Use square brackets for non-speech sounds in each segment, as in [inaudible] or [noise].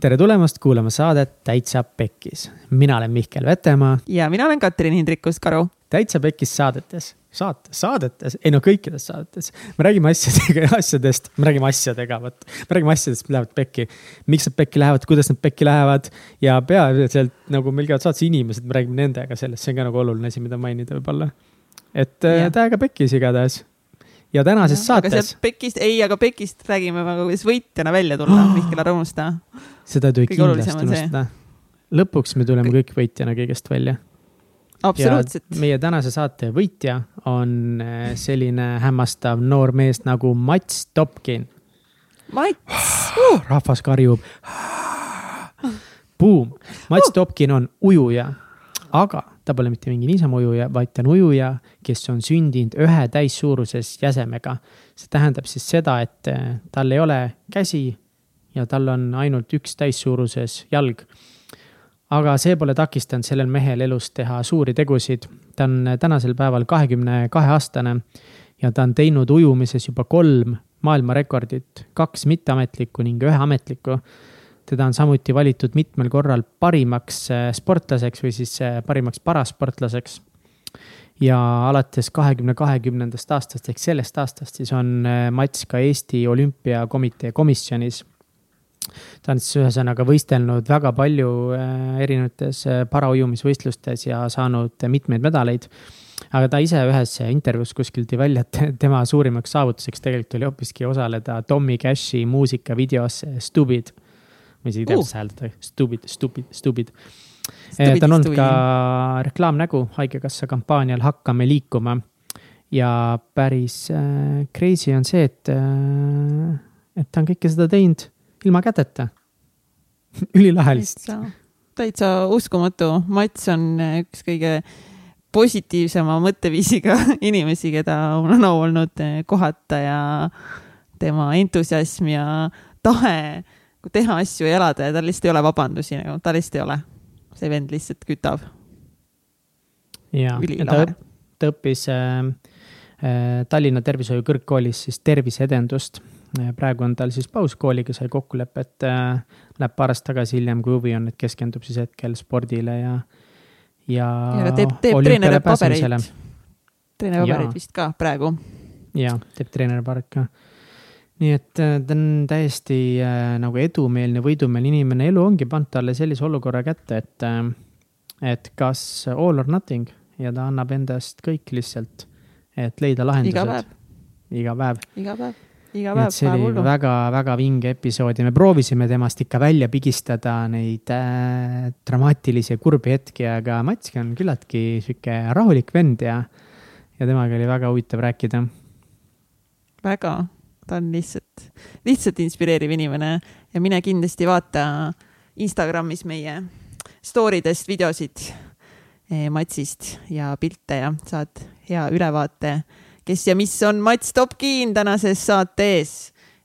tere tulemast kuulama saadet Täitsa Pekkis. mina olen Mihkel Vetemaa. ja mina olen Katrin Hindrikus-Karu. täitsa Pekkis saadetes, saate, saadetes, ei no kõikides saadetes. me räägime asjadega, [laughs] asjadest, me räägime asjadega, vot. me räägime asjadest, mis lähevad pekki. miks nad pekki lähevad, kuidas nad pekki lähevad ja peaasjalikult nagu meil käivad saates inimesed, me räägime nendega sellest, see on ka nagu oluline asi, mida mainida võib-olla. et yeah. täiega pekkis igatahes ja tänases ja, saates. Pekist, ei, aga Pekist räägime väga, kuidas võitjana välja tulla oh., [gasps] Mihkel, ära unusta. seda ei tohi kindlasti unustada. lõpuks me tuleme kõik võitjana kõigest välja. absoluutselt. meie tänase saate võitja on eh, selline hämmastav noor mees nagu Mats Topkin. Mats uh!! [gasps] rahvas karjub. [gasps] Buum, Mats uh! Topkin on ujuja, aga ta pole mitte mingi niisama ujuja, vaid ta on ujuja, kes on sündinud ühe täissuuruses jäsemega. see tähendab siis seda, et eh, tal ei ole käsi ja tal on ainult üks täissuuruses jalg. aga see pole takistanud sellel mehel elus teha suuri tegusid. ta on tänasel päeval kahekümne kahe aastane ja ta on teinud ujumises juba kolm maailmarekordit, kaks mitteametlikku ning ühe ametliku teda on samuti valitud mitmel korral parimaks äh, sportlaseks või siis äh, parimaks parasportlaseks. ja alates kahekümne kahekümnendast aastast ehk sellest aastast siis on äh, Mats ka Eesti Olümpiakomitee komisjonis. ta on siis ühesõnaga võistelnud väga palju erinevates paraujumisvõistlustes ja saanud mitmeid medaleid aga ta ise ühes intervjuus kuskil tõi välja, et [laughs] tema suurimaks saavutuseks tegelikult oli hoopiski osaleda Tommy Cashi muusikavideos Stupid ma isegi ei tea, kuidas uh. hääldada, stupid, stupid, stupid. Eh, ta on olnud ka reklaamnägu Haigekassa kampaanial Hakkame liikuma. ja päris äh, crazy on see, et äh,, et ta on kõike seda teinud ilma käteta [laughs] ülilahe lihtsalt. täitsa uskumatu, Mats on üks kõige positiivsema mõtteviisiga [laughs] inimesi, keda mul on au olnud kohata ja tema entusiasm ja tahe teha asju ja elada ja tal lihtsalt ei ole vabandusi nagu, tal lihtsalt ei ole. see vend lihtsalt kütab. ja, ta, ta õppis äh, äh, Tallinna Tervishoiu Kõrgkoolis siis terviseedendust. praegu on tal siis paus kooliga, sai kokkulepe, et äh, läheb paar aastat tagasi hiljem, kui huvi on, et keskendub siis hetkel spordile ja, ja. ja teeb, teeb treeneri pabereid. treeneri pabereid vist ka praegu. ja, teeb treeneri pabereid ka nii et äh, ta on täiesti äh, nagu edumeelne, võidumeelne inimene, elu ongi pannud talle sellise olukorra kätte, et, äh, et kas all or nothing ja ta annab endast kõik lihtsalt, et leida lahendused. iga päev. iga päev. iga päev, iga päev. see oli väga-väga vinge episood ja me proovisime temast ikka välja pigistada neid äh, dramaatilisi ja kurbi hetki, aga Matski on küllaltki sihuke rahulik vend ja, ja temaga oli väga huvitav rääkida. väga ta on lihtsalt, lihtsalt inspireeriv inimene ja mine kindlasti vaata Instagramis meie story dest videosid eh, Matsist ja pilte ja saad hea ülevaate, kes ja mis on Mats Topkin tänases saates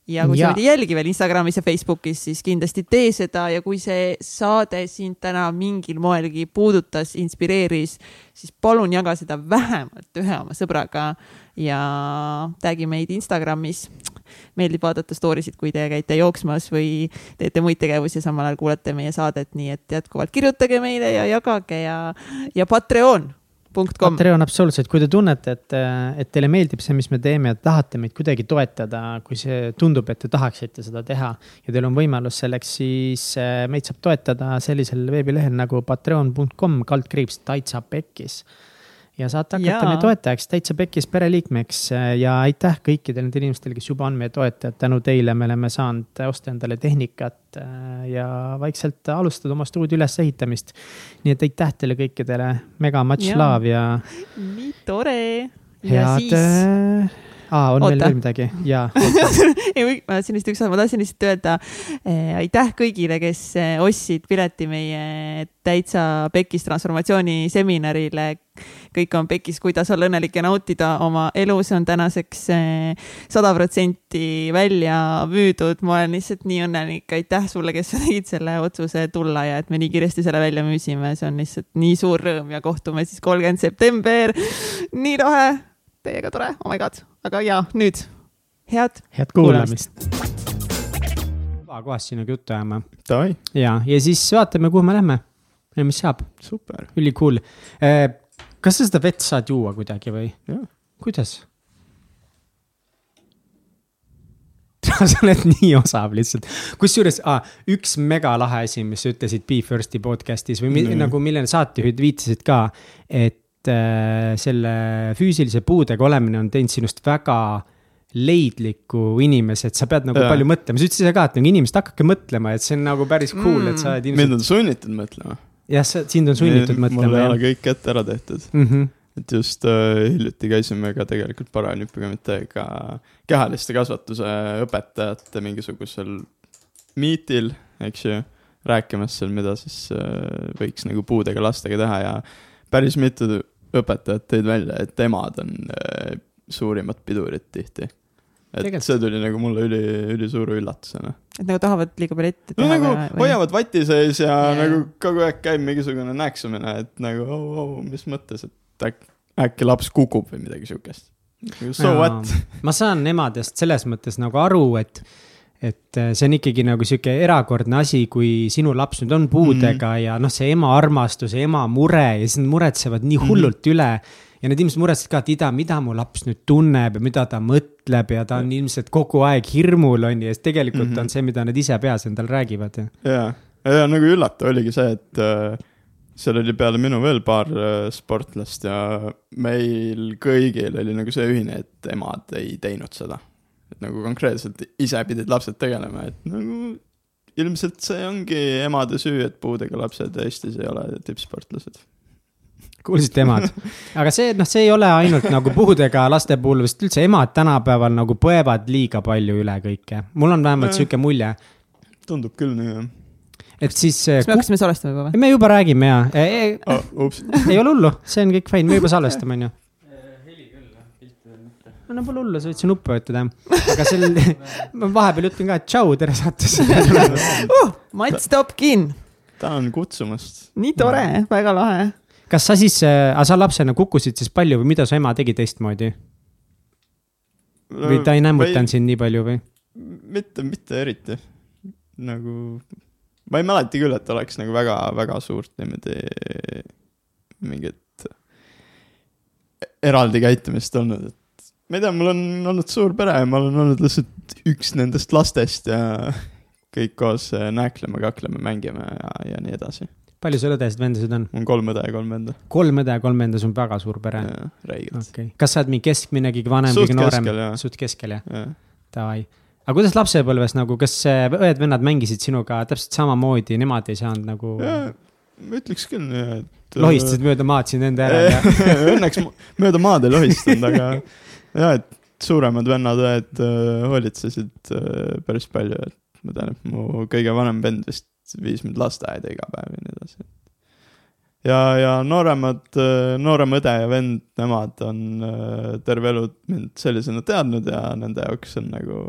ja kui ja. sa meid ei jälgi veel Instagramis ja Facebookis, siis kindlasti tee seda ja kui see saade sind täna mingil moelgi puudutas, inspireeris, siis palun jaga seda vähemalt ühe oma sõbraga ja tag'i meid Instagramis. Meeldib vaadata story sid, kui te käite jooksmas või teete muid tegevusi ja samal ajal kuulate meie saadet, nii et jätkuvalt kirjutage meile ja jagage ja, ja Patreon Patreon absoluutselt, kui te tunnete, et, et teile meeldib see, mis me teeme ja tahate meid kuidagi toetada, kui see tundub, et te tahaksite seda teha ja teil on võimalus selleks, siis eh, meid saab toetada sellisel veebilehel nagu patreon.com kaldkriips Taitsa Pekkis ja saate hakata meie toetajaks, täitsa pekkis pereliikmeks ja aitäh kõikidele nendele inimestele, kes juba on meie toetajad. tänu teile me oleme saanud osta endale tehnikat äh, ja vaikselt alustada oma stuudio ülesehitamist. nii et aitäh teile kõikidele, mega much ja. love ja. nii tore. head siis äh, aa, on Oota. veel, veel midagi? jaa. [laughs] ei, ma tahtsin lihtsalt üks, ma tahtsin lihtsalt öelda eh, aitäh kõigile, kes eh, ostsid pileti meie täitsa pekis transformatsiooni seminarile. kõik on pekis, kuidas olla õnnelik ja nautida oma elu, see on tänaseks eh, sada protsenti välja müüdud. ma olen lihtsalt nii õnnelik, aitäh sulle, kes sa tegid selle otsuse tulla ja et me nii kiiresti selle välja müüsime, see on lihtsalt nii suur rõõm ja kohtume siis kolmkümmend september. nii lahe teiega tore, oh my god, aga ja nüüd head. head kuulamist, kuulamist.. kohast sinuga juttu ajama ja, ja siis vaatame, kuhu me lähme ja mis saab, super. ülikool. kas sa seda vett saad juua kuidagi või kuidas? [laughs] sa oled nii osav lihtsalt, kusjuures ah, üks megalahe asi, mis sa ütlesid Be First'i podcast'is või mi, Mhm. nagu millele saatejuhid viitasid ka, et äh, selle füüsilise puudega olemine on teinud sinust väga leidliku inimese, et sa pead nagu ja. palju mõtlema, sa ütlesid ise ka, et nagu inimesed hakake mõtlema, et see on nagu päris cool mm,, et sa oled mind ilmselt, on sunnitud mõtlema. jah, sind on sunnitud mõtlema mul ei ole kõik ette ära tehtud, mm. -hmm. et just äh, hiljuti käisime ka tegelikult Paralümpiakomiteega kehaliste kasvatuse õpetajate mingisugusel miitil, eks ju, rääkimas seal, mida siis äh, võiks nagu puudega lastega teha ja päris mitu õpetajat tõid välja, et emad on äh, suurimad pidurid tihti. et Tegelikult. see tuli nagu mulle üli, ülisuure üllatusena. et nagu tahavad liiga palju ette no teha nagu või- hoiavad vati sees ja yeah. nagu kogu aeg käib mingisugune näksumine, et nagu oh, oh, mis mõttes, et äkki, äkki laps kukub või midagi siukest. So what? ma saan emadest selles mõttes nagu aru, et, et äh, see on ikkagi nagu sihuke erakordne asi, kui sinu laps nüüd on puudega mm. ja noh, see ema armastus ja ema mure ja siis nad muretsevad nii hullult mm. üle. ja need inimesed muretsevad ka, et ida, mida mu laps nüüd tunneb ja mida ta mõtleb ja ta on ilmselt kogu aeg hirmul on ju, ja siis tegelikult mm -hmm. on see, mida nad ise peas endal räägivad jaa, ja nagu üllatav oligi see, et äh, seal oli peale minu veel paar äh, sportlast ja meil kõigil oli nagu see ühine, et emad ei teinud seda. Et nagu konkreetselt ise pidid lapsed tegelema, et nagu ilmselt see ongi emade süü, et puudega lapsed Eestis ei ole tippsportlased. kuulsite emad, aga see, noh, see ei ole ainult nagu puudega laste puhul, vist üldse emad tänapäeval nagu põevad liiga palju üle kõike. mul on vähemalt sihuke mulje, tundub küll nii, jah et siis. kas me hakkasime salvestama juba või? me juba räägime ja e, oh,. ups, ei ole hullu, see on kõik fine, me juba salvestame, on ju. No pole hullu, sa võid see nuppu vajutada. aga sel, [laughs] ma vahepeal ütlen ka, et tšau, tere saatesse. [laughs] uh,. Mats Topkin, tänan kutsumast. nii tore, väga lahe. kas sa siis, aga sa lapsena kukkusid siis palju või mida su ema tegi teistmoodi või ta ei nämmutanud sind nii palju või? mitte, mitte eriti. nagu, ma ei mäleta küll, et oleks nagu väga-väga suurt niimoodi mingit eraldi käitumist olnud, et ma ei tea, mul on olnud suur pere ja ma olen olnud lihtsalt üks nendest lastest ja kõik koos äh, nääkleme, kakleme, mängime ja, ja nii edasi. palju sul õdesid-vendasid on? mul on kolm õde ja kolm venda. kolm õde ja kolm venda, see on väga suur pere. räigelt. okay., kas sa oled mingi keskmine, kõige vanem, kõige noorem suht keskel jah, davai. aga kuidas lapsepõlves nagu, kas äh, õed-vennad mängisid sinuga täpselt samamoodi, nemad ei saanud nagu, ma ütleks küll et. lohistasid mööda maad sind enda järel [laughs] ja Õnneks mööda maad ei lohistanud, aga [laughs] jah, et suuremad vennad-õed äh, hoolitsesid äh, päris palju, et ma tean, et mu kõige vanem vend vist viis mind lasteaeda iga päev ja nii edasi. ja, ja nooremad, noorem õde ja vend, nemad on äh, terve elu mind sellisena teadnud ja nende jaoks on nagu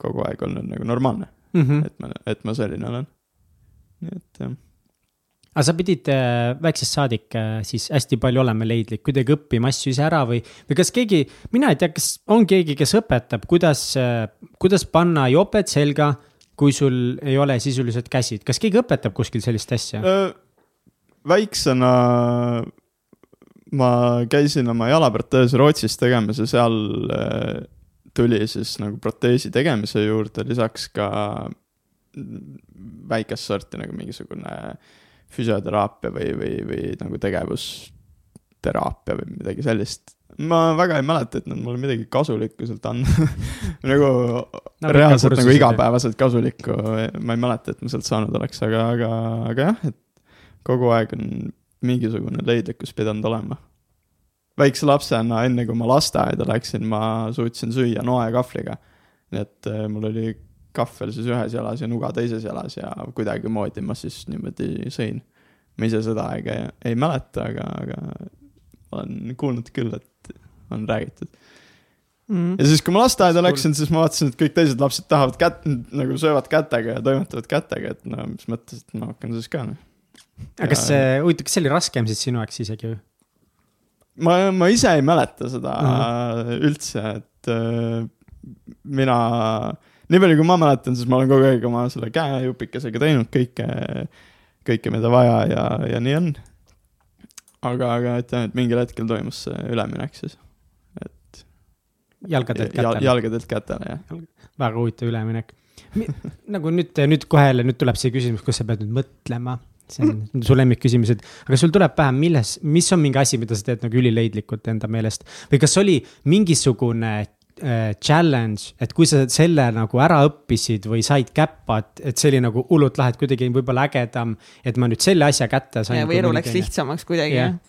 kogu aeg olnud nagu normaalne, mm. -hmm. et ma, et ma selline olen. nii et jah aga sa pidid äh, väiksest saadik äh, siis hästi palju olema leidlik, kuidagi õppima asju ise ära või, või kas keegi, mina ei tea, kas on keegi, kes õpetab, kuidas, kuidas panna joped selga, kui sul ei ole sisuliselt käsid, kas keegi õpetab kuskil sellist asja? Väiksena ma käisin oma jalaproteesi Rootsis tegemas ja seal tuli siis nagu proteesi tegemise juurde lisaks ka väikest sorti nagu mingisugune füsioteraapia või, või, või nagu tegevusteraapia või midagi sellist. ma väga ei mäleta, et nad mulle midagi kasulikku sealt andnud [laughs] nagu Nagu reaalselt nagu igapäevaselt kasulikku, ma ei mäleta, et ma sealt saanud oleks, aga, aga, aga jah, et kogu aeg on mingisugune leidlikkus pidanud olema. väikse lapsena, enne kui ma lasteaeda läksin, ma suutsin süüa noekahvliga. nii et äh, mul oli kahvel siis ühes jalas ja nuga teises jalas ja kuidagimoodi ma siis niimoodi sõin. ma ise seda aega ei, ei mäleta, aga, aga olen kuulnud küll, et on räägitud. Mm. ja siis, kui ma lasteaeda läksin, siis ma vaatasin, et kõik teised lapsed tahavad kätt, nagu söövad kätega ja toimetavad kätega, et no mis mõttes, et ma hakkan siis ka. noh. aga kas see, huvitav, kas see oli raskem siis sinu jaoks isegi või? ma, ma ise ei mäleta seda Ahah. üldse, et äh, mina, nii palju, kui ma mäletan, siis ma olen kogu aeg oma selle käejupikesega teinud kõike, kõike, mida vaja ja, ja nii on. aga, aga ütleme, et mingil hetkel toimus see üleminek siis. jalgadelt Jal, kätte. jalgadelt kätele, jah. väga huvitav üleminek. [laughs] nagu nüüd, nüüd kohe jälle, nüüd tuleb see küsimus, kus sa pead nüüd mõtlema. see on su lemmikküsimused, aga sul tuleb pähe, milles, mis on mingi asi, mida sa teed nagu ülileidlikult enda meelest või kas oli mingisugune challenge, et kui sa selle nagu ära õppisid või said käppa, et, et see oli nagu hullult lahe, et kuidagi võib-olla ägedam, et ma nüüd selle asja kätte sain. või elu läks. lihtsamaks kuidagi Jah. jah?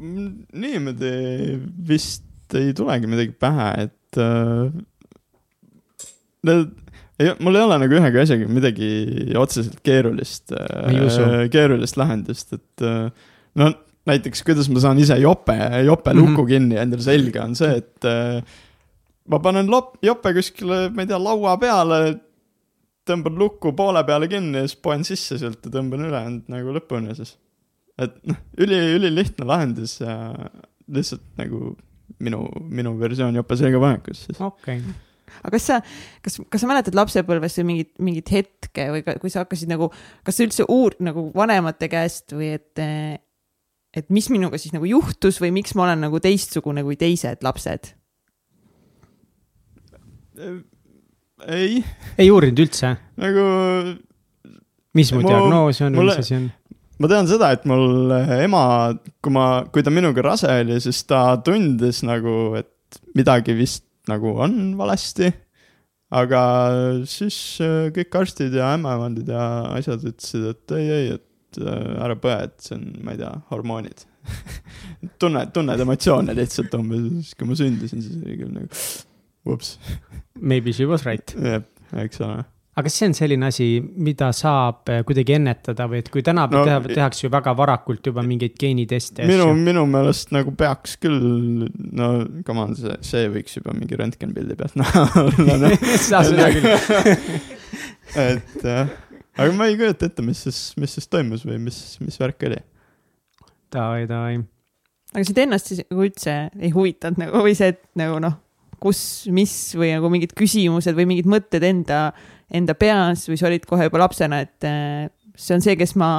niimoodi vist ei tulegi midagi pähe, et äh, ei, mul ei ole nagu ühegi asjaga midagi otseselt keerulist äh,, keerulist lahendust, et äh, no näiteks kuidas ma saan ise jope, jope Mhm. luku kinni endale selga, on see, et äh, ma panen lop-, jope kuskile, ma ei tea, laua peale, tõmban lukku poole peale kinni ja siis poen sisse sealt ja tõmban ülejäänud nagu lõpuni siis. et noh, üli, ülilihtne lahendus ja lihtsalt nagu minu, minu versioon jope selga panekust siis. okei, aga kas sa, kas, kas sa mäletad lapsepõlvest või mingit, mingit hetke või ka, kui sa hakkasid nagu, kas sa üldse uur-, nagu vanemate käest või et, et mis minuga siis nagu juhtus või miks ma olen nagu teistsugune kui teised lapsed? ei, ei uurinud üldse, nagu mis mu diagnoos on mis asi on? ma tean seda, et mul ema, kui ma, kui ta minuga rase oli, siis ta tundis nagu, et midagi vist nagu on valesti. aga siis äh, kõik arstid ja ämmaemandid ja asjad ütlesid, et ei, ei, et äh, ära põe, et see on, ma ei tea, hormoonid. [laughs] tunned, tunned emotsioone lihtsalt umbes, siis kui ma sündisin, siis oli küll nagu, ups, Maybe she was right. jah, eks ole. aga kas see on selline asi, mida saab eh, kuidagi ennetada või et kui tänapäeval No, no, teha, tehakse ju väga varakult juba mingeid geeniteste minu, minu meelest nagu peaks küll, no come on, see, see võiks juba mingi röntgenpildi pealt [laughs] näha olla, [laughs] seda seda küll. et jah, aga ma ei kujuta ette, mis siis, mis siis toimus või mis, mis värk oli. Davai, davai. aga sind ennast siis nagu üldse ei huvitanud nagu või see, et nagu noh, kus, mis või nagu mingid küsimused või mingid mõtted enda, enda peas või sa olid kohe juba lapsena, et eh, see on see, kes ma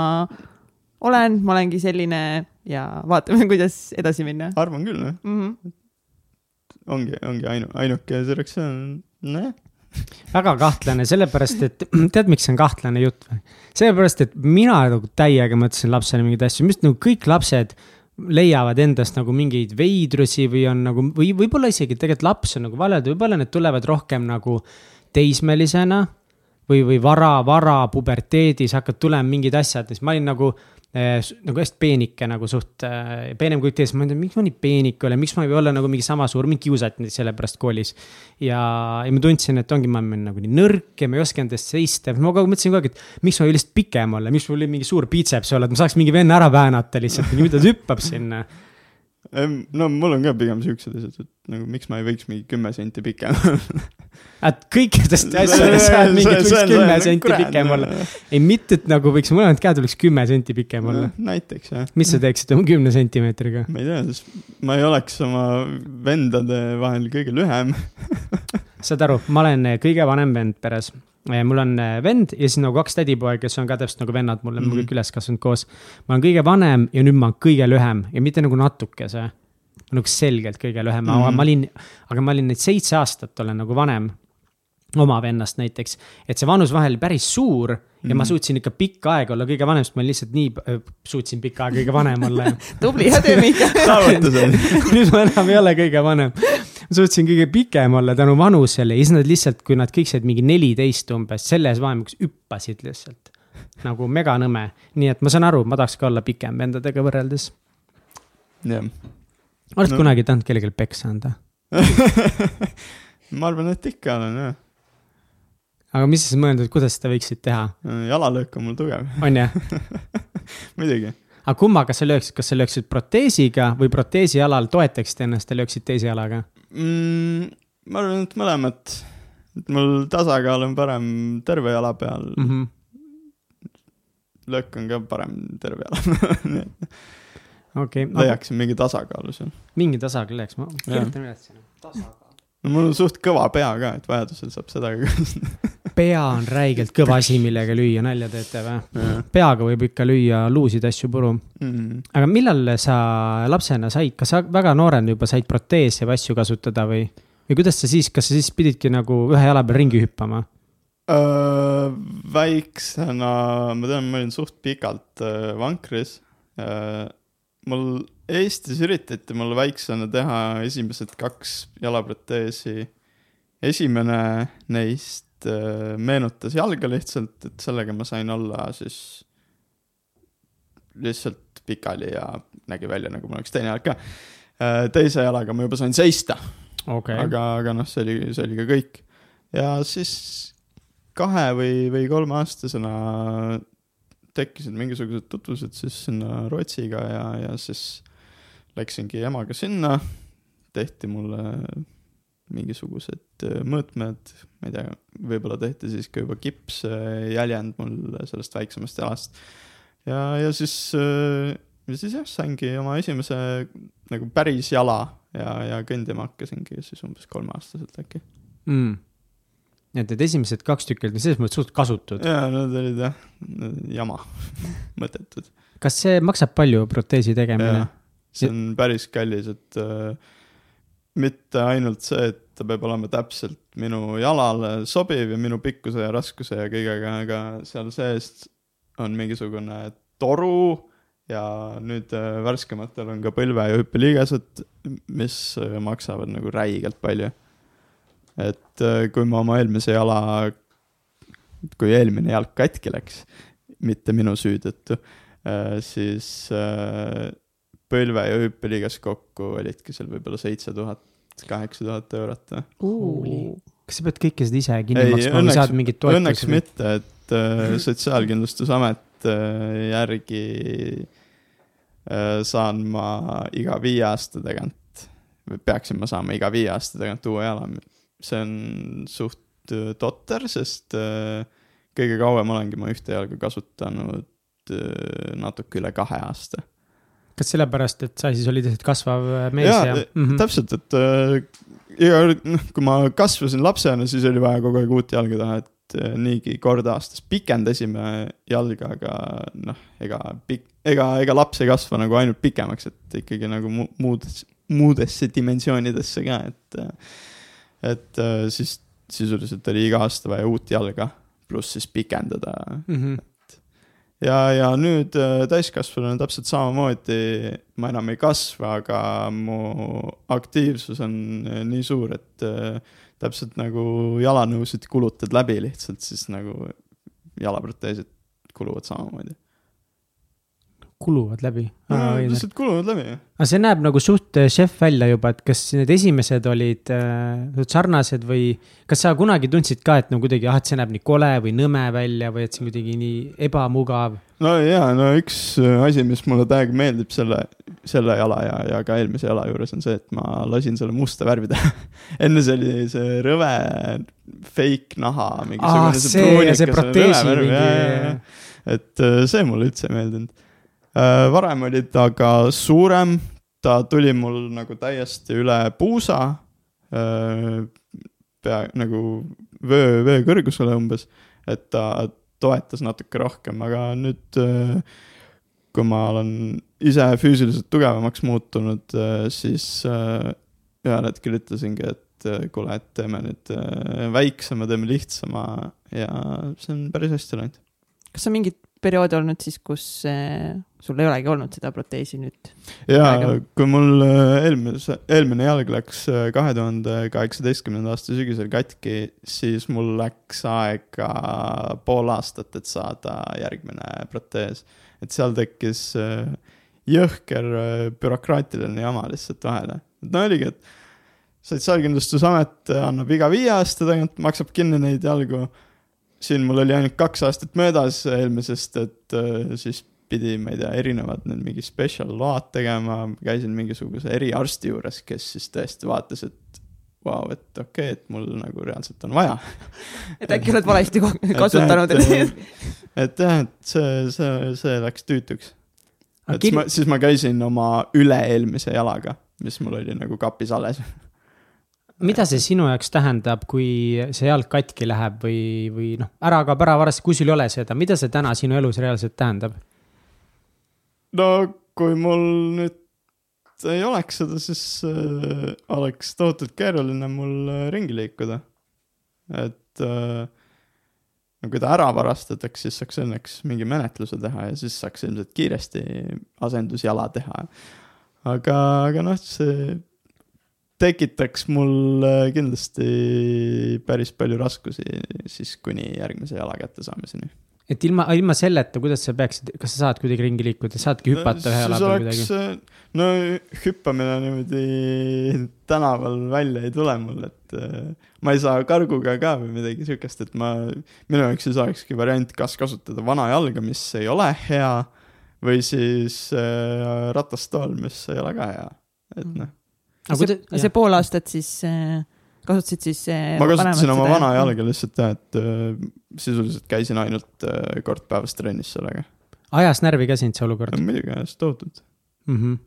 olen, ma olengi selline ja vaatame, [laughs] kuidas edasi minna arvan küll, jah. mm. -hmm. ongi, ongi ainu-, ainuke reaktsioon, nojah. Väga kahtlane, sellepärast et [clears throat] tead, miks see on kahtlane jutt või? sellepärast, et mina nagu täiega mõtlesin lapsena mingeid asju, minu arust nagu kõik lapsed leiavad endast nagu mingeid veidrusi või on nagu või võib-olla isegi tegelikult laps on nagu vale, võib-olla need tulevad rohkem nagu teismelisena või, või vara, vara puberteedis hakkavad tulema mingid asjad ja siis ma olin nagu nagu hästi peenike nagu suht eh, peenem kui teised, ma mõtlen, miks ma nii peenike olen, miks ma ei või olla nagu mingi sama suur, mind kiusati selle pärast koolis. ja, ja ma tundsin, et ongi, ma olen nagu nii nõrk ja ma ei oska enda eest seista, ma kogu aeg mõtlesin kogu aeg, et miks ma ei või lihtsalt pikem olla, miks mul mingi suur biitseps olla, et ma saaks mingi venna ära väänata lihtsalt, mida ta hüppab sinna. No mul on ka pigem siuksed asjad, et nagu miks ma ei võiks mingi kümme senti pikem et kõikidest asjadest saad mingit võiks kümme senti pikem olla. ei, mitte, et nagu võiks mõlemad käed oleks kümme senti pikem olla. näiteks jah. mis sa teeksid oma kümne sentimeetriga? ma ei tea, sest ma ei oleks oma vendade vahel kõige lühem. [laughs] saad aru, ma olen eh, kõige vanem vend peres. mul on eh, vend ja siis nagu kaks tädipoega, kes on ka täpselt nagu vennad mulle, me Mhm. oleme kõik üles kasvanud koos. ma olen kõige vanem ja nüüd ma olen kõige lühem ja mitte nagu natukese. nagu selgelt kõige lühem, aga Mhm. ma olin, aga ma olin nüüd seitse aastat olen nagu vanem oma vennast näiteks, et see vanusvahe oli päris suur ja ma Mhm. suutsin ikka pikka aega olla kõige vanem, sest ma lihtsalt nii äh, suutsin pikka aega kõige vanem olla ja [laughs] tubli töö, Mihkel. saavutused. nüüd ma enam ei ole kõige vanem. ma suutsin kõige pikem olla tänu vanusele ja siis nad lihtsalt, kui nad kõik said mingi neliteist umbes, selles vahemikus hüppasid lihtsalt. nagu meganõme, nii et ma saan aru, ma tahaks ka olla pikem vendadega võrreldes. jah. oled No. no. kunagi tahtnud kellelegi peksa anda? [laughs] ma arvan, et ikka olen jah. Aga mis siis mõeldud, kuidas seda võiksid teha, jalalöök on mul tugev, on ju? [laughs] muidugi. aga kummaga sa lööksid, kas sa lööksid proteesiga või proteesi jalal toetaksid ennast ja lööksid teise jalaga? mm,. ma arvan, et mõlemat. mul tasakaal on parem terve jala peal mm. -hmm. löök on ka parem terve jala [laughs] okei, leiaksin mingi tasakaalu seal. mingi tasakaal leiaks, ma Jah. kirjutan üles sinna. tasakaal. No mul on suht kõva pea ka, et vajadusel saab seda ka kasutada. [laughs] pea on räigelt kõva asi, millega lüüa, nalja teete või? peaga võib ikka lüüa luusid asju puru. Mm. aga millal sa lapsena said, kas sa väga noorena juba said proteese või asju kasutada või, või kuidas sa siis, kas sa siis pididki nagu ühe jala peal ringi hüppama? Väiksena, ma tean, ma olin suht pikalt öö, vankris. mul Eestis üritati mulle väiksena teha esimesed kaks jalaproteesi. esimene neist öö, meenutas jalga lihtsalt, et sellega ma sain olla siis lihtsalt pikali ja nägi välja nagu mul oleks teine jalg ka. teise jalaga ma juba sain seista okay., aga, aga noh, see oli, see oli ka kõik. ja siis kahe või, või kolmeaastasena tekkisid mingisugused tutvused siis sinna Rootsiga ja, ja siis läksingi emaga sinna, tehti mulle mingisugused äh, mõõtmed, ma ei tea, võib-olla tehti siis ka juba kipsjäljend mul sellest väiksemast jalast. ja, ja siis, ja siis jah, saingi oma esimese nagu päris jala ja, ja kõndima hakkasingi siis umbes kolmeaastaselt äkki. mm.. et need esimesed kaks tükki olid selles mõttes suht kasutud. ja need olid jah, jama, [laughs] mõttetud. kas see maksab palju proteesi tegemine? See on päris kallis, et äh, mitte ainult see, et ta peab olema täpselt minu jalale sobiv ja minu pikkuse ja raskuse ja kõigega, aga seal sees on mingisugune toru ja nüüd äh, värskematel on ka põlve- ja hüppeliigesed, mis äh, maksavad nagu räigelt palju. et äh, kui ma oma eelmise jala, kui eelmine jalg katki läks, mitte minu süü tõttu, siis põlve ja hüppeliiges kokku olidki seal võib-olla seitse tuhat, kaheksa tuhat eurot või? kas sa pead kõike seda ise kinni Ei, maksma või õnneks- saad mingit õnneks toetusi? mitte, et äh, Sotsiaalkindlustusamet äh, järgi äh, saan ma iga viie aasta tagant, või peaksin ma saama iga viie aasta tagant uue jala. see on suht äh, totter, sest äh, kõige kauem olengi ma ühte jalga kasutanud äh, natuke üle kahe aasta. Kas sellepärast, et sa siis olid lihtsalt kasvav äh, mees Jaa, ja, e- ja...? Mm -hmm. täpselt, et äh, iga kord, noh, kui ma kasvasin lapsena, siis oli vaja kogu aeg uut jalga teha, et äh, niigi kord aastas pikendasime jalga, aga noh, ega pikk, ega, ega laps ei kasva nagu ainult pikemaks, et ikkagi nagu mu- muudes, muudesse dimensioonidesse ka, et äh, et äh, siis sisuliselt oli iga aasta vaja uut jalga, pluss siis pikendada Mm -hmm. ja, ja nüüd äh, täiskasvanuna täpselt samamoodi, ma enam ei kasva, aga mu aktiivsus on äh, nii suur, et äh, täpselt nagu jalanõusid kulutad läbi lihtsalt, siis nagu jalaproteesid kuluvad samamoodi. Kuluvad läbi. aga lihtsalt kuluvad läbi, jah. see näeb nagu suht äh, šef välja juba, et kas need esimesed olid äh, sarnased või kas sa kunagi tundsid ka, et no kuidagi, ah, et see näeb nii kole või nõme välja või et see on kuidagi nii ebamugav? no jaa, no üks äh, asi, mis mulle täiega meeldib selle, selle jala ja, ja ka eelmise jala juures on see, et ma lasin selle musta värvida. [laughs] enne see oli see rõve fake naha, mingisugune see ja see proteesi mingi. et äh, see mulle üldse ei meeldinud. Varem oli ta ka suurem, ta tuli mul nagu täiesti üle puusa. pea nagu vöö, vöö kõrgusele umbes, et ta toetas natuke rohkem, aga nüüd äh, kui ma olen ise füüsiliselt tugevamaks muutunud, siis äh, ühel hetkel ütlesingi, et äh, kuule, et teeme nüüd äh, väiksema, teeme lihtsama ja see on päris hästi läinud. kas on mingit perioodi olnud siis, kus äh, sul ei olegi olnud seda proteesi nüüd? ja Väga. kui mul äh, eelmise, eelmine jalg läks äh, kahe tuhande kaheksateistkümnenda aasta sügisel katki, siis mul läks aega pool aastat, et saada järgmine protees. et seal tekkis jõhker bürokraatiline jama lihtsalt vahele. et no oligi, et sotsiaalkindlustusamet annab iga viie aasta tagant, maksab kinni neid jalgu. Siin mul oli ainult kaks aastat möödas eelmisest, et äh, siis pidi, ma ei tea, erinevad need mingi special load tegema, käisin mingisuguse eriarsti juures, kes siis tõesti vaatas, et vau, et okei okay,, et mul nagu reaalselt on vaja. et äkki oled valesti [laughs] kasutanud? et, et jah, et see, see, see läks tüütuks. Et siis ma, siis ma käisin oma üle-eelmise jalaga, mis mul oli nagu kapis alles. Mida see sinu jaoks tähendab, kui see jalg katki läheb või, või noh, ära kaob ära varsti, kui sul ei ole seda, mida see täna sinu elus reaalselt tähendab? no kui mul nüüd ei oleks seda, siis äh, oleks tohutult keeruline mul äh, ringi liikuda. et äh, no kui ta ära varastatakse, siis saaks õnneks mingi menetluse teha ja siis saaks ilmselt kiiresti asendusjala teha. aga, aga noh, see tekitaks mul äh, kindlasti päris palju raskusi siis kuni järgmise jala kättesaamiseni et ilma, ilma selleta, kuidas sa peaksid, kas sa saad kuidagi ringi liikuda, saadki hüpata ühe jala peal kuidagi? äh, no hüppamine niimoodi tänaval välja ei tule mul, et äh, ma ei saa karguga ka või midagi siukest, et ma, minu jaoks siis olekski variant, kas kasutada vana jalga, mis ei ole hea, või siis äh, ratastool, mis ei ole ka hea, et mm. Noh. see, see pool aastat siis äh kasutasid siis äh, ma kasutasin oma vana jalga lihtsalt jah, et äh, sisuliselt käisin ainult kord päevas trennis sellega. ajas närvi ka sind see olukord? muidugi ajas tohutult mm. -hmm.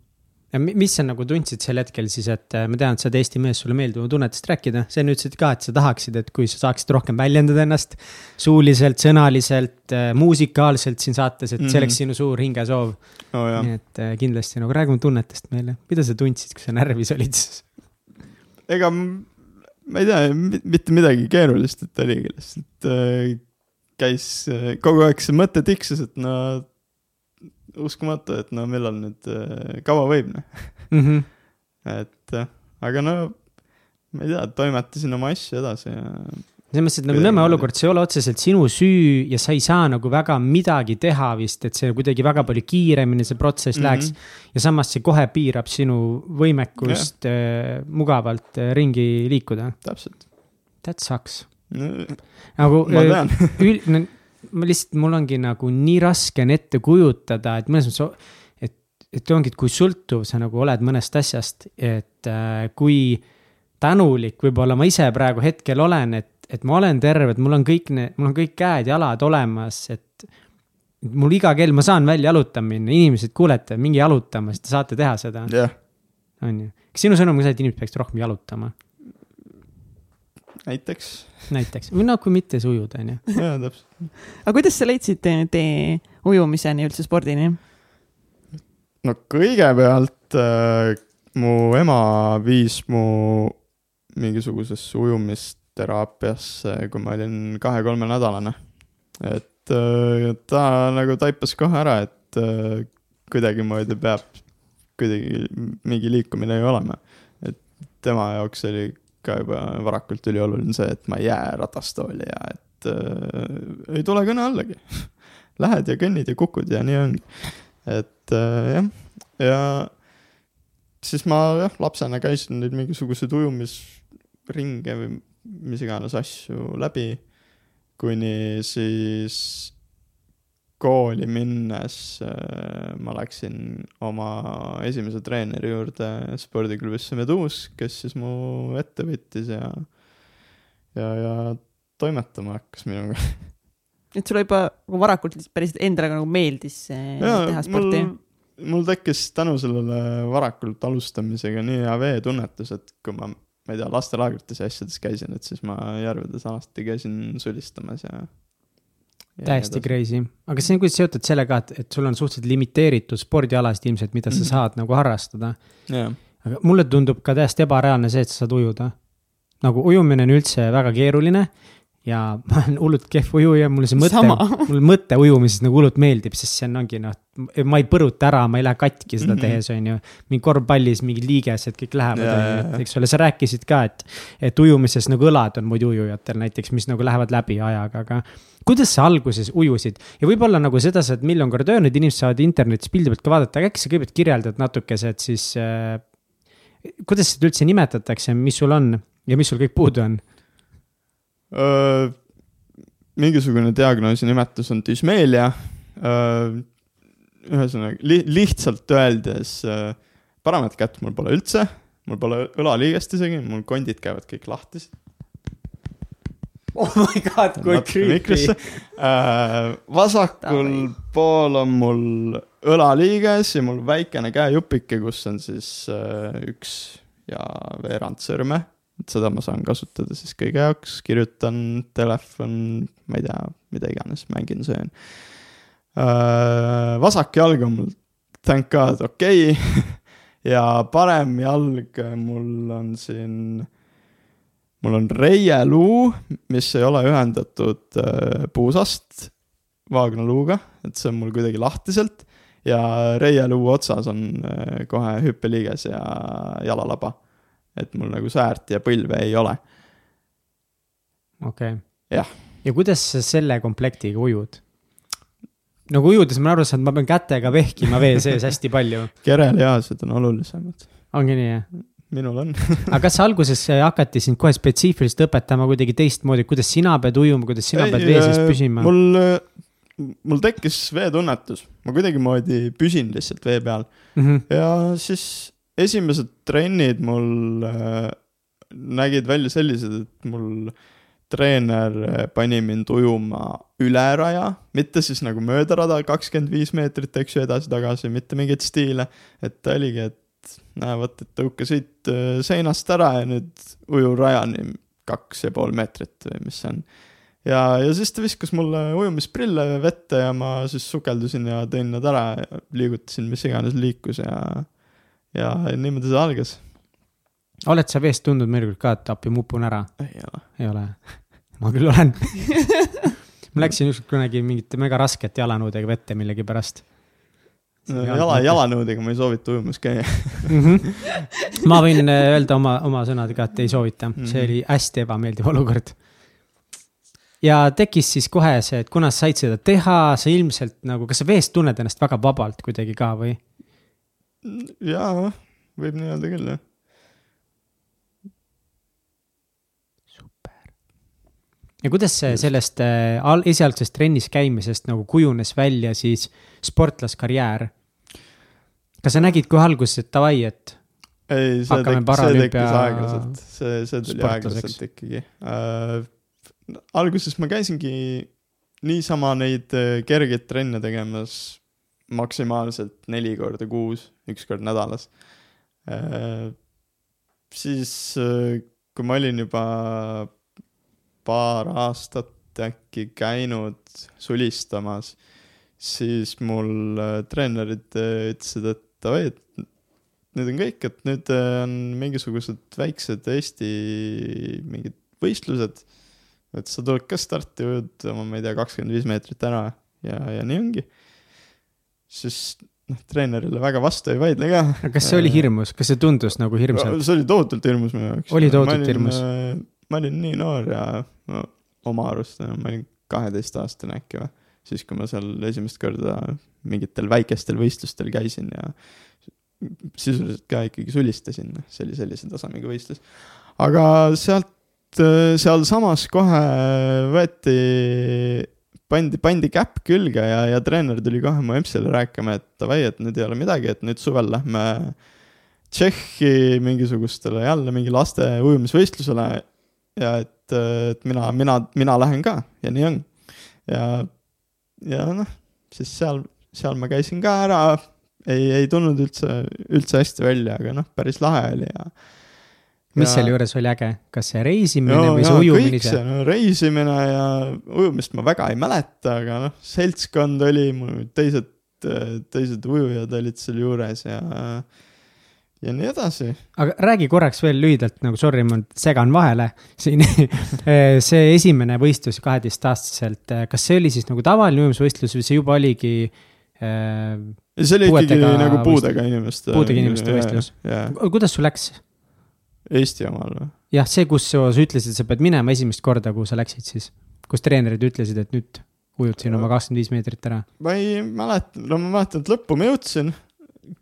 Ja mis sa nagu tundsid sel hetkel siis, et äh, ma tean, et sa oled Eesti mees, sulle meeldib oma tunnetest rääkida, sa enne ütlesid ka, et sa tahaksid, et kui sa saaksid rohkem väljendada ennast suuliselt, sõnaliselt äh,, muusikaalselt siin saates, et mm -hmm. see oleks sinu suur hingesoov oh,. nii et äh, kindlasti nagu räägime tunnetest meile, mida sa tundsid, kui sa närvis olid? ega ma ei tea, mitte midagi keerulist, et oligi lihtsalt äh, käis äh, kogu aeg see mõte tiksus, et no uskumatu, et no millal nüüd äh,, kaua võib noh mm -hmm. et äh, aga no ma ei tea, toimetasin oma asju edasi ja selles mõttes, et nagu Nõmme olukord, see ei ole otseselt sinu süü ja sa ei saa nagu väga midagi teha vist, et see kuidagi väga palju kiiremini see protsess mm -hmm. läheks. ja samas see kohe piirab sinu võimekust yeah. äh, mugavalt äh, ringi liikuda. täpselt. That sucks no,. nagu. ma tean ül-, no, ma lihtsalt, mul ongi nagu nii raske on ette kujutada, et mõnes mõttes, et, et ongi, et kui sõltuv sa nagu oled mõnest asjast, et äh, kui tänulik võib-olla ma ise praegu hetkel olen, et et ma olen terve, et mul on kõik need, mul on kõik käed-jalad olemas, et mul iga kell ma saan välja jalutama minna, inimesed, kuulete, minge jalutama, siis te saate teha seda. Yeah.. on ju, kas sinu sõnum on see, et inimesed peaksid rohkem jalutama? Näiteks. näiteks, või noh, kui mitte, siis ujud, on ju. [laughs] jaa, täpselt. aga kuidas sa leidsid tee ujumiseni üldse spordini? no kõigepealt äh, mu ema viis mu mingisugusesse ujumist teraapiasse, kui ma olin kahe-kolmenädalane. et äh, ta nagu taipas kohe ära, et äh, kuidagimoodi peab kuidagi mingi liikumine ju olema. et tema jaoks oli ka juba varakult ülioluline see, et ma ei jää ratastooli ja et äh, ei tule kõne allagi [laughs] Lähed ja kõnnid ja kukud ja nii ongi. et äh, jah, ja siis ma jah, lapsena käisin neid mingisuguseid ujumisringe või mis iganes asju läbi, kuni siis kooli minnes äh, ma läksin oma esimese treeneri juurde spordiklubisse Meduus, kes siis mu ette võttis ja, ja, ja toimetama hakkas minuga et sulle juba nagu varakult päris endale nagu meeldis ja, teha sporti? mul tekkis tänu sellele varakult alustamisega nii hea veetunnetus, et kui ma ma ei tea, lastelaagrites ja asjades käisin, et siis ma järvedes alati käisin sulistamas ja. Täiesti crazy, aga see on kuidagi seotud sellega, et, et sul on suhteliselt limiteeritud spordialasid ilmselt, mida sa mm -hmm. saad nagu harrastada yeah.. aga mulle tundub ka täiesti ebareaalne see, et sa saad ujuda. nagu ujumine on üldse väga keeruline ja [laughs] ma olen hullult kehv ujuja, mulle see mõte, [laughs] mulle mõte ujumisest nagu hullult meeldib, sest see on, ongi noh, ma ei põruta ära, ma ei lähe katki seda -hmm. tehes, on ju. mingi korvpallis mingid liigesed kõik lähevad yeah., eks ole, sa rääkisid ka, et, et ujumises nagu õlad on muidu ujujatel näiteks, mis nagu lähevad läbi ajaga, aga. Kuidas sa alguses ujusid ja võib-olla nagu seda sa oled miljon korda öelnud, inimesed saavad internetis pildi pealt ka vaadata, aga äkki sa kõigepealt kirjeldad natukese, et siis äh,. kuidas seda üldse nimetatakse, mis sul on ja mis sul kõik puudu on? mingisugune diagnoosi nimetus on düsmeelia. ühesõnaga li lihtsalt öeldes paremat kätt mul pole üldse, mul pole õlaliigest isegi, mul kondid käivad kõik lahtised. Oh my god, kui creepy. Uh, vasakul pool on mul õlaliiges ja mul väikene käejupike, kus on siis uh, üks ja veerand sõrme et seda ma saan kasutada siis kõige jaoks, kirjutan, telefon, ma ei tea, mida iganes, mängin, söön äh,. vasak jalg on mul thank god okei okay. [laughs] ja parem jalg mul on siin, mul on reieluu, mis ei ole ühendatud äh, puusast vaagnaluuga, et see on mul kuidagi lahtiselt ja reieluu otsas on äh, kohe hüppeliiges ja jalalaba. et mul nagu säärt ja põlve ei ole. okei okay.. jah. ja kuidas sa selle komplektiga ujud? nagu ujudes ma aru saan, et ma pean kätega vehkima vee sees hästi palju. [laughs] kerelihaased on olulisemad. ongi nii, jah? Minul on [laughs] aga kas alguses hakati sind kohe spetsiifiliselt õpetama kuidagi teistmoodi, kuidas sina pead ujuma, kuidas sina ei, pead vee sees püsima? mul mul tekkis veetunnetus, ma kuidagimoodi püsin lihtsalt vee peal mm. -hmm. ja siis esimesed trennid mul äh, nägid välja sellised, et mul treener äh, pani mind ujuma üle raja, mitte siis nagu mööda rada kakskümmend viis meetrit, eks ju, edasi-tagasi, mitte mingeid stiile. et ta oligi, et näe, vot, et tõuka siit äh, seinast ära ja nüüd uju rajani kaks ja pool meetrit või mis see on ja, ja siis ta viskas mulle ujumisprille vette ja ma siis sukeldusin ja tõin nad ära ja liigutasin, mis iganes liikus ja, ja niimoodi see algas. oled sa veest tundnud mõnikord ka, et appi, ma upun ära? ei ole. ei ole? [laughs] ma küll olen [laughs] ma läksin ükskord kunagi mingite mega raskete jalanõudega vette millegipärast jala, jalanõudega ma ei soovita ujumas käia mm. -hmm. [laughs] ma võin äh, öelda oma, oma sõnadega, et ei soovita, see mm -hmm. oli hästi ebameeldiv olukord ja tekkis siis kohe see, et kuna sa said seda teha, sa ilmselt nagu, kas sa veest tunned ennast väga vabalt kuidagi ka või? jaa, võib nii öelda küll, jah. Ja kuidas see sellest äh, esialgsest trennis käimisest nagu kujunes välja siis sportlaskarjäär? kas sa nägid kohe alguses, et davai, et ei, see tekkis, see tekkis aeglaselt, see, see tuli aeglaselt ikkagi uh, alguses ma käisingi niisama neid äh, kergeid trenne tegemas maksimaalselt neli korda kuus, üks kord nädalas. Äh, siis, äh, kui ma olin juba paar aastat äkki käinud sulistamas, siis mul treenerid ütlesid, et davai, et nüüd on kõik, et nüüd on mingisugused väiksed Eesti mingid võistlused et sa tuled ka starti, ujud oma, ma ei tea, kakskümmend viis meetrit ära ja, ja nii ongi. siis noh, treenerile väga vastu ei vaidle ka. aga kas see oli hirmus, kas see tundus nagu hirmsalt? see oli tohutult hirmus minu jaoks. oli tohutult hirmus? Äh, ma olin nii noor ja no, oma arust ma olin kaheteistaastane äkki või, siis kui ma seal esimest korda mingitel väikestel võistlustel käisin ja sisuliselt ka ikkagi sulistasin, see oli sellise tasemega võistlus. aga sealt Äh, sealsamas kohe võeti, pandi, pandi käpp külge ja, ja treener tuli kohe mu EMS-ile rääkima, et davai, et nüüd ei ole midagi, et nüüd suvel lähme Tšehhi mingisugustele jälle mingi laste ujumisvõistlusele ja et, et mina, mina, mina lähen ka ja nii on. ja, ja noh, siis seal, seal ma käisin ka ära, ei, ei tulnud üldse, üldse hästi välja, aga noh, päris lahe oli ja mis ja... selle juures oli äge, kas see reisimine ja, või see ujumine ise? No, reisimine ja ujumist ma väga ei mäleta, aga noh, seltskond oli, mul teised, teised ujujad olid seal juures ja, ja nii edasi. aga räägi korraks veel lühidalt nagu, sorry, ma segan vahele siin [laughs] see esimene võistlus kaheteistaastaselt, kas see oli siis nagu tavaline ujumisvõistlus või see juba oligi äh, see oli ikkagi nagu puudega inimeste. puudega inimeste võistlus. kuidas sul läks? Eesti omal või? jah, see, kus sa ütlesid, sa pead minema esimest korda, kuhu sa läksid siis, kus treenerid ütlesid, et nüüd ujud siin oma kakskümmend viis meetrit ära? ma ei mäleta, no ma mäletan, et lõppu ma jõudsin,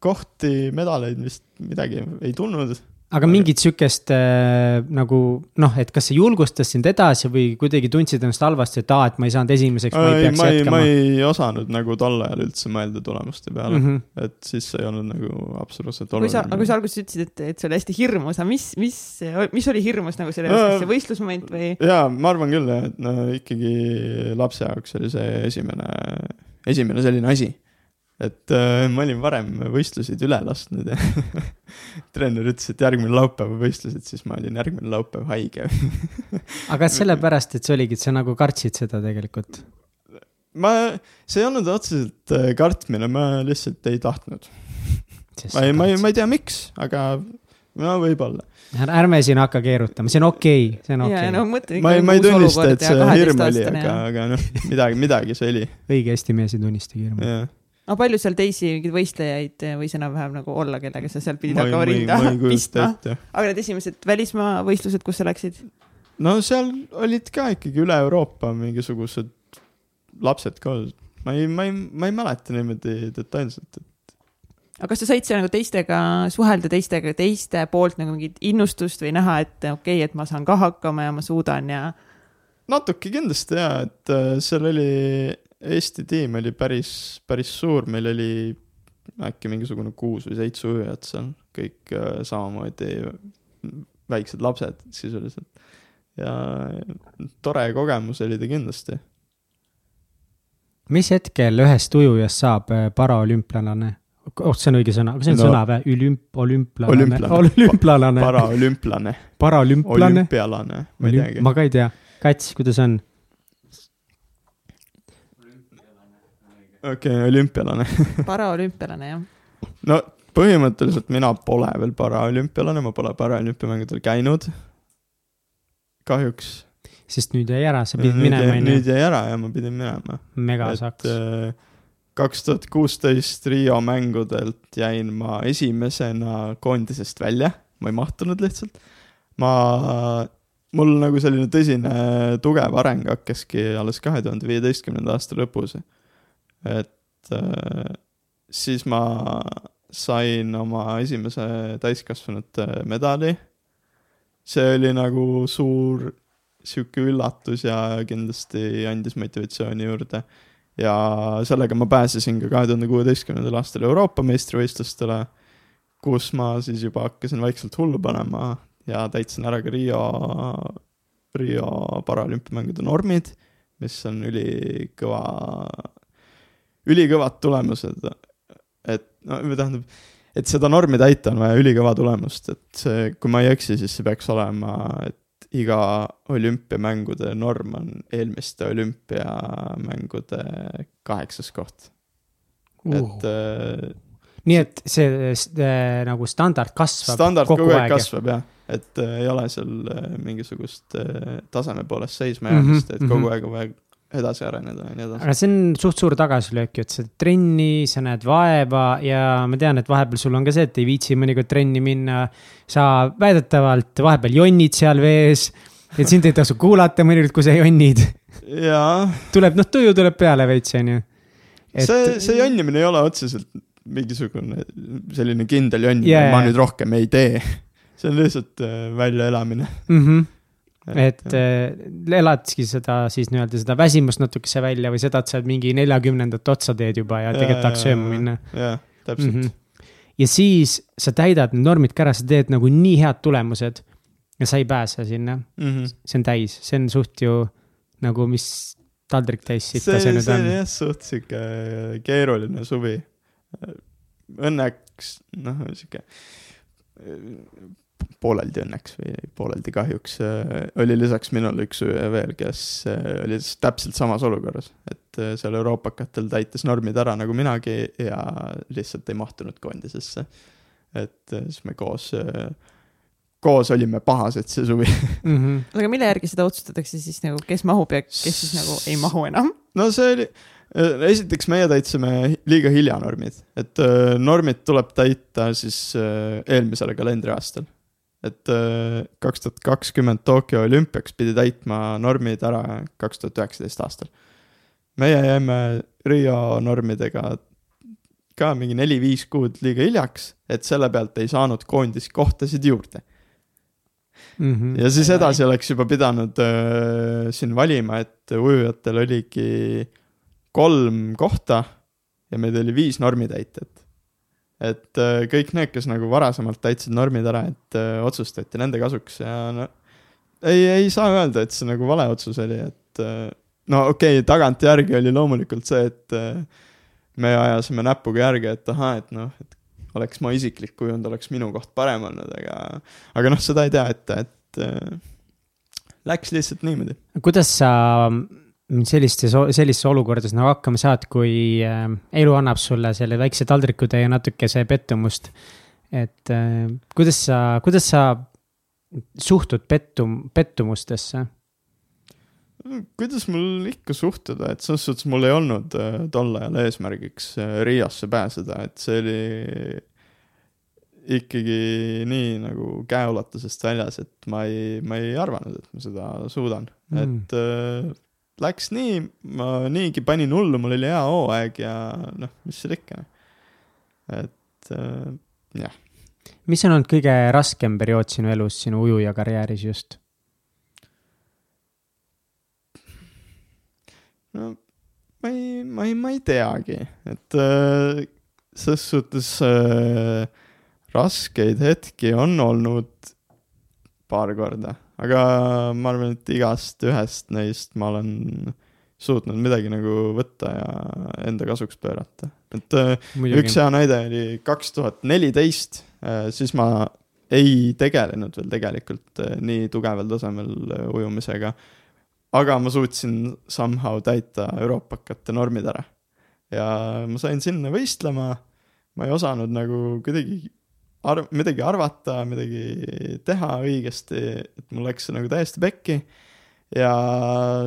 kohti, medaleid vist midagi ei tulnud aga mingit sihukest äh, nagu noh, et kas see julgustas sind edasi või kuidagi tundsid ennast halvasti, et aa, et ma ei saanud esimeseks, ma ei peaks ma ei, jätkama? ma ei osanud nagu tol ajal üldse mõelda tulemuste peale mm, -hmm. et siis ei olnud nagu absoluutselt oluline. kui sa, aga kui sa alguses ütlesid, et, et see oli hästi hirmus, aga mis, mis, mis oli hirmus nagu selle juures, kas see võistlusmoment või? jaa, ma arvan küll, et no ikkagi lapse jaoks oli see esimene, esimene selline asi et äh, ma olin varem võistluseid üle lasknud ja [laughs] treener ütles, et järgmine laupäev on võistlused, siis ma olin järgmine laupäev haige [laughs] aga kas sellepärast, et see oligi, et sa nagu kartsid seda tegelikult? ma, see ei olnud otseselt äh, kartmine, ma lihtsalt ei tahtnud. ma ei, ma ei, ma ei tea, miks, aga no võib-olla. ärme siin hakka keerutama, see on okei okay,, see on okei okay. No, ma ei, ma ei tunnista, et see hirm oli, aga, aga noh, midagi, midagi see oli. õige mees ei tunnistagi hirmu aga palju seal teisi mingeid võistlejaid võis enam-vähem nagu olla, kellega sa seal pidid hakkama rinda pistma? aga need esimesed välismaa võistlused, kus sa läksid? no seal olid ka ikkagi üle Euroopa mingisugused lapsed ka. ma ei, ma ei, ma ei mäleta niimoodi detailselt, et. aga kas sa said seal nagu teistega suhelda, teistega, teiste poolt nagu mingit innustust või näha, et okei okay,, et ma saan ka hakkama ja ma suudan ja? natuke kindlasti ja, et äh, seal oli Eesti tiim oli päris, päris suur, meil oli äkki mingisugune kuus või seitse ujujat seal, kõik äh, samamoodi väiksed lapsed sisuliselt. ja tore kogemus oli ta kindlasti. mis hetkel ühest ujujast saab äh, paraolümpialane? oh, see on õige sõna, kas see on no, sõna või? Olümp-, olümplane? olümplane. paraolümplane. paraolümplane? olümpialane, ma ei teagi. ma ka ei tea. Kats, kuidas on? Okei okay,, olümpialane [laughs] paraolümpialane, jah. no põhimõtteliselt mina pole veel paraolümpialane, ma pole paraolümpiamängudel käinud. kahjuks. sest nüüd jäi ära, sa pidid nüüd minema, onju. nüüd jäi ära ja ma pidin minema. megasaks. Äh, kaks tuhat kuusteist Riia mängudelt jäin ma esimesena koondisest välja, ma ei mahtunud lihtsalt. ma, mul nagu selline tõsine tugev areng hakkaski alles kahe tuhande viieteistkümnenda aasta lõpus et äh, siis ma sain oma esimese täiskasvanute medali. see oli nagu suur sihuke üllatus ja kindlasti andis motivatsiooni juurde. ja sellega ma pääsesin ka kahe tuhande kuueteistkümnendal aastal Euroopa meistrivõistlustele, kus ma siis juba hakkasin vaikselt hullu panema ja täitsin ära ka Riia, Riia paralümpiamängude normid, mis on ülikõva ülikõvad tulemused. et no tähendab, et seda normi täita on vaja ülikõva tulemust, et see, kui ma ei eksi, siis see peaks olema, et iga olümpiamängude norm on eelmiste olümpiamängude kaheksas koht uh.. et äh, nii et see, see nagu standard kasvab standard kogu, kogu aeg, aeg kasvab jah, et äh, ei ole seal äh, mingisugust äh, taseme poolest seisma jäämist mm, -hmm, et kogu mm -hmm. aeg on vaja edasi areneda ja nii edasi. aga see on suht suur tagasilöök ju, et sa trenni, sa näed vaeva ja ma tean, et vahepeal sul on ka see, et ei viitsi mõnikord trenni minna. sa väidetavalt vahepeal jonnid seal vees, et sind ei tasu kuulata mõnikord, kui sa jonnid. tuleb, noh, tuju tuleb peale veits, on ju. see, see jonnimine ei ole otseselt mingisugune selline kindel jonnimine yeah., ma nüüd rohkem ei tee. see on lihtsalt äh, väljaelamine mm. -hmm et äh, eladki seda siis nii-öelda seda väsimust natukese välja või seda, et sa mingi neljakümnendat otsa teed juba ja tegelikult tahaks sööma minna. jah, täpselt mm. -hmm. ja siis sa täidad need normid ka ära, sa teed nagu nii head tulemused ja sa ei pääse sinna mm. -hmm. see on täis, see on suht ju nagu, mis taldrik täis sitta see, see nüüd on. see on jah, suht sihuke keeruline suvi. Õnneks, noh, sihuke pooleldi õnneks või pooleldi kahjuks äh, oli lisaks minule üks veel, kes äh, oli täpselt samas olukorras, et äh, seal euroopakatel täitis normid ära nagu minagi ja lihtsalt ei mahtunud koondisesse. et siis me koos, koos olime pahased see suvi [laughs] mm. -hmm. aga mille järgi seda otsustatakse siis nagu, kes mahub ja kes siis nagu ei mahu enam? no see oli esiteks meie täitsime liiga hilja normid, et normid tuleb täita siis eelmisel kalendriaastal et äh, kaks tuhat kakskümmend Tokyo olümpiaks pidi täitma normid ära kaks tuhat üheksateist aastal. meie jäime Rio normidega ka mingi neli-viis kuud liiga hiljaks, et selle pealt ei saanud koondiskohtasid juurde mm. -hmm. ja siis edasi oleks juba pidanud äh, siin valima, et ujujatel oligi kolm kohta ja meid oli viis normitäitjat et äh, kõik need, kes nagu varasemalt täitsid normid ära, et äh, otsustati nende kasuks ja no ei, ei saa öelda, et see nagu vale otsus oli, et äh, no okei okay,, tagantjärgi oli loomulikult see, et me ajasime näpuga järge, et ahah, et noh, et oleks ma isiklik kujund, oleks minu koht parem olnud, aga, aga noh, seda ei tea ette, et äh, läks lihtsalt niimoodi. kuidas sa sellistes, sellistes olukordades nagu hakkama saad, kui äh, elu annab sulle selle väikse taldrikutäie natukese pettumust? et äh, kuidas sa, kuidas sa suhtud pettum-, pettumustesse? kuidas mul ikka suhtuda, et selles suhtes mul ei olnud äh, tol ajal eesmärgiks Riiasse pääseda, et see oli ikkagi nii nagu käeulatusest väljas, et ma ei, ma ei arvanud, et ma seda suudan Mm. et läks nii, ma niigi panin hullu, mul oli hea hooaeg ja noh, mis seal ikka. et äh, mis on olnud kõige raskem periood sinu elus, sinu ujuja karjääris just? no ma ei, ma ei, ma ei teagi, et äh, selles suhtes äh, raskeid hetki on olnud paar korda, aga ma arvan, et igast ühest neist ma olen suutnud midagi nagu võtta ja enda kasuks pöörata, et äh, üks hea näide oli kaks tuhat neliteist, siis ma ei tegelenud veel tegelikult äh, nii tugeval tasemel äh, ujumisega. aga ma suutsin somehow täita euroopakate normid ära. ja ma sain sinna võistlema, ma ei osanud nagu kuidagi arv-, midagi arvata, midagi teha õigesti, et mul läks see nagu täiesti pekki. ja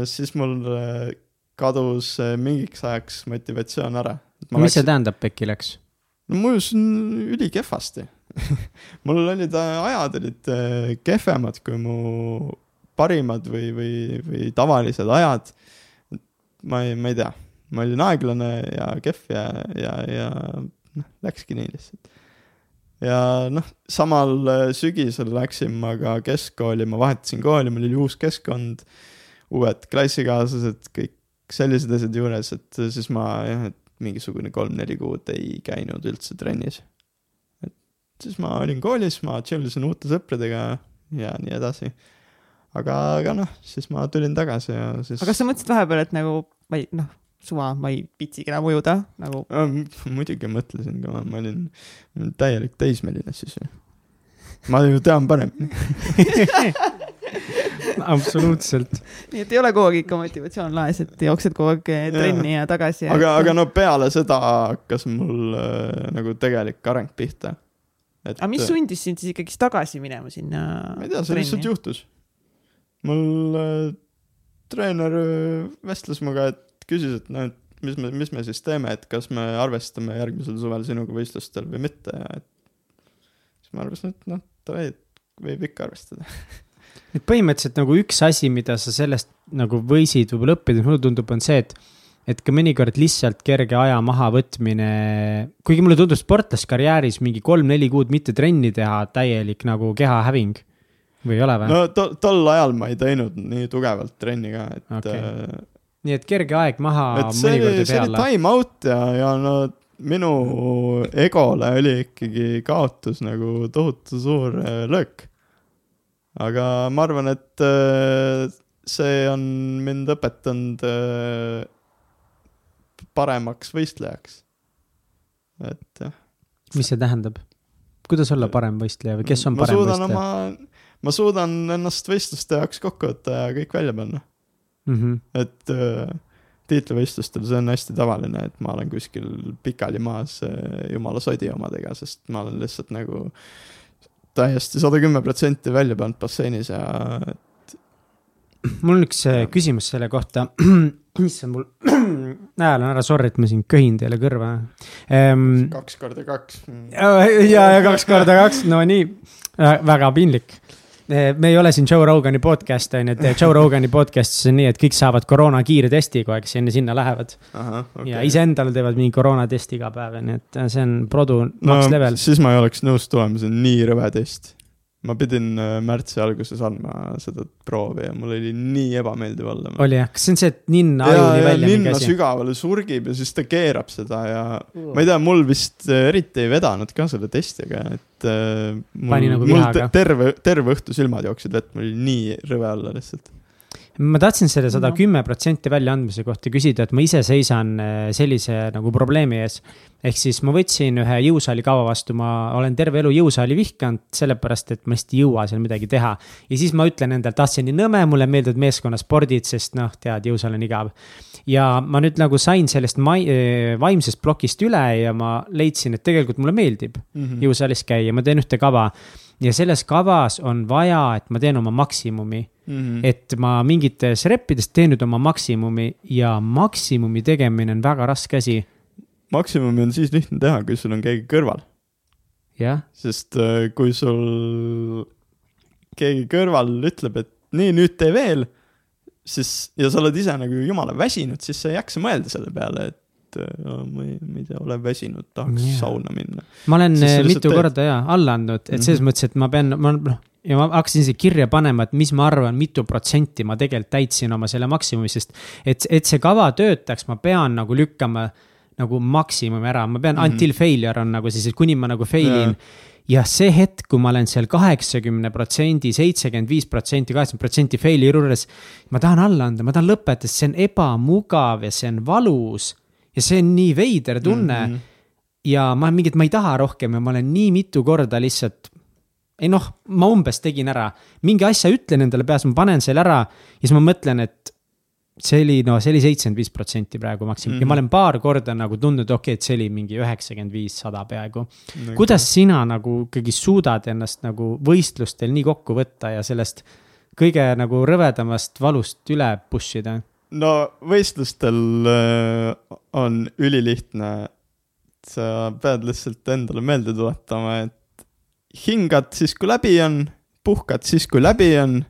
siis mul äh, kadus äh, mingiks ajaks motivatsioon ära. mis see tähendab, Pekki läks? no ma ujusin ülikehvasti [laughs] mul olid äh, ajad olid kehvemad kui mu parimad või, või, või tavalised ajad. ma ei, ma ei tea, ma olin aeglane ja kehv ja, ja, ja noh, läkski nii lihtsalt. Ja noh, samal äh, sügisel läksin ma ka keskkooli, ma vahetasin kooli, mul oli uus keskkond, uued klassikaaslased, kõik sellised asjad juures, et siis ma jah, et mingisugune kolm-neli kuud ei käinud üldse trennis. et siis ma olin koolis, ma chill isin uute sõpradega ja nii edasi. aga, aga noh, siis ma tulin tagasi ja siis. aga kas sa mõtlesid vahepeal, et nagu ei, noh, suva, ma ei viitsigi enam ujuda nagu. muidugi mõtlesin ka, ma olin täielik teismeline siis ju. ma ju tean paremini. [laughs] absoluutselt. nii et ei ole kogu aeg ikka motivatsioon laes, et jooksed kogu aeg eh, trenni ja tagasi. aga, aga no peale seda hakkas mul äh, nagu tegelik areng pihta. et aga mis sundis sind siis ikkagist tagasi minema sinna? ma ei tea, see lihtsalt juhtus. mul äh, treener vestles minuga, et küsis, et noh, et mis me, mis me siis teeme, et kas me arvestame järgmisel suvel sinuga võistlustel või mitte ja et siis ma arvasin, et noh, davai, et võib ikka arvestada. et põhimõtteliselt nagu üks asi, mida sa sellest nagu võisid võib-olla õppida, mulle tundub, on see, et et ka mõnikord lihtsalt kerge aja mahavõtmine, kuigi mulle tundub sportlaskarjääris mingi kolm-neli kuud mitte trenni teha, täielik nagu kehahäving. või ei ole või no.? to, tol ajal ma ei teinud nii tugevalt trenni ka, et okay. Nii et kerge aeg maha see mõnikord oli, ei see pea oli alla. time out ja, ja no minu egole oli ikkagi kaotus nagu tohutu suur äh, löök. aga ma arvan, et äh, see on mind õpetanud äh, paremaks võistlejaks. et jah. mis see tähendab? kuidas olla parem võistleja või kes on parem suudan võistleja ma suudan ennast võistluste jaoks kokku võtta ja kõik välja panna. mm? -hmm. et äh, tiitlivõistlustel see on hästi tavaline, et ma olen kuskil pikali maas äh, jumala sodi omadega, sest ma olen lihtsalt nagu täiesti sada kümme protsenti välja pannud basseinis ja mul on üks äh, küsimus selle kohta. issand, mul [clears throat] hääl on ära, sorry, et ma siin köhin teile kõrva ehm,. kaks korda kaks. ja, ja kaks korda kaks, no nii, väga piinlik. Me ei ole siin Joe Rogani podcast on ju, et Joe Rogani podcast'is on nii, et kõik saavad koroona kiirtesti kogu aeg, enne sinna lähevad okay. ja iseendale teevad mingi koroonatesti iga päev, nii et see on produ no max level. siis ma ei oleks nõus tulema, see on nii rõve test. Ma pidin äh, märtsi alguses andma seda proovi ja mul oli nii ebameeldiv olla. oli jah, kas see on see, et ninna ja, ajuni ja välja mingi ninna asi? sügavale surgib ja siis ta keerab seda ja ma ei tea, mul vist äh, eriti ei vedanud ka selle testiga, et äh, mul, Pani nagu mul vihaga. te- terve, terve õhtu silmad jooksid vett, mul oli nii rõve olla lihtsalt. Ma tahtsin selle sada kümme protsenti väljaandmise kohta küsida, et ma ise seisan äh, sellise nagu probleemi ees. ehk siis ma võtsin ühe jõusaali kava vastu, ma olen terve elu jõusaali vihkanud, sellepärast et ma lihtsalt ei jõua seal midagi teha. ja siis ma ütlen endale, ah, on nii nõme, mulle meeldivad meeskonnaspordid, sest noh, tead, jõusaal on igav. ja ma nüüd nagu sain sellest mai-, äh, vaimsest plokist üle ja ma leidsin, et tegelikult mulle meeldib mm -hmm. jõusaalis käia, ma teen ühte kava ja selles kavas on vaja, et ma teen oma maksimumi mm. -hmm. et ma mingites reppides teen nüüd oma maksimumi ja maksimumi tegemine on väga raske asi. maksimumi on siis lihtne teha, kui sul on keegi kõrval. sest äh, kui sul keegi kõrval ütleb, et nii, nüüd tee veel, siis, ja sa oled ise nagu jumala väsinud, siis sa ei jaksa mõelda selle peale, et et äh, ma ei, ma ei tea, olen väsinud, tahaks yeah. sauna minna. ma olen äh, mitu teed... korda ja alla andnud, et mm -hmm. selles mõttes, et ma pean, ma noh, ja ma hakkasin isegi kirja panema, et mis ma arvan, mitu protsenti ma tegelikult täitsin oma selle maksimumi, sest et, et see kava töötaks, ma pean nagu lükkama nagu maksimumi ära, ma pean mm, -hmm. until failure on nagu siis, et kuni ma nagu fail in yeah ja see hetk, kui ma olen seal kaheksakümne protsendi, seitsekümmend viis protsenti, kaheksakümmend protsenti fail'i juures. ma tahan alla anda, ma tahan lõpetada, see on ebamugav ja see on valus ja see on nii veider tunne mm. -hmm. ja ma mingit, ma ei taha rohkem ja ma olen nii mitu korda lihtsalt. Ei noh, ma umbes tegin ära, mingi asja ütlen endale peas, ma panen selle ära ja siis ma mõtlen, et see oli, no see oli seitsekümmend viis protsenti praegu maksimum mm -hmm. ja ma olen paar korda nagu tundnud, okei okay,, et see oli mingi üheksakümmend viis, sada peaaegu okay.. kuidas sina nagu ikkagi suudad ennast nagu võistlustel nii kokku võtta ja sellest kõige nagu rõvedamast valust üle push ida? no võistlustel äh, on ülilihtne. sa pead lihtsalt endale meelde tuletama, et hingad siis, kui läbi on, puhkad siis, kui läbi on.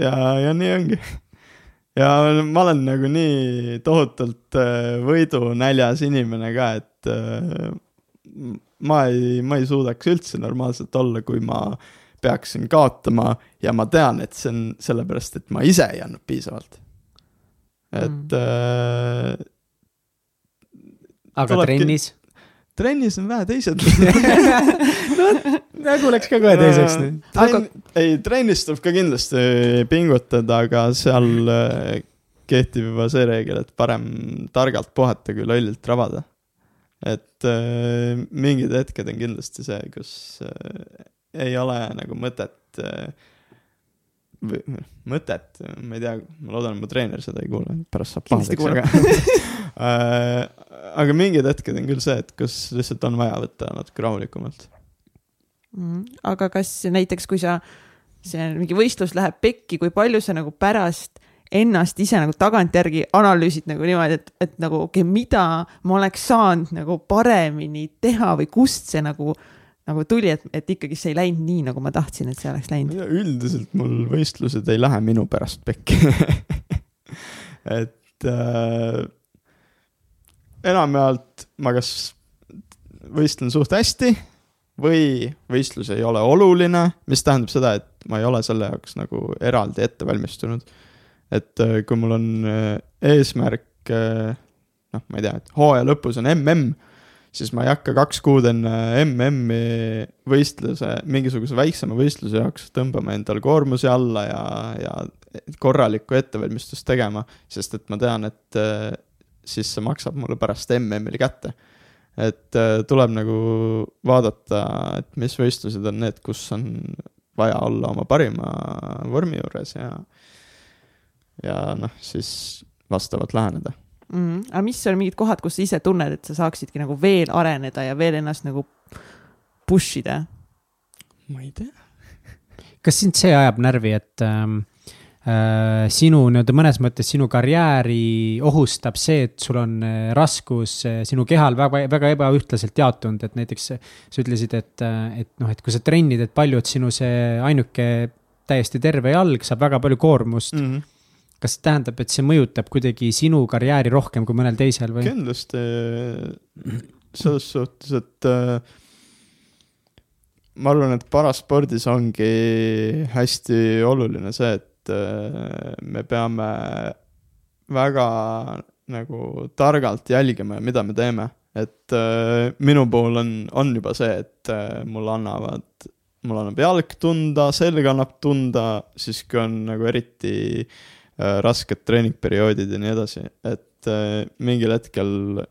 ja, ja nii ongi. ja ma olen nagu nii tohutult äh, võidunäljas inimene ka, et äh, ma ei, ma ei suudaks üldse normaalselt olla, kui ma peaksin kaotama ja ma tean, et see on sellepärast, et ma ise ei andnud piisavalt et mm. äh,. aga trennis? trennis on vähe teised [laughs] [laughs] no nägu läks ka kohe teiseks nüüd. Aga... ei, trennis tuleb ka kindlasti pingutada, aga seal äh, kehtib juba see reegel, et parem targalt puhata kui lollilt rabada. et äh, mingid hetked on kindlasti see, kus äh, ei ole nagu mõtet äh, mõtet, ma ei tea, ma loodan, et mu treener seda ei kuule, pärast saab pahaseks, aga [laughs] äh, aga mingid hetked on küll see, et kus lihtsalt on vaja võtta natuke rahulikumalt. Aga kas näiteks, kui sa, see mingi võistlus läheb pekki, kui palju sa nagu pärast ennast ise nagu tagantjärgi analüüsid nagu niimoodi, et, et nagu okei okay,, mida ma oleks saanud nagu paremini teha või kust see nagu nagu tuli, et, et ikkagi see ei läinud nii, nagu ma tahtsin, et see oleks läinud? üldiselt mul võistlused ei lähe minu pärast pekki [laughs] et äh, enamjaolt ma kas võistlen suht hästi või võistlus ei ole oluline, mis tähendab seda, et ma ei ole selle jaoks nagu eraldi ette valmistunud. et äh, kui mul on äh, eesmärk äh,, noh, ma ei tea, et hooaja lõpus on mm siis ma ei hakka kaks kuud enne MM-i võistluse, mingisuguse väiksema võistluse jaoks tõmbama endale koormusi alla ja, ja korralikku ettevalmistust tegema, sest et ma tean, et siis see maksab mulle pärast MM-il kätte. Et äh, tuleb nagu vaadata, et mis võistlused on need, kus on vaja olla oma parima vormi juures ja, ja noh, siis vastavalt läheneda mm. -hmm. aga mis on mingid kohad, kus sa ise tunned, et sa saaksidki nagu veel areneda ja veel ennast nagu push ida? ma ei tea. kas sind see ajab närvi, et ähm, äh, sinu nii-öelda mõnes mõttes sinu karjääri ohustab see, et sul on äh, raskus äh, sinu kehal väga, väga ebaühtlaselt jaotunud, et näiteks sa ütlesid, et, äh, et noh, et kui sa trennid, et palju, et sinu see ainuke täiesti terve jalg saab väga palju koormust mm. -hmm kas see tähendab, et see mõjutab kuidagi sinu karjääri rohkem kui mõnel teisel või? kindlasti, selles suhtes, et äh, ma arvan, et paraspordis ongi hästi oluline see, et äh, me peame väga nagu targalt jälgima, mida me teeme. et äh, minu puhul on, on juba see, et äh, mulle annavad, mul annab jalg tunda, selg annab tunda, siis kui on nagu eriti rasked treeningperioodid ja nii edasi, et mingil hetkel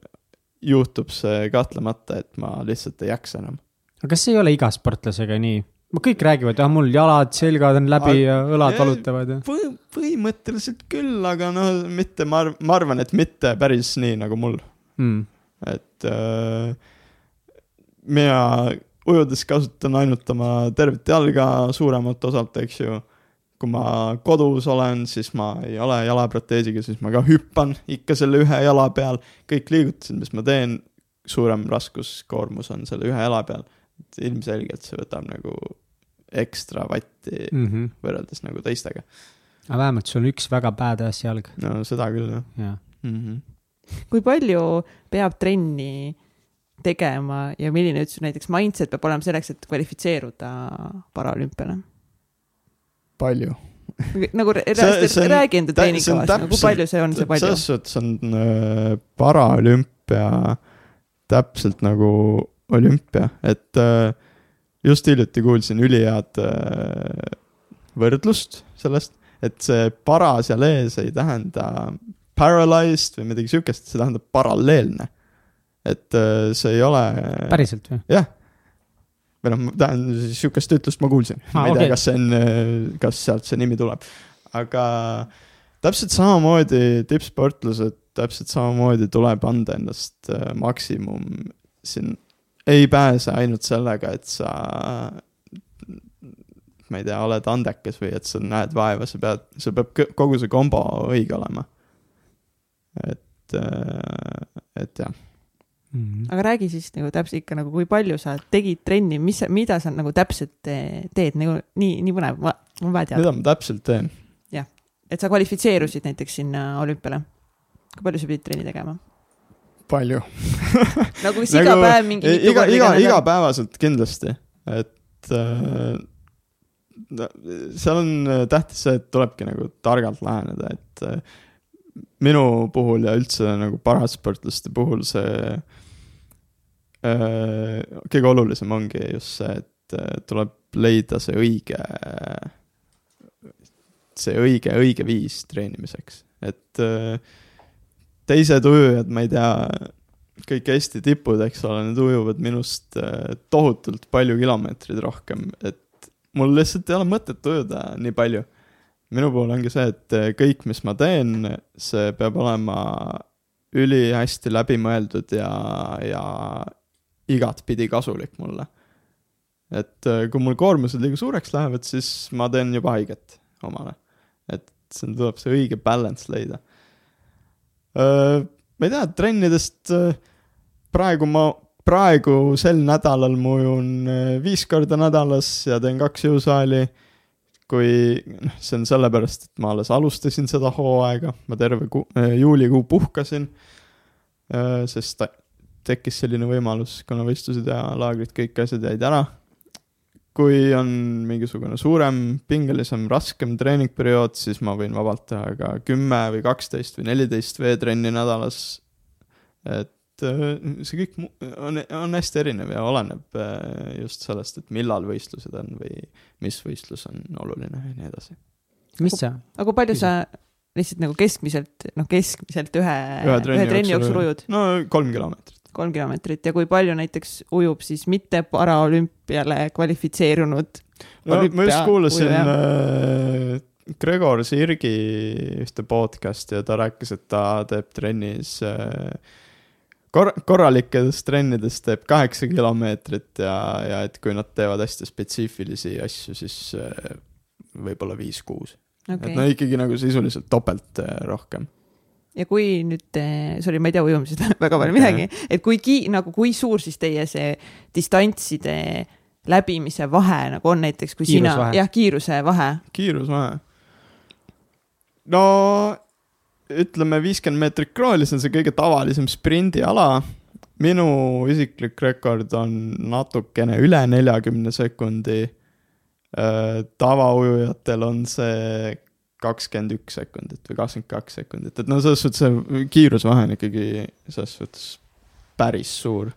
juhtub see kahtlemata, et ma lihtsalt ei jaksa enam. aga kas ei ole iga sportlasega nii? Kõik räägivad, jah, mul jalad, selgad on läbi Aga- ja õlad jah, valutavad ja. Põhi, põhimõtteliselt küll, aga noh, mitte, ma arv-, ma arvan, et mitte päris nii nagu mul, Mm. et äh, mina ujudes kasutan ainult oma tervet jalga suuremat osalt, eks ju. kui ma kodus olen, siis ma ei ole jalaproteesiga, siis ma ka hüppan ikka selle ühe jala peal. kõik liigutused, mis ma teen, suurem raskuskoormus on selle ühe jala peal. Ilmselgelt see võtab nagu ekstra vatti Mm -hmm. võrreldes nagu teistega. aga vähemalt sul on üks väga badass jalg, no seda küll jah jah. mm. -hmm. kui palju peab trenni tegema ja milline üldse näiteks mindset peab olema selleks, et kvalifitseeruda paraolümpiale? palju. nagu räägi enda treeningkavast, nagu kui palju see on, see palju? selles suhtes on äh, paraolümpia täpselt nagu olümpia, et äh, just hiljuti kuulsin ülihead äh, võrdlust sellest, et see para seal ees ei tähenda paralyzed või midagi siukest, see tähendab paralleelne. et äh, see ei ole. päriselt või? jah. või noh, tähendab, sihukest ütlust ma kuulsin ah,. ma ei okei. tea, kas see on, kas sealt see nimi tuleb. aga täpselt samamoodi tippsportlased, täpselt samamoodi tuleb anda endast maksimum. siin ei pääse ainult sellega, et sa, ma ei tea, oled andekas või et sa näed vaeva, sa pead, sul peab kogu see kombo õige olema. et, et jah. Mm. aga räägi siis nagu täpselt ikka nagu, kui palju sa tegid trenni, mis, mida sa nagu täpselt teed nagu nii, nii põnev, ma, ma vaja teada, mida ma täpselt teen? et sa kvalifitseerusid näiteks sinna olümpiale. kui palju sa pidid trenni tegema? palju. nagu kas [laughs] iga päev mingi mitu iga, iga, igapäevaselt kindlasti, et äh, seal on äh, tähtis see, et tulebki nagu targalt läheneda, et äh, minu puhul ja üldse nagu parasportlaste puhul see äh, kõige olulisem ongi just see, et äh, tuleb leida see õige, see õige, õige viis treenimiseks, et äh, teised ujujad, ma ei tea, kõik Eesti tipud, eks ole, need ujuvad minust äh, tohutult palju kilomeetreid rohkem, et mul lihtsalt ei ole mõtet ujuda nii palju. minu puhul ongi see, et äh, kõik, mis ma teen, see peab olema ülihästi läbimõeldud ja, ja igatpidi kasulik mulle. et äh, kui mul koormused liiga suureks lähevad, siis ma teen juba haiget omale. et siin tuleb see õige balance leida. Ma ei tea, trennidest äh, praegu ma, praegu sel nädalal ma ujun äh, viis korda nädalas ja teen kaks jõusaali. kui, noh, see on sellepärast, et ma alles alustasin seda hooaega, ma terve kuu, juulikuu puhkasin. sest tekkis selline võimalus, kuna võistlused ja laagrid, kõik asjad jäid ära. Kui on mingisugune suurem, pingelisem, raskem treeningperiood, siis ma võin vabalt teha ka kümme või kaksteist või neliteist veetrenni nädalas. et äh, see kõik on, on hästi erinev ja oleneb äh, just sellest, et millal võistlused on või mis võistlus on oluline ja nii edasi. mis see, aga kui palju sa lihtsalt nagu keskmiselt, noh, keskmiselt ühe, Ühe ühe trenni trenni jooksul jooksul ujud? no kolm kilomeetrit. Kolm kilomeetrit ja kui palju näiteks ujub siis mitte paraolümpiale kvalifitseerunud no ma just kuulasin äh, Gregor Sirgi ühte podcast'i ja ta rääkis, et ta teeb trennis äh, kor-, korralikes trennides teeb kaheksa kilomeetrit ja, ja et kui nad teevad hästi spetsiifilisi asju, siis äh, võib-olla viis-kuus okay.. okay. et no ikkagi nagu sisuliselt topelt äh, rohkem. Ja kui nüüd, sorry, ma ei tea ujumisest [laughs] väga palju midagi, et kui ki-, nagu kui suur siis teie see distantside läbimise vahe nagu on näiteks, kui sina Kiirusvahe., jah, kiiruse vahe, kiirusvahe. no ütleme viiskümmend meetrit krooli, see on see kõige tavalisem sprindiala. minu isiklik rekord on natukene üle neljakümne sekundi. tavaujujatel on see kakskümmend üks sekundit või kakskümmend kaks sekundit, et no selles suhtes see kiirusvahe on ikkagi selles suhtes päris suur.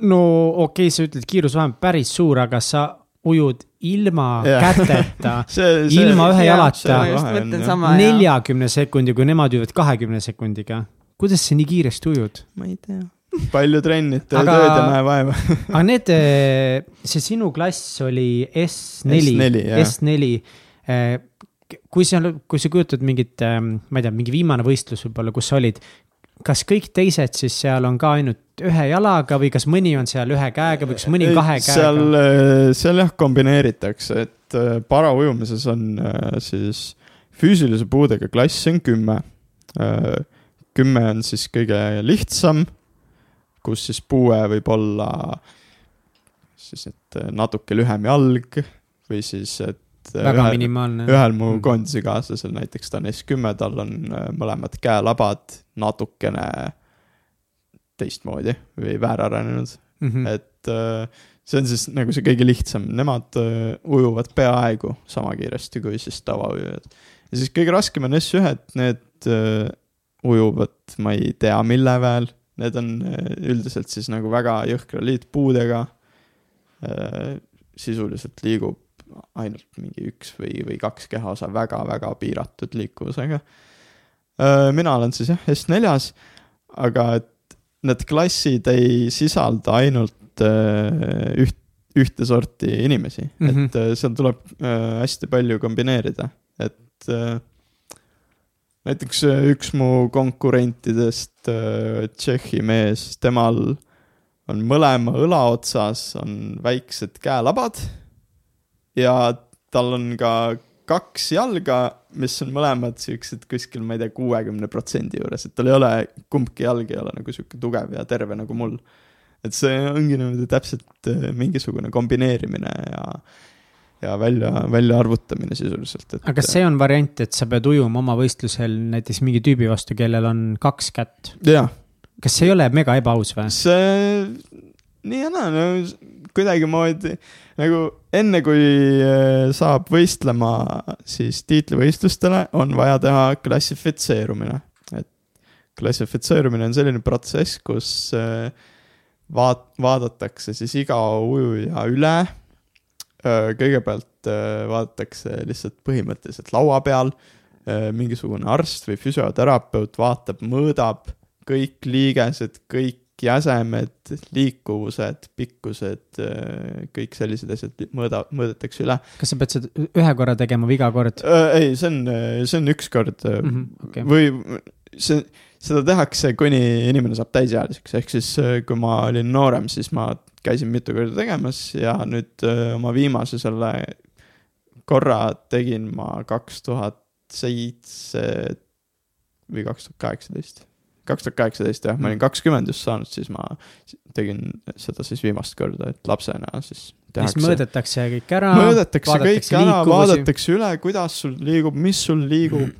no okei okay,, sa ütled, kiirusvahe on päris suur, aga sa ujud ilma Jah. käteta [laughs] see, Ilma ühe jalata. neljakümne sekundi, kui nemad ujuvad kahekümne sekundiga. kuidas sa nii kiiresti ujud? ma ei tea. palju trennid, teed Aga- ööd ja näe vaeva. [laughs] aga need, see sinu klass oli S4 S4, jah. S4. Kui seal, kui sa kujutad mingit, ma ei tea, mingi viimane võistlus võib-olla, kus sa olid. kas kõik teised siis seal on ka ainult ühe jalaga või kas mõni on seal ühe käega või kas mõni kahe seal käega?, seal jah kombineeritakse, et äh, paraujumises on äh, siis füüsilise puudega klass on kümme. kümme on siis kõige lihtsam, kus siis puue võib olla siis, et äh, natuke lühem jalg või siis, et äh, väga ühel- minimaalne. ühel mu Mm. koondisekaaslasel näiteks, ta on S10, tal on äh, mõlemad käelabad natukene teistmoodi või väärarenenud, Mhm. et äh, see on siis nagu see kõige lihtsam, nemad äh, ujuvad peaaegu sama kiiresti kui siis tavaujujad. ja siis kõige raskem on S1-d, need ujuvad, ma ei tea, mille peal, need on üldiselt siis nagu väga jõhkra liitpuudega sisuliselt liigub ainult mingi üks või, või kaks kehaosa väga-väga piiratud liikuvusega mina olen siis jah S4-s, aga et need klassid ei sisalda ainult üht, ühte sorti inimesi mm. -hmm. et seal tuleb hästi palju kombineerida, et näiteks üks mu konkurentidest Tšehhi mees, temal on mõlema õla otsas on väiksed käelabad ja tal on ka kaks jalga, mis on mõlemad siuksed kuskil, ma ei tea, kuuekümne protsendi juures, et tal ei ole, kumbki jalg ei ole nagu sihuke tugev ja terve nagu mul. et see ongi niimoodi täpselt äh, mingisugune kombineerimine ja, ja välja, väljaarvutamine sisuliselt, et. aga kas see on variant, et sa pead ujuma oma võistlusel näiteks mingi tüübi vastu, kellel on kaks kätt? kas see ei ole mega ebaaus või? see, nii ja naa, no kuidagimoodi nagu enne, kui äh, saab võistlema siis tiitlivõistlustele, on vaja teha klassifitseerumine. et klassifitseerumine on selline protsess, kus äh, vaat-, vaadatakse siis iga ujuja üle. kõigepealt äh, vaadatakse lihtsalt põhimõtteliselt laua peal, mingisugune arst või füsioterapeut vaatab, mõõdab kõik liigesed, kõik jäsemed, liikuvused, pikkused, kõik sellised asjad mõõda, mõõdetakse üle. kas sa pead seda ühe korra tegema või iga kord ei, see on, see on ükskord mm? -hmm. Okay. või see, seda tehakse, kuni inimene saab täisealiseks, ehk siis äh, kui ma olin noorem, siis ma käisin mitu korda tegemas ja nüüd oma viimase selle korra tegin ma kaks tuhat seitse või kaks tuhat kaheksateist. Kaks tuhat kaheksateist jah, ma olin kakskümmend just saanud, siis ma tegin seda siis viimast korda, et lapsena siis siis tehakse. mõõdetakse kõik ära. mõõdetakse kõik ära, vaadatakse üle, kuidas sul liigub, mis sul liigub,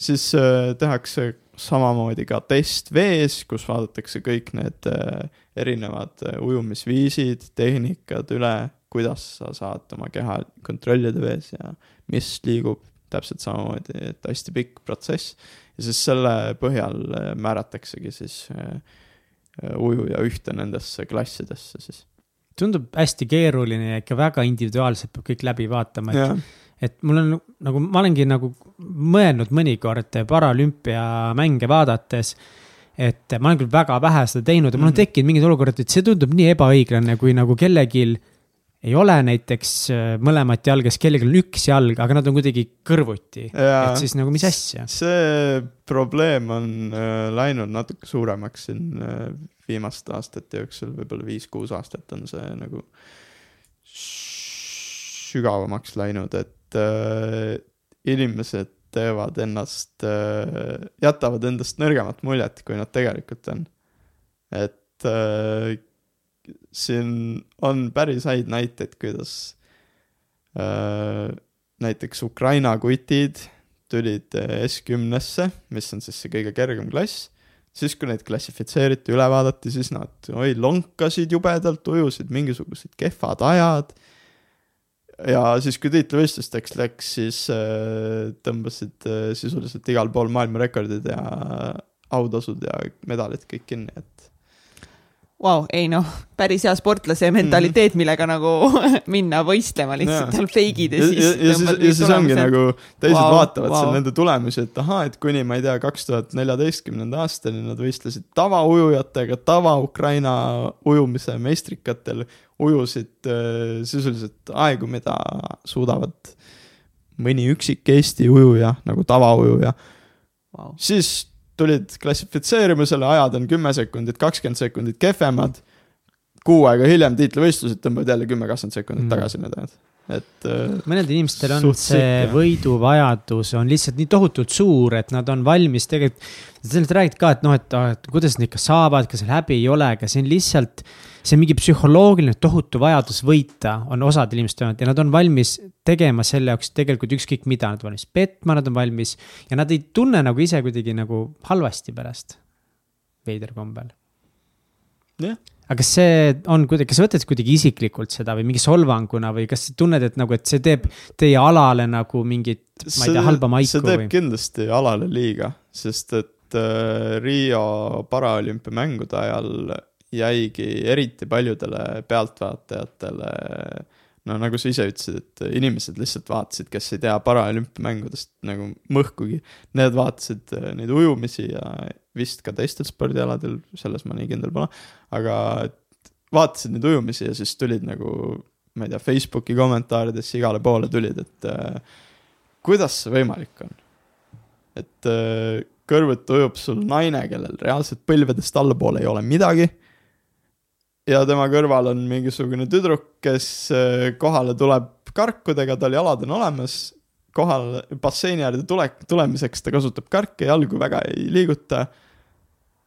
siis äh, tehakse samamoodi ka test vees, kus vaadatakse kõik need äh, erinevad äh, ujumisviisid, tehnikad üle, kuidas sa saad oma keha kontrollida vees ja mis liigub täpselt samamoodi, et hästi pikk protsess. ja siis selle põhjal äh, määrataksegi siis äh, äh, ujuja ühte nendesse klassidesse siis. tundub hästi keeruline ja ikka väga individuaalselt peab kõik läbi vaatama, et et mul on nagu, ma olengi nagu mõelnud mõnikord paralümpiamänge vaadates. et ma olen küll väga vähe seda teinud ja mul on Mhm. tekkinud mingid olukorrad, et see tundub nii ebaõiglane, kui nagu kellelgi ei ole näiteks äh, mõlemat jalga, siis kellelgi on üks jalg, aga nad on kuidagi kõrvuti. Et siis nagu mis asja? see probleem on äh, läinud natuke suuremaks siin äh, viimaste aastate jooksul, võib-olla viis-kuus aastat on see nagu sügavamaks läinud, et äh, inimesed teevad ennast äh,, jätavad endast nõrgemat muljet, kui nad tegelikult on. et äh, siin on päris häid näiteid, kuidas äh, näiteks Ukraina kutid tulid äh, S10-sse, mis on siis see kõige kergem klass, siis kui neid klassifitseeriti, üle vaadati, siis nad oi lonkasid jubedalt, ujusid mingisugused kehvad ajad. ja siis, kui tiitlivõistlusteks läks, siis äh, tõmbasid äh, sisuliselt igal pool maailmarekordid ja autasud ja medalid kõik kinni, et Vau, ei noh, päris hea sportlase mentaliteet, millega nagu [laughs] minna võistlema lihtsalt seal feigid ja siis. ja, siis, ja siis ongi nagu teised wow, vaatavad wow. seal nende tulemusi, et ahaa, et kuni ma ei tea, kaks tuhat neljateistkümnenda aastani nad võistlesid tavaujujatega, tava-Ukraina ujumise meistrikatel, ujusid äh, sisuliselt aegu, mida suudavad mõni üksik Eesti ujuja nagu tavaujuja Wow. siis tulid klassifitseerimisele, ajad on kümme sekundit, kakskümmend sekundit kehvemad. Kuu aega hiljem tiitlivõistlused tõmbavad jälle kümme, kakskümmend sekundit Mm. tagasi need ajad, et äh, mõnedel inimestel on see jah. võiduvajadus on lihtsalt nii tohutult suur, et nad on valmis tegelikult. sellest räägid ka, et noh, et, et kuidas nad ikka saavad, kas häbi ei ole, aga see on lihtsalt. See mingi psühholoogiline tohutu vajadus võita, on osad inimesed öelnud ja nad on valmis tegema selle jaoks tegelikult ükskõik mida, nad on valmis petma, nad on valmis. ja nad ei tunne nagu ise kuidagi nagu halvasti pärast. veider kombel jah, aga kas see on kuidagi, kas sa võtad kuidagi isiklikult seda või mingi solvanguna või kas tunned, et nagu, et see teeb teie alale nagu mingit, ma ei tea, halba maiku see teeb või? kindlasti alale liiga, sest et äh, Riio paraolümpiamängude ajal jäigi eriti paljudele pealtvaatajatele no nagu sa ise ütlesid, et inimesed lihtsalt vaatasid, kes ei tea paraolümpiamängudest nagu mõhkugi. Need vaatasid äh, neid ujumisi ja vist ka teistel spordialadel, selles ma nii kindel pole, aga vaatasid neid ujumisi ja siis tulid nagu ma ei tea, Facebooki kommentaaridesse igale poole tulid, et äh, kuidas see võimalik on? et äh, kõrvuti ujub sul naine, kellel reaalselt põlvedest allapoole ei ole midagi. Ja tema kõrval on mingisugune tüdruk, kes äh, kohale tuleb karkudega, tal jalad on olemas. kohale basseini äärde tule, tulemiseks ta kasutab karke, jalgu väga ei liiguta.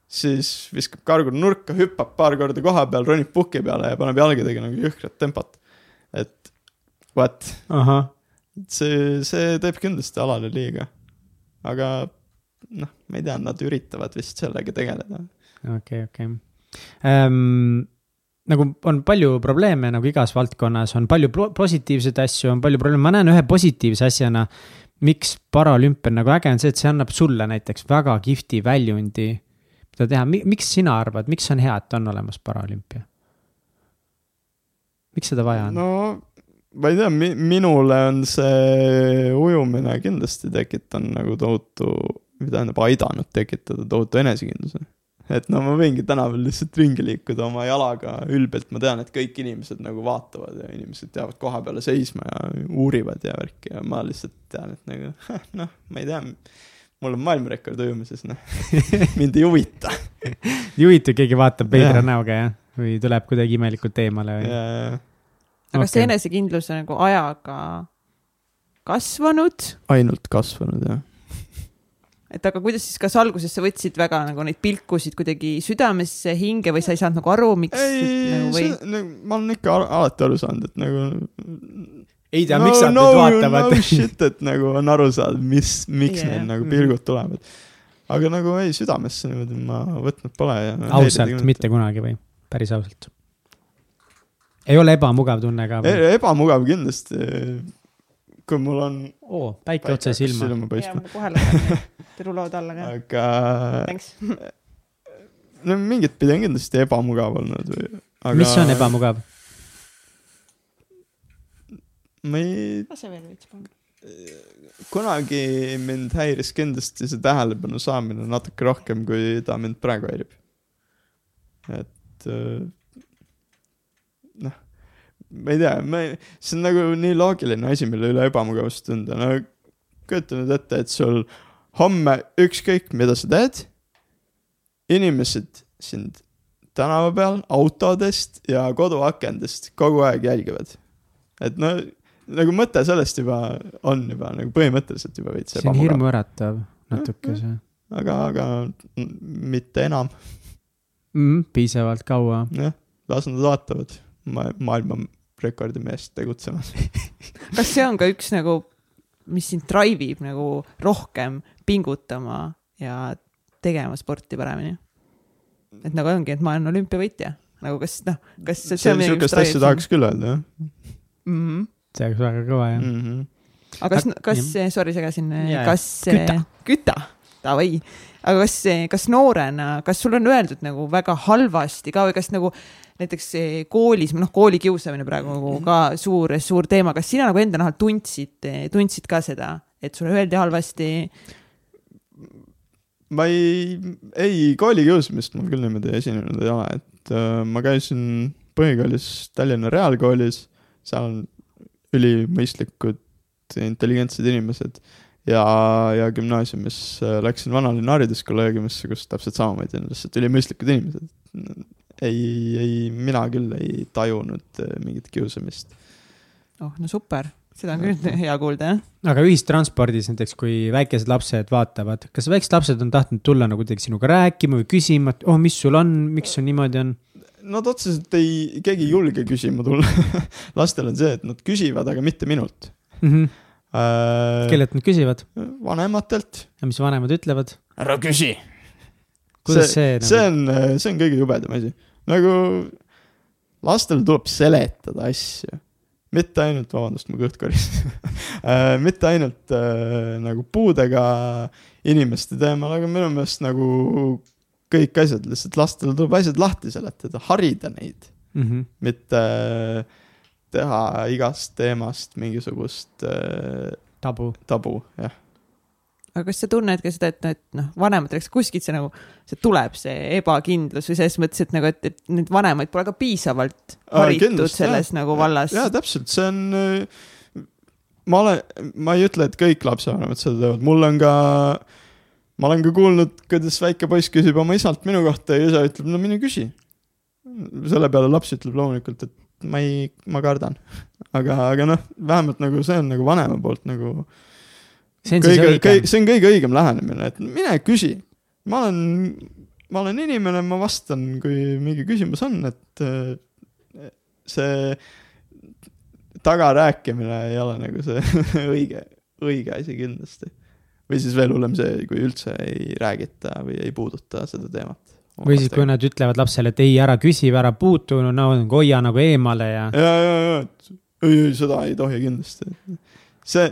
siis viskab kargud nurka, hüppab paar korda koha peal, ronib puhki peale ja paneb jalgadega nagu jõhkrat tempot. et what see, see teeb kindlasti alale liiga. aga noh, ma ei tea, nad üritavad vist sellega tegeleda. okei, okei. Ehm, nagu on palju probleeme nagu igas valdkonnas, on palju positiivseid asju, on palju probleeme, ma näen ühe positiivse asjana. miks paraolümpia on nagu äge, on see, et see annab sulle näiteks väga kihvti väljundi, mida teha, miks sina arvad, miks on hea, et on olemas paraolümpia? miks seda vaja on no ma ei tea mi,, minule on see ujumine kindlasti tekitanud nagu tohutu, või tähendab aidanud tekitada tohutu enesekindluse. Et no ma võingi tänaval lihtsalt ringi liikuda oma jalaga ülbelt, ma tean, et kõik inimesed nagu vaatavad ja inimesed jäävad koha peale seisma ja uurivad ja värki ja ma lihtsalt tean, et nagu noh, ma ei tea, mul on maailmarekord ujumises, noh, [laughs] mind ei huvita. [laughs] ei huvita, keegi vaatab veidra näoga jah, või tuleb kuidagi imelikult eemale või? aga kas see enesekindlus on nagu ajaga kasvanud? ainult kasvanud jah. Et aga kuidas siis, kas alguses sa võtsid väga nagu neid pilkusid kuidagi südamesse, hinge või sa ei saanud nagu aru, miks ei nagu,, või nagu, ma olen ikka al- alati aru saanud, et nagu ei tea, miks nad nüüd vaatavad no shit, et nagu on aru saada, mis, miks yeah. need nagu pilgud tulevad. aga nagu ei, südamesse niimoodi ma võtnud pole ja. ausalt, mitte kunagi või, päris ausalt? ei ole ebamugav tunne ka või? E- ebamugav kindlasti, kui mul on oo, päike otse silma. silma paistma, kohe läheb tirulood alla ka. aga Thanks. [laughs] no mingit pidi on kindlasti ebamugav olnud või, aga mis on? ebamugav? ma ei lase veel veits panna. kunagi mind häiris kindlasti see tähelepanu saamine natuke rohkem, kui ta mind praegu häirib. et äh, ma ei tea, ma ei, see on nagu nii loogiline asi, mille üle ebamugavust tunda, no kujuta nüüd ette, et sul homme ükskõik, mida sa teed, inimesed sind tänava peal autodest ja koduakendest kogu aeg jälgivad. et no nagu mõte sellest juba on juba nagu põhimõtteliselt juba veits see on hirmuäratav natukese aga, aga m- mitte enam, mm,. piisavalt kaua. jah, las nad vaatavad ma-, maailmarekordi meest tegutsemas. [laughs] kas see on ka üks nagu, mis sind drive ib nagu rohkem pingutama ja tegema sporti paremini? et nagu ongi, et ma olen olümpiavõitja, nagu kas noh, kas see, see on sihukest asja tahaks küll öelda, jah mm. -hmm. see oleks väga kõva jah mm.. mm. -hmm. aga kas kas, sorry, segasin kas küta., küta, davai, aga kas, kas noorena, kas sul on öeldud nagu väga halvasti ka või kas nagu näiteks eh, koolis, noh, koolikiusamine praegu nagu ka suur, suur teema, kas sina nagu enda nahal tundsid, tundsid ka seda, et sulle öeldi halvasti? ma ei, ei koolikiusamist mul küll niimoodi esinenud ei ole, et äh, ma käisin põhikoolis Tallinna Reaalkoolis, seal on ülimõistlikud, intelligentsed inimesed. Ja, ja gümnaasiumis äh, läksin vanalinna hariduskolleegiumisse, kus täpselt samamoodi on lihtsalt ülimõistlikud inimesed. ei, ei, mina küll ei tajunud äh, mingit kiusamist. oh, no super, seda on küll hea kuulda, jah. aga ühistranspordis näiteks, kui väikesed lapsed vaatavad, kas väiksed lapsed on tahtnud tulla nagu kuidagi sinuga rääkima või küsima, et oh, mis sul on, miks sul niimoodi on? Nad otseselt ei, keegi ei julge küsima tulla. [laughs] lastel on see, et nad küsivad, aga mitte minult Mm -hmm. äh,. kellelt nad küsivad vanematelt. ja mis vanemad ütlevad? ära küsi. kuidas see, see nagu- on, see on kõige jubedam asi. Nagu lastel tuleb seletada asju, mitte ainult, vabandust, mu kõht koris [laughs] mitte ainult äh, nagu puudega inimeste teemal, aga minu meelest nagu kõik asjad, lihtsalt lastele tuleb asjad lahti seletada, harida neid, mm? -hmm. mitte äh, teha igast teemast mingisugust äh, tabu. tabu, jah. Aga kas sa tunned ka seda, et, et noh, vanematel, kuskilt see nagu, see tuleb see ebakindlus või selles mõttes, et nagu, et, et neid vanemaid pole ka piisavalt haritud kindlasti, selles jah. nagu vallas. jaa, täpselt, see on, ma olen, ma ei ütle, et kõik lapsevanemad seda teevad, mul on ka, ma olen ka kuulnud, kuidas väike poiss küsib oma isalt minu kohta ja isa ütleb, no mine küsi. selle peale laps ütleb loomulikult, et ma ei, ma kardan. aga, aga noh, vähemalt nagu see on nagu vanema poolt nagu see on kõige, õige. see on kõige õigem lähenemine, et mine küsi. ma olen, ma olen inimene, ma vastan, kui mingi küsimus on, et äh, see tagarääkimine ei ole nagu see [laughs] õige, õige asi kindlasti. või siis veel hullem see, kui üldse ei räägita või ei puuduta seda teemat. või siis, kui nad ütlevad lapsele, et ei, ära küsi, ära puutu, no nagu hoia nagu eemale ja. ja, ja, ja, ei, ei seda ei tohi kindlasti. see,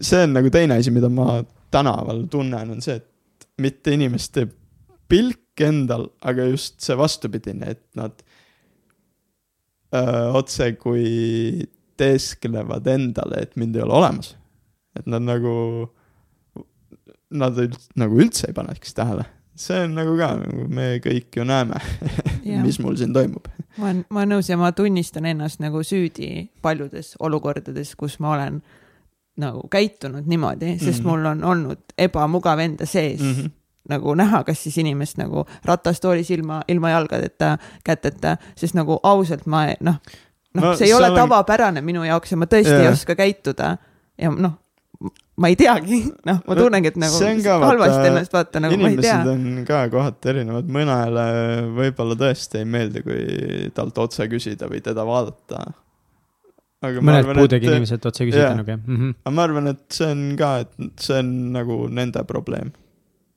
see on nagu teine asi, mida ma tänaval tunnen, on see, et mitte inimeste pilk endal, aga just see vastupidine, et nad öö, otse kui teesklevad endale, et mind ei ole olemas. et nad nagu, nad üld, nagu üldse ei paneks tähele. see on nagu ka, nagu me kõik ju näeme, [laughs] mis mul siin toimub. ma olen, ma olen nõus ja ma tunnistan ennast nagu süüdi paljudes olukordades, kus ma olen nagu käitunud niimoodi, sest Mhm. mul on olnud ebamugav enda sees mm. -hmm nagu näha, kas siis inimest nagu ratastoolis ilma, ilma jalgadeta, käteta, sest nagu ausalt ma noh, noh No see ei ole on- tavapärane minu jaoks ja ma tõesti Jaa. ei oska käituda ja noh, ma ei teagi, [laughs] noh, ma tunnengi, et nagu ka, halvasti ennast vaata nagu ma ei tea inimesed. on ka kohati erinevad, mõnele võib-olla tõesti ei meeldi, kui talt otse küsida või teda vaadata. Aga ma mõned arvan, puudega et, inimesed otse küsida jaa. nagu jah mm. -hmm. aga ma arvan, et see on ka, et see on nagu nende probleem.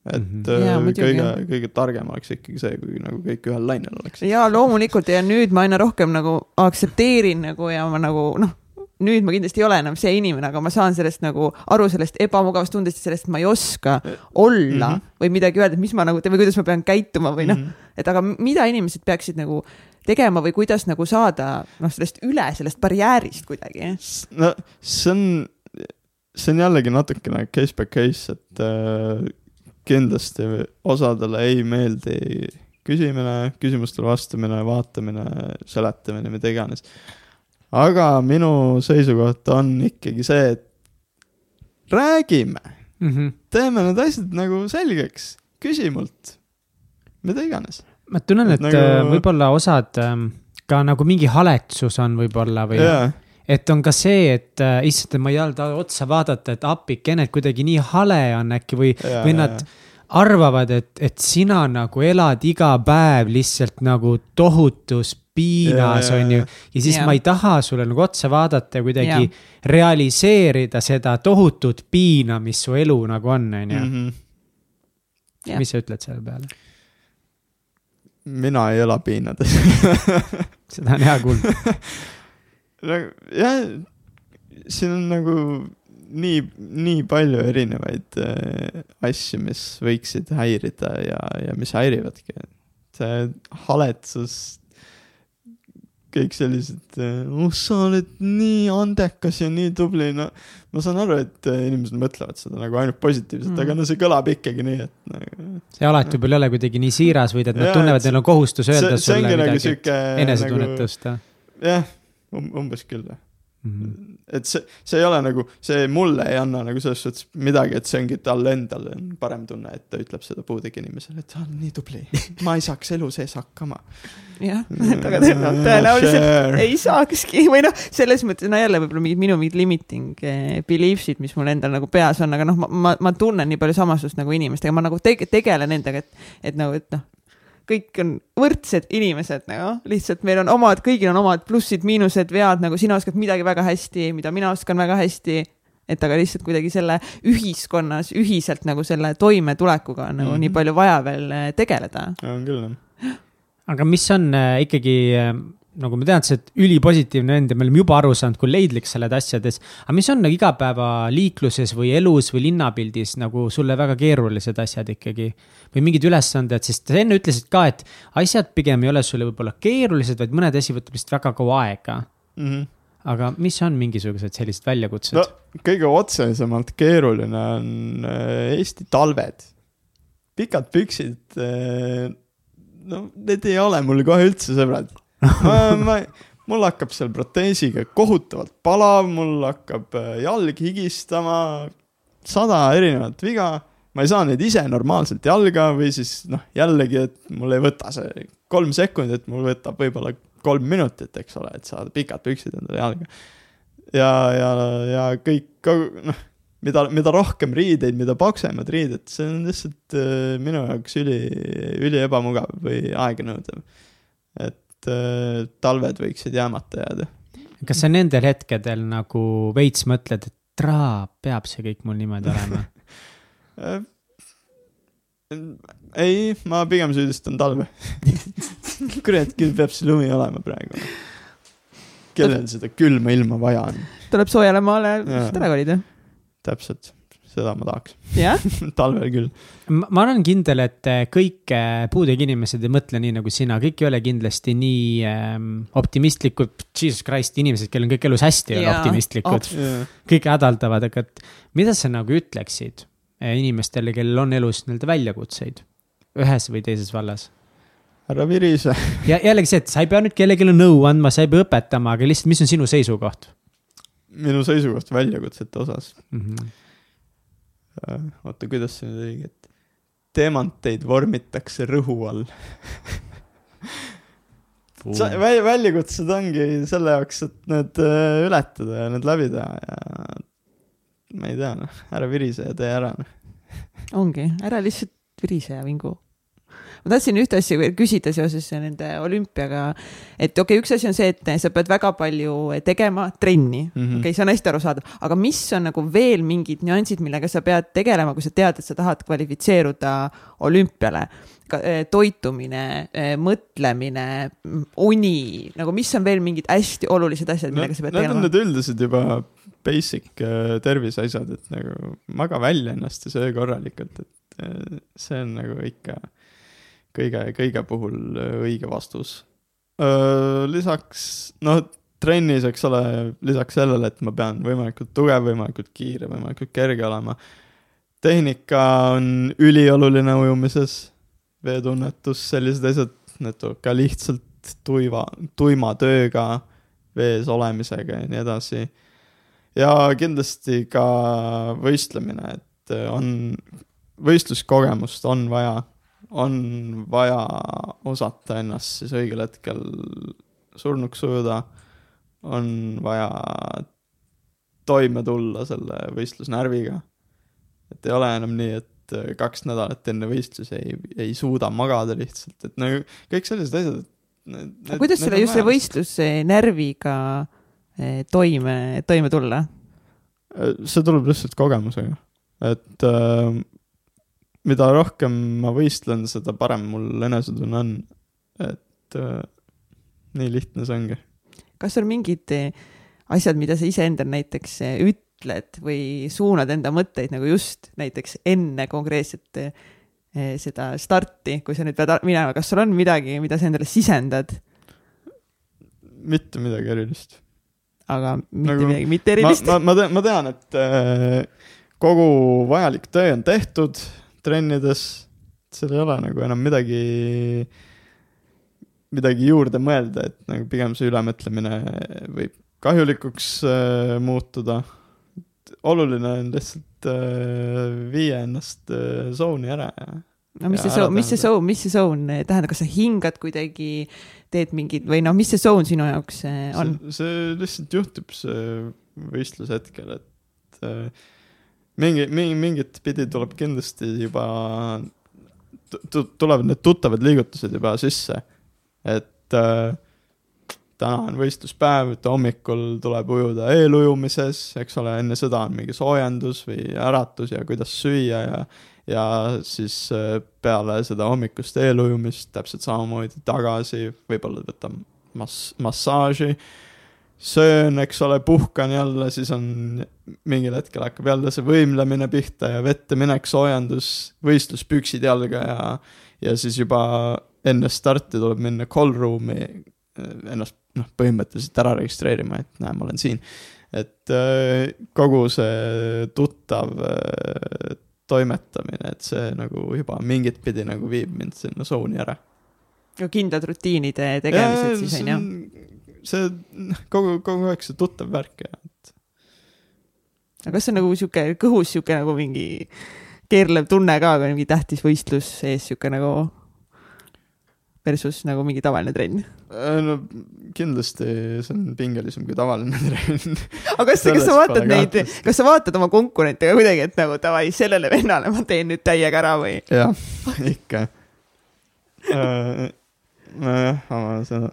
et mm -hmm. muidugi, kõige kõige targem oleks ikkagi see, kui nagu kõik ühel lainel oleks. ja loomulikult ja nüüd ma aina rohkem nagu aktsepteerin nagu ja ma nagu noh, nüüd ma kindlasti ei ole enam see inimene, aga ma saan sellest nagu aru sellest ebamugavast tundest ja sellest, et ma ei oska olla mm. -hmm. või midagi öelda, et mis ma nagu teen või kuidas ma pean käituma või noh, Mhm. et aga mida inimesed peaksid nagu tegema või kuidas nagu saada noh, sellest üle sellest barjäärist kuidagi. no see on, see on jällegi natukene case by case, et äh, kindlasti osadele ei meeldi küsimine, küsimustele vastamine, vaatamine, seletamine, mida iganes. Aga minu seisukoht on ikkagi see, et räägime, Mm -hmm. teeme need asjad nagu selgeks, küsi mult, mida iganes. ma tunnen, et Et nagu- nagu... võib-olla osad ähm, ka nagu mingi haletsus on võib-olla või jaa, et on ka see, et äh, issand, ma ei olnud otsa vaadata, et appikene, et kuidagi nii hale on äkki või, jaa, või nad arvavad, et, et sina nagu elad iga päev lihtsalt nagu tohutus piinas, on ju ja siis Jaa. ma ei taha sulle nagu otsa vaadata ja kuidagi Jaa. realiseerida seda tohutut piina, mis su elu nagu on, on ju. Jah. mis sa ütled selle peale? mina ei ela piinades [laughs] seda on hea kuulda. [laughs] jah, siin on nagu nii, nii palju erinevaid äh, asju, mis võiksid häirida ja, ja mis häirivadki. see haletsus, kõik sellised, oh sa oled nii andekas ja nii tubli, no ma saan aru, et äh, inimesed mõtlevad seda nagu ainult positiivselt Mm. aga no see kõlab ikkagi nii, et nagu, see alati võib-olla ei ole kuidagi nii siiras või et nad Jaa, tunnevad, et neil on kohustus öelda see, see sulle nagu midagi, sihuke enesetunnetust nagu,. jah um,, umbes küll Mhm. et see, see ei ole nagu, see mulle ei anna nagu selles suhtes midagi, et see ongi talle endale on parem tunne, et ta ütleb seda puudega inimesele, et ta on nii tubli. ma ei saaks elu sees hakkama. jah, [laughs] aga tõenäoliselt tõenäoliselt ei saakski või noh, selles mõttes, no jälle võib-olla mingid minu mingid limiting eh, beliefs'id, mis mul endal nagu peas on, aga noh, ma, ma, ma tunnen nii palju samasust nagu inimestega, ma nagu tege, tegelen nendega, et, et nagu, et noh, kõik on võrdsed inimesed nagu, lihtsalt meil on omad, kõigil on omad plussid-miinused, vead, nagu sina oskad midagi väga hästi, mida mina oskan väga hästi et aga lihtsalt kuidagi selle ühiskonnas ühiselt nagu selle toimetulekuga on nagu mm Mhm. -hmm. nii palju vaja veel eh, tegeleda. on küll jah. aga mis on äh, ikkagi äh, nagu ma tean, oled ülipositiivne vend ja me oleme juba aru saanud, kui leidlik sa oled asjades. aga mis on nagu igapäevaliikluses või elus või linnapildis nagu sulle väga keerulised asjad ikkagi? või mingid ülesanded, sest sa enne ütlesid ka, et asjad pigem ei ole sulle võib-olla keerulised, vaid mõned asi võtab lihtsalt väga kaua aega. Mhm. aga mis on mingisugused sellised väljakutsed no kõige otsesemalt keeruline on äh, Eesti talved. pikad püksid, no need ei ole mul kohe üldse sõbrad. [laughs] ma, mul hakkab seal proteesiga kohutavalt palav, mul hakkab äh, jalg higistama, sada erinevat viga. ma ei saa neid ise normaalselt jalga või siis noh, jällegi, et mul ei võta see kolm sekundit, mul võtab võib-olla kolm minutit, eks ole, et saada pikad püksid endale jalga ja, ja, ja kõik, noh, mida, mida rohkem riideid, mida paksemad riided, see on lihtsalt äh, minu jaoks üli, üli ebamugav või aeganõudev. et äh, talved võiksid jäämata jääda. kas sa nendel hetkedel nagu veits mõtled, et traa, peab see kõik mul niimoodi [laughs] olema? Äh, ei, ma pigem süüdistan talve. [laughs] kurat, küll peab see lumi olema praegu. kellel seda külma ilma vaja on, tuleb soojale maale ära kolida. täpselt, seda ma tahaks, jah, [laughs] talvel küll. ma olen kindel, et äh, kõik äh, puudega inimesed ei mõtle nii nagu sina, kõik ei ole kindlasti nii ähm, optimistlikud, jesus christ, inimesed, kellel on kõik elus hästi, ei ole optimistlikud, kõik hädaldavad, aga et mida sa nagu ütleksid äh, inimestele, kellel on elus nii-öelda väljakutseid? Ühes või teises vallas? härra Virise, [laughs] ja jällegi see, et sa ei pea nüüd kellelegi nõu andma, sa ei pea õpetama, aga lihtsalt, mis on sinu seisukoht? Minu seisukoht väljakutsete osas. Mm? -hmm. Äh, oota, kuidas see nüüd õige, et teemanteid vormitakse rõhu all. väl-, väljakutsed ongi selle jaoks, et need äh, ületada ja need läbi teha ja ma ei tea, noh, ära virise ja tee ära, noh. ongi, ära lihtsalt virise ja vingu. Ma tahtsin ühte asja veel küsida seoses nende olümpiaga, et okei okay,, üks asi on see, et sa pead väga palju tegema trenni mm. -hmm. okei okay,, see on hästi arusaadav, aga mis on nagu veel mingid nüansid, millega sa pead tegelema, kui sa tead, et sa tahad kvalifitseeruda olümpiale? toitumine, mõtlemine, uni, nagu mis on veel mingid hästi olulised asjad, millega sa pead Need on tegelema? need üldised juba basic äh, terviseasjad, et nagu maga välja ennast ja söö korralikult, et see on nagu ikka kõige, kõige puhul äh, õige vastus. lisaks, noh, trennis, eks ole, lisaks sellele, et ma pean võimalikult tugev, võimalikult kiire, võimalikult kerge olema. tehnika on ülioluline ujumises, veetunnetus, sellised asjad, need ka lihtsalt tuiva, tuima tööga, vees olemisega ja nii edasi. ja kindlasti ka võistlemine, et on, võistluskogemust on vaja, on vaja osata ennast siis õigel hetkel surnuks ujuda, on vaja toime tulla selle võistlusnärviga. et ei ole enam nii, et kaks nädalat enne võistlusi ei, ei suuda magada lihtsalt, et nagu kõik sellised asjad. kuidas selle just selle võistlusnärviga eh, toime, toime tulla? see tuleb lihtsalt kogemusega, et äh, mida rohkem ma võistlen, seda parem mul enesetunne on. et äh, nii lihtne see ongi. kas on mingid eh, asjad, mida sa iseendale näiteks eh, üt-, mõtled või suunad enda mõtteid nagu just näiteks enne konkreetset eh, seda starti, kui sa nüüd pead minema, kas sul on midagi, mida sa endale sisendad? mitte midagi erilist. aga mitte nagu, midagi, mitte erilist? ma, ma, ma tean, ma tean, et äh, kogu vajalik töö on tehtud trennides, seal ei ole nagu enam midagi midagi juurde mõelda, et nagu pigem see ülemõtlemine võib kahjulikuks äh, muutuda. oluline on lihtsalt äh, viia ennast äh, zone'i ära ja. no mis see zone, mis see zone, mis see zone tähendab, kas sa hingad kuidagi, teed mingid või noh, mis see zone sinu jaoks äh, on? see lihtsalt juhtub see võistluse hetkel, et äh, mingi, mingi, mingit pidi tuleb kindlasti juba, tulevad need tuttavad liigutused juba sisse. Et äh, täna on võistluspäev, et hommikul tuleb ujuda eelujumises, eks ole, enne seda on mingi soojendus või äratus ja kuidas süüa ja ja siis äh, peale seda hommikust eelujumist täpselt samamoodi tagasi, võib-olla võtan mass-, massaaži, söön, eks ole, puhkan jälle, siis on mingil hetkel hakkab jälle see võimlemine pihta ja vette minek, soojendus, võistluspüksid jalga ja ja siis juba enne starti tuleb minna call room'i ennast noh, põhimõtteliselt ära registreerima, et näe, ma olen siin. et äh, kogu see tuttav äh, toimetamine, et see nagu juba mingit pidi nagu viib mind sinna zone'i ära. no kindlad rutiinide tegemised siis on ju? See [laughs] kogu, kogu aeg see tuttav värk ja et. aga kas see on nagu sihuke kõhus sihuke nagu mingi keerlev tunne ka, kui mingi tähtis võistlus ees sihuke nagu versus nagu mingi tavaline trenn? Äh, no kindlasti see on pingelisem kui tavaline [laughs] trenn. aga kas, kas sa vaatad neid, kas sa vaatad oma konkurente ka kuidagi, et nagu davai, sellele vennale ma teen nüüd täiega ära või? jah, [laughs] ikka äh, nojah, oma seda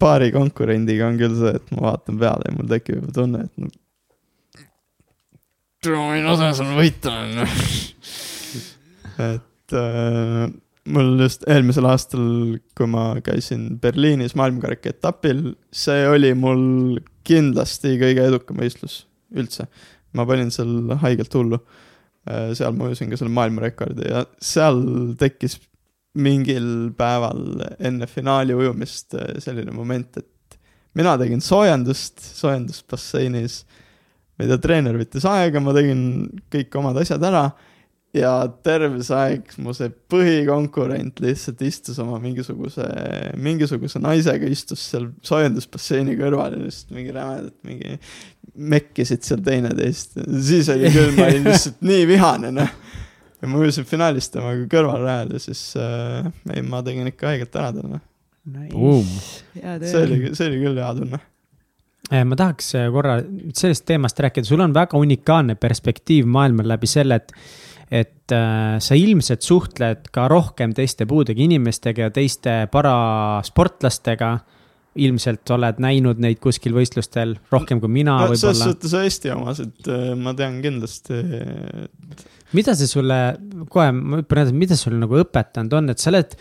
paari konkurendiga on küll see, et ma vaatan peale ja mul tekib juba tunne, et no ma võin osa sul võita, onju. et äh, mul just eelmisel aastal, kui ma käisin Berliinis maailmakarika etapil, see oli mul kindlasti kõige edukam võistlus üldse. ma panin seal haigelt hullu. Äh, seal ma ujusin ka selle maailmarekordi ja seal tekkis mingil päeval enne finaali ujumist äh, selline moment, et mina tegin soojendust, soojendust basseinis, mida treener võttis aega, ma tegin kõik omad asjad ära ja terve see aeg mu see põhikonkurent lihtsalt istus oma mingisuguse, mingisuguse naisega istus seal soojendusbasseini kõrval ja lihtsalt mingi rämedalt mingi mekkisid seal teineteist. siis oli küll, ma olin lihtsalt nii vihane, noh. Ja ma ujusin finaalis temaga kõrvalrajal ja siis äh,, ei, ma tegin ikka haiget ära talle. Nice.. see oli, see oli küll hea tunne. Äh, ma tahaks äh, korra sellest teemast rääkida, sul on väga unikaalne perspektiiv maailmal läbi selle, et et äh, sa ilmselt suhtled ka rohkem teiste puudega inimestega ja teiste parasportlastega. ilmselt oled näinud neid kuskil võistlustel rohkem kui mina no, võib-olla. selles suhtes Eesti omas, et äh, ma tean kindlasti et.... mida see sulle, kohe ma hüppan edasi, mida sul nagu õpetanud on, et sa oled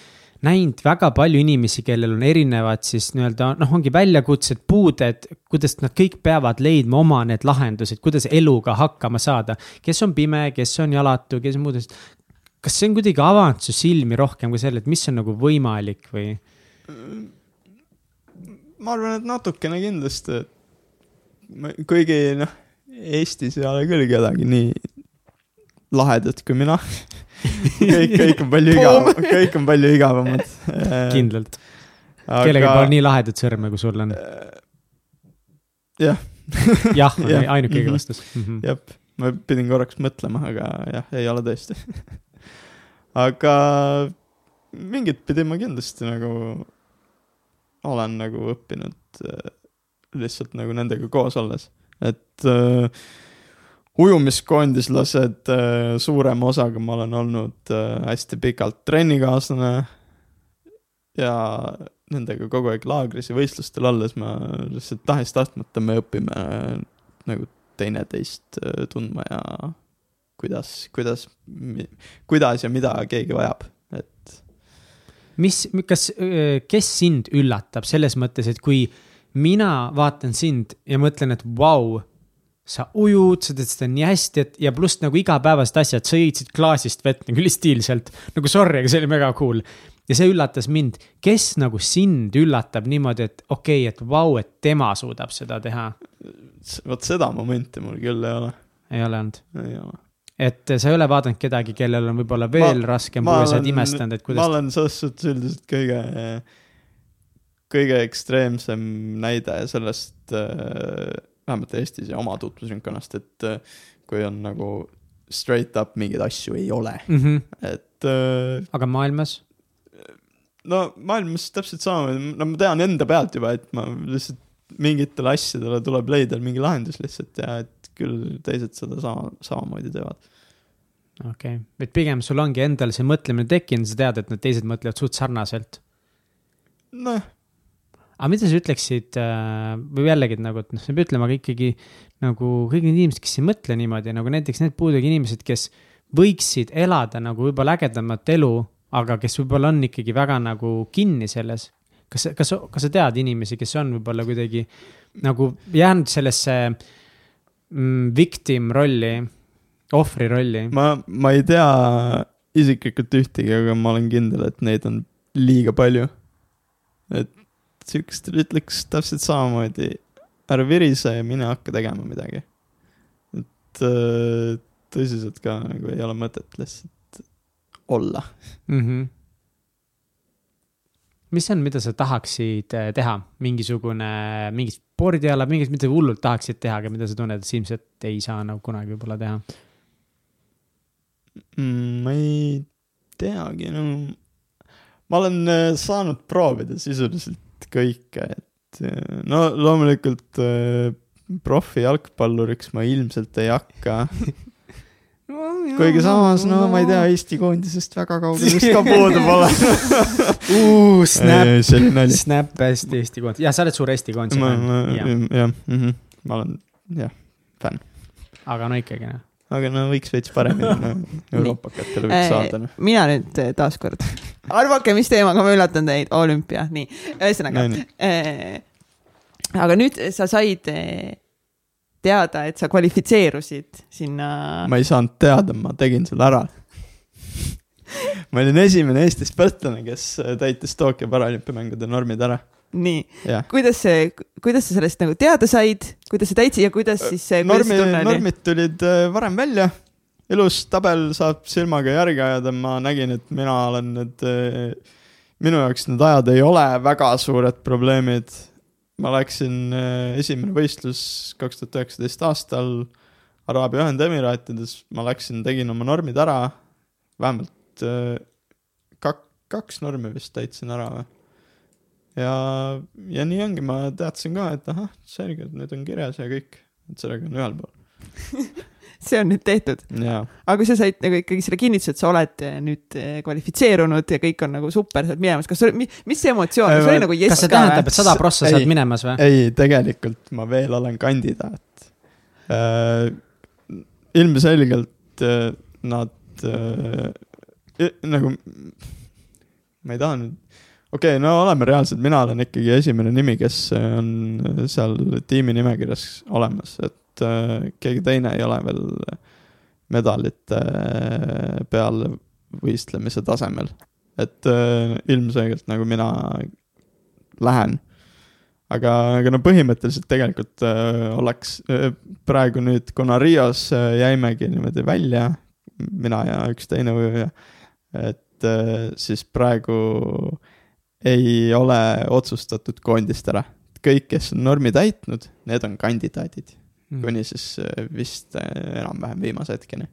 näinud väga palju inimesi, kellel on erinevad siis nii-öelda noh, ongi väljakutsed, puuded, kuidas nad kõik peavad leidma oma need lahendused, kuidas eluga hakkama saada. kes on pime, kes on jalatu, kes muud asjad. kas see on kuidagi avanud su silmi rohkem kui selle, et mis on nagu võimalik või? ma arvan, et natukene kindlasti, et kuigi noh, Eestis ei ole küll kedagi nii lahedat kui mina. [laughs] Kõik, kõik on palju igavam, kõik on palju igavamad. [laughs] kindlalt. Aga.... kellelgi pole nii lahedat sõrme, kui sul on. [laughs] jah. jah, on ainuke õige vastus jah, ma pidin korraks mõtlema, aga jah, ei ole tõesti. Aga mingit pidi ma kindlasti nagu olen nagu õppinud äh, lihtsalt nagu nendega koos olles, et äh, ujumiskoondislased äh, suurema osaga ma olen olnud äh, hästi pikalt trennikaaslane ja nendega kogu aeg laagris ja võistlustel olles ma lihtsalt tahes-tahtmata me õpime äh, nagu teineteist tundma ja kuidas, kuidas, kuidas ja mida keegi vajab, et. mis, kas, kes sind üllatab selles mõttes, et kui mina vaatan sind ja mõtlen, et vau wow,, sa ujud, sa teed seda nii hästi, et ja pluss nagu igapäevased asjad, sa jõidsid klaasist vett nagu ülistiilselt. nagu sorry, aga see oli mega cool. ja see üllatas mind, kes nagu sind üllatab niimoodi, et okei okay,, et vau, et tema suudab seda teha. vot seda momenti mul küll ei ole, ei ole olnud, ei ole. et sa ei ole vaadanud kedagi, kellel on võib-olla veel ma, raskem puue, sa oled imestanud, et ma kuidas. olen selles suhtes üldiselt kõige, kõige ekstreemsem näide sellest, vähemalt Eestis ja oma tutvusringkonnast, et äh, kui on nagu straight up mingeid asju ei ole, Mm -hmm. et äh, aga maailmas, no maailmas täpselt samamoodi, no ma tean enda pealt juba, et ma lihtsalt mingitele asjadele tuleb leida mingi lahendus lihtsalt ja et küll teised seda sama, samamoodi teevad. okei okay., et pigem sul ongi endal see mõtlemine tekkinud, sa tead, et need teised mõtlevad suht sarnaselt. noh, aga mida sa ütleksid äh, või jällegi nagu, et noh, sa ei pea ütlema, aga ikkagi nagu kõik need inimesed, kes ei mõtle niimoodi nagu näiteks need puudega inimesed, kes võiksid elada nagu võib-olla ägedamat elu, aga kes võib-olla on ikkagi väga nagu kinni selles. kas, kas, kas sa tead inimesi, kes on võib-olla kuidagi nagu jäänud sellesse mm, victim rolli, ohvri rolli? ma, ma ei tea isiklikult ühtegi, aga ma olen kindel, et neid on liiga palju. et siukest ütleks täpselt samamoodi, ära virise ja mine hakka tegema midagi. et äh, tõsiselt ka nagu ei ole mõtet lihtsalt olla. mm. -hmm. mis on, mida sa tahaksid äh, teha, mingisugune, mingi spordiala, mingit, mida hullult tahaksid teha, aga mida sa tunned, et sa ilmselt ei saa nagu kunagi võib-olla teha? mm,. ma ei teagi, no ma olen äh, saanud proovida sisuliselt kõike, et äh, no loomulikult äh, profijalgpalluriks ma ilmselt ei hakka. [laughs] kuigi samas, no ma ei tea, Eesti koondisest väga kaugel vist ka [laughs] puudu pole. [laughs] Snap, oli nali. Snap hästi Eesti koondis, ja sa oled suur Eesti koondise fänn, jah, mhm. ma olen, jah, fänn. aga no ikkagi noh. aga no võiks veits paremini no, euroopakatele võiks saada, noh. mina nüüd taaskord, arvake, mis teemaga ma üllatan teid, olümpia, nii, ühesõnaga No eh,. aga nüüd sa said eh, teada, et sa kvalifitseerusid sinna. ma ei saanud teada, ma tegin selle ära. ma olin esimene Eesti sportlane, kes täitis Tokyo paralümpiamängude normid ära, nii, kuidas see, kuidas sa sellest nagu teada said, kuidas sa täitsid ja kuidas siis see. normi, normid tulid äh, varem välja, ilus tabel saab silmaga järge ajada, ma nägin, et mina olen need, minu jaoks need ajad ei ole väga suured probleemid. ma läksin, esimene võistlus kaks tuhat üheksateist aastal Araabia Ühendemiraatides, ma läksin, tegin oma normid ära, vähemalt äh, kak-, kaks normi vist täitsin ära või? Ja, ja nii ongi, ma teadsin ka, et ahah, selge, et need on kirjas ja kõik, et sellega on ühel pool. [laughs] see on nüüd tehtud, aga kui sa said nagu ikkagi selle kinnituse, et sa oled eh, nüüd eh, kvalifitseerunud ja kõik on nagu super, sa oled minemas, kas sul, mis see emotsioon, kas oli ma- nagu kas jess see ka tähendab, või? et sada prossa Ei. saad minemas või? ei, tegelikult ma veel olen kandidaat äh,. ilmselgelt äh, nad äh, nagu, ma ei taha nüüd, okei okay,, no oleme reaalsed, mina olen ikkagi esimene nimi, kes on seal tiimi nimekirjas olemas, et äh, keegi teine ei ole veel medalite peal võistlemise tasemel. et äh, ilmselgelt nagu mina lähen. aga, aga no põhimõtteliselt tegelikult äh, oleks äh, praegu nüüd, kuna Rios äh, jäimegi niimoodi välja, mina ja üks teine ujuja, et äh, siis praegu ei ole otsustatud koondist ära. kõik, kes on normi täitnud, need on kandidaadid. Kuni siis äh, vist äh, enam-vähem viimase hetkeni.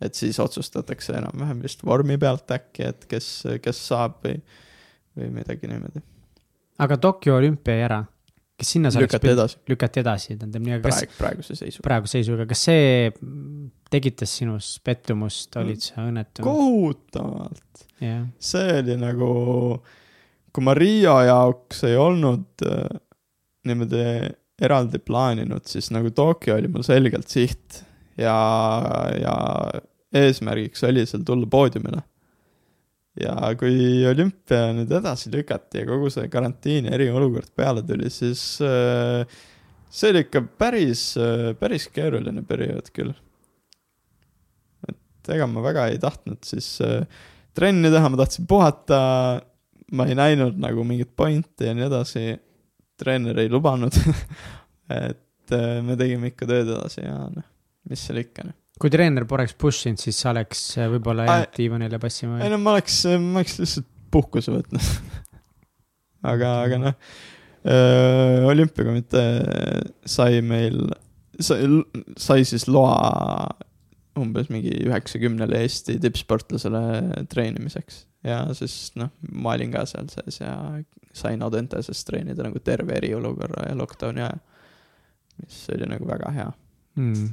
et siis otsustatakse enam-vähem vist vormi pealt äkki, et kes, kes saab või, või midagi niimoodi. aga Tokyo olümpia jäi ära, kas sinna sa lükati edasi, lükati edasi, tähendab nii, aga kas praegu, praeguse seisuga. praeguse seisuga, kas see tekitas sinus pettumust, olid sa õnnetu? kohutavalt, jah, see oli nagu, kui ma Riia jaoks ei olnud äh, niimoodi eraldi plaaninud, siis nagu Tokyo oli mul selgelt siht ja, ja eesmärgiks oli seal tulla poodiumile. ja kui olümpia nüüd edasi lükati ja kogu see karantiini eriolukord peale tuli, siis äh, see oli ikka päris, päris keeruline periood küll. et ega ma väga ei tahtnud siis äh, trenni teha, ma tahtsin puhata, ma ei näinud nagu mingit pointi ja nii edasi. Treener ei lubanud. [laughs] et äh, me tegime ikka tööd edasi ja noh, mis seal ikka noh. kui treener poleks push inud, siis sa oleks äh, võib-olla jäänud diivanile passima ei või? no ma oleks, ma oleks lihtsalt puhkuse võtnud. [laughs] aga, aga noh, olümpiakomitee sai meil, sai, sai siis loa umbes mingi üheksakümnele Eesti tippsportlasele treenimiseks. ja siis noh, ma olin ka seal sees ja sain Audentases treenida nagu terve eriolukorra ja lockdown'i aja. mis oli nagu väga hea. mm..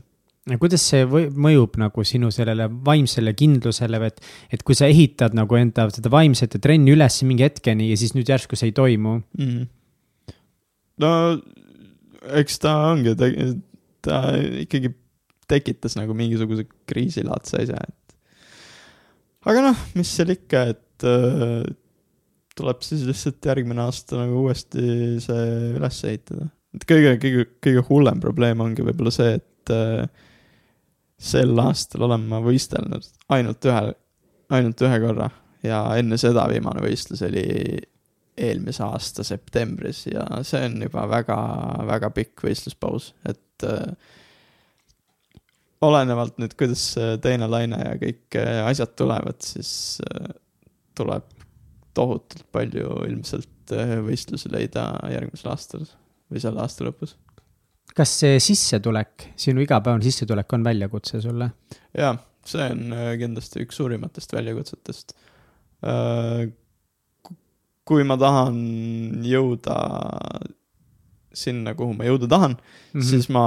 ja kuidas see või, mõjub nagu sinu sellele vaimsele kindlusele, et, et kui sa ehitad nagu enda seda vaimset trenni üles mingi hetkeni ja siis nüüd järsku see ei toimu mm.. no eks ta ongi, ta ikkagi tekitas nagu mingisuguse kriisilaadse asja, et. aga noh, mis seal ikka, et äh, tuleb siis lihtsalt järgmine aasta nagu uuesti see üles ehitada. et kõige, kõige, kõige hullem probleem ongi võib-olla see, et äh, sel aastal olen ma võistelnud ainult ühe, ainult ühe korra ja enne seda viimane võistlus oli eelmise aasta septembris ja see on juba väga, väga pikk võistluspaus, et äh, olenevalt nüüd, kuidas see teine laine ja kõik äh, asjad tulevad, siis äh, tuleb tohutult palju ilmselt äh, võistlusi leida järgmisel aastal või selle aasta lõpus. kas see sissetulek, sinu igapäevane sissetulek on väljakutse sulle? jaa, see on äh, kindlasti üks suurimatest väljakutsetest. kui ma tahan jõuda sinna, kuhu ma jõuda tahan, Mhm. siis ma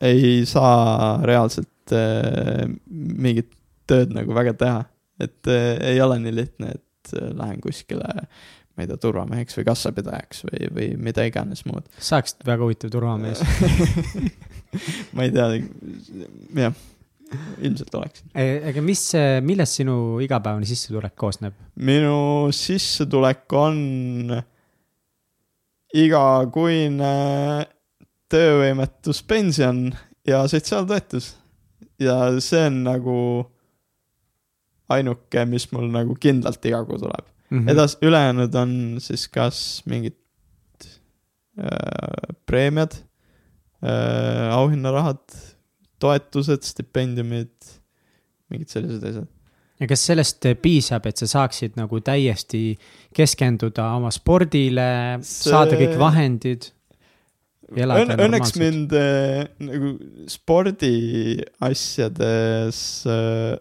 ei saa reaalselt äh, mingit tööd nagu väga teha. et äh, ei ole nii lihtne, et äh, lähen kuskile, ma ei tea, turvameheks või kassapidajaks või, või mida iganes muud. saaksid väga huvitav turvamees. [laughs] ma ei tea, jah, ilmselt oleksin. aga mis, millest sinu igapäevane sissetulek koosneb? minu sissetulek on igakuine töövõimetuspension ja sotsiaaltoetus. ja see on nagu ainuke, mis mul nagu kindlalt iga kuu tuleb. Mhm. edas-, ülejäänud on siis kas mingid äh, preemiad äh,, auhinnarahad, toetused, stipendiumid, mingid sellised asjad. Ja kas sellest piisab, et sa saaksid nagu täiesti keskenduda oma spordile see..., saada kõik vahendid? Õn, õnneks mind äh, nagu spordiasjades äh,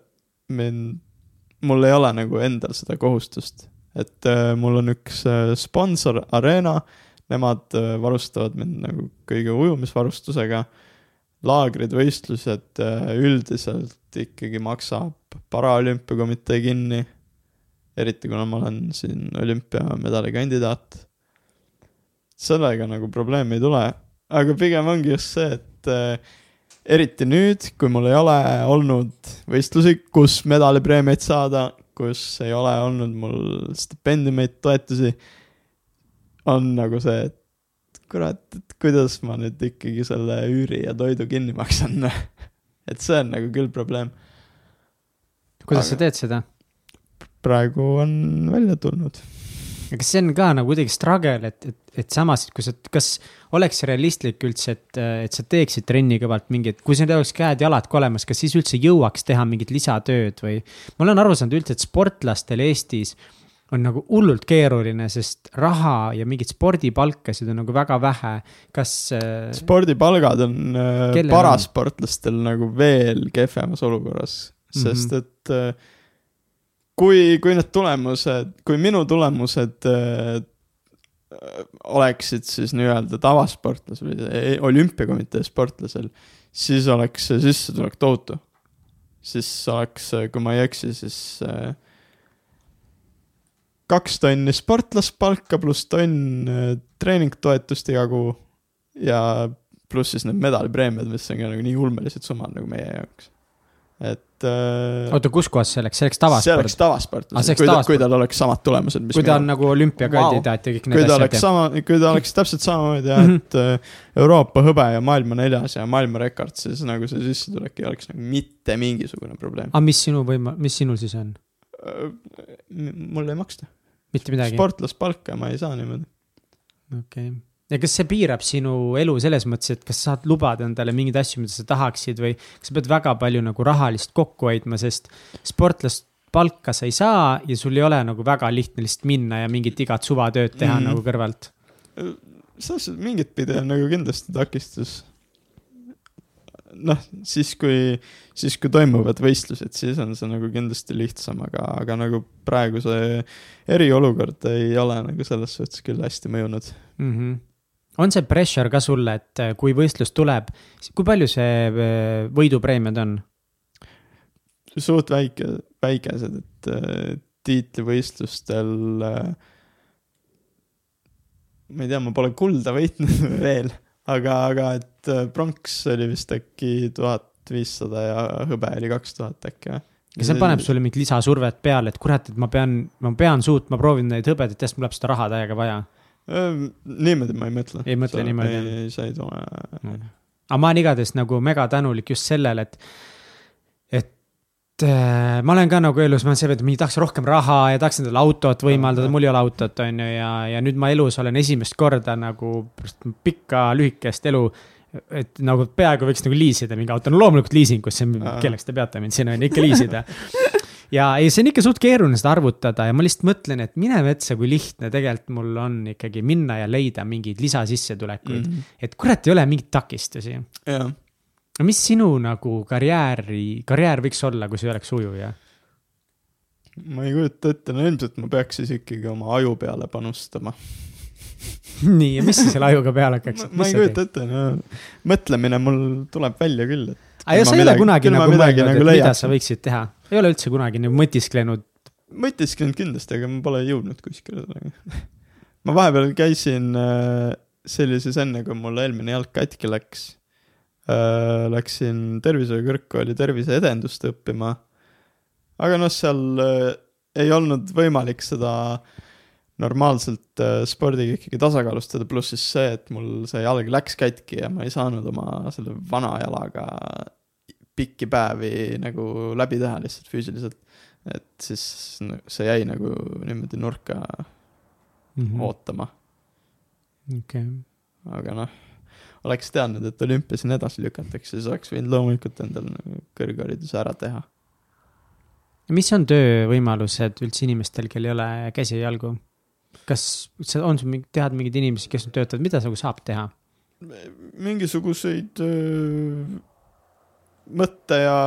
mind, mul ei ole nagu endal seda kohustust, et äh, mul on üks äh, sponsor, Arena, nemad äh, varustavad mind nagu kõige ujumisvarustusega. laagrid, võistlused äh, üldiselt ikkagi maksab paraolümpiakomitee kinni. eriti kuna ma olen siin olümpiamedali kandidaat sellega nagu probleemi ei tule, aga pigem ongi just see, et äh, eriti nüüd, kui mul ei ole olnud võistlusi, kus medalipreemiaid saada, kus ei ole olnud mul stipendiumeid, toetusi, on nagu see, et kurat, et kuidas ma nüüd ikkagi selle üüri ja toidu kinni maksan. et see on nagu küll probleem. kuidas aga- sa teed seda? praegu on välja tulnud. kas see on ka nagu kuidagi struggle, et, et, et samas, kui sa, kas oleks realistlik üldse, et, et sa teeksid trenni kõrvalt mingit, kui sul oleks käed-jalad ka olemas, kas siis üldse jõuaks teha mingit lisatööd või? ma olen aru saanud üldse, et sportlastel Eestis on nagu hullult keeruline, sest raha ja mingit spordipalkasid on nagu väga vähe. kas äh, spordipalgad on äh, parasportlastel nagu veel kehvemas olukorras, sest Mhm. et äh, kui, kui need tulemused, kui minu tulemused oleksid siis nii-öelda tavasportlasel või olümpiakomitee sportlasel, siis oleks sissetulek tohutu. siis oleks, kui ma ei eksi, siis äh, kaks tonni sportlaspalka pluss tonn äh, treeningtoetust iga kuu ja pluss siis need medalipreemiad, mis on ka nagu nii ulmelised summad nagu meie jaoks. et äh, oota, kus kohas see läks, see läks see tavasport? Ah, see, läks kui ta, tavasport. kui tal oleks samad tulemused, mis kui ta on nagu olümpiakandidaat ja kõik kui need ta asjad oleks. sama, kui ta oleks täpselt samamoodi jah, Mhm. et äh, Euroopa hõbe ja maailma neljas ja maailmarekord, siis nagu see sissetulek ei oleks nagu mitte mingisugune probleem. aga mis sinu võima-, mis sinul siis on? mul ei maksta. Mitte midagi? sportlaspalka ma ei saa niimoodi. okei okay.. ja kas see piirab sinu elu selles mõttes, et kas sa saad lubada endale mingeid asju, mida sa tahaksid või kas sa pead väga palju nagu rahalist kokku hoidma, sest sportlast palka sa ei saa ja sul ei ole nagu väga lihtne lihtsalt minna ja mingit igat suvatööd teha mm nagu kõrvalt. selles suhtes mingit pidi on nagu kindlasti takistus. noh, siis kui, siis kui toimuvad võistlused, siis on see nagu kindlasti lihtsam, aga, aga nagu praegu see eriolukord ei ole nagu selles suhtes küll hästi mõjunud. Mm -hmm. on see pressure ka sulle, et äh, kui võistlus tuleb, kui palju see äh, võidupreemiad on? suht väike, väikesed, et äh, tiitlivõistlustel ma ei tea, ma pole kulda võitnud [laughs] veel, aga, aga et pronks oli vist äkki tuhat viissada ja hõbe oli kaks tuhat äkki või? kas see paneb sulle mingit lisasurvet peale, et kurat, et ma pean, ma pean suutma, proovin neid hõbedaid teha, sest mul läheb seda raha täiega vaja. niimoodi ma ei mõtle. Ei mõtle niimoodi, jah? ei, sa ei tule. aga ma olen igatahes nagu mega tänulik just sellele, et, et äh, ma olen ka nagu elus, ma olen see, et ma tahaks rohkem raha ja tahaks endale autot võimaldada, mul ei ole autot, on ju, ja, ja nüüd ma elus olen esimest korda nagu pikka lühikest elu. Et nagu peaaegu võiks nagu liisida mingi auto, no loomulikult liisingusse, Aa. kelleks te peate mind siin on ikka liisida. [laughs] ja ei, see on ikka suht keeruline seda arvutada ja ma lihtsalt mõtlen, et mine metsa, kui lihtne tegelikult mul on ikkagi minna ja leida mingeid lisasissetulekuid mm.. et kurat, ei ole mingeid takistusi no mis sinu nagu karjääri, karjäär võiks olla, kui see oleks ujuja? ma ei kujuta ette, no ilmselt ma peaks siis ikkagi oma aju peale panustama. [laughs] nii, ja mis sa selle ajuga peale hakkaks? ma ei kujuta ette, no mõtlemine mul tuleb välja küll, et aga sa ei ole kunagi nagu mõelnud, nagu et mida leiaks. sa võiksid teha? ei ole üldse kunagi nagu mõtisklenud? mõtisklenud kindlasti, aga ma pole jõudnud kuskile sellega. ma vahepeal käisin, oli siis enne, kui mul eelmine jalg katki läks. Läksin tervishoiu kõrgkooli terviseedendust õppima. aga noh, seal äh, ei olnud võimalik seda normaalselt äh, spordiga ikkagi tasakaalustada, pluss siis see, et mul see jalg läks katki ja ma ei saanud oma selle vana jalaga pikki päevi nagu läbi teha lihtsalt füüsiliselt et siis see jäi nagu niimoodi nurka ootama, okei. aga noh, oleks teadnud, et olümpia siin edasi lükatakse, siis oleks võinud loomulikult endal nagu kõrghariduse ära teha. mis on töövõimalused üldse inimestel, kel ei ole käsi ja jalgu? Kas sa, on sul mingi, tead mingeid inimesi, kes nüüd töötavad, mida nagu saab teha? mingisuguseid öö, mõtte ja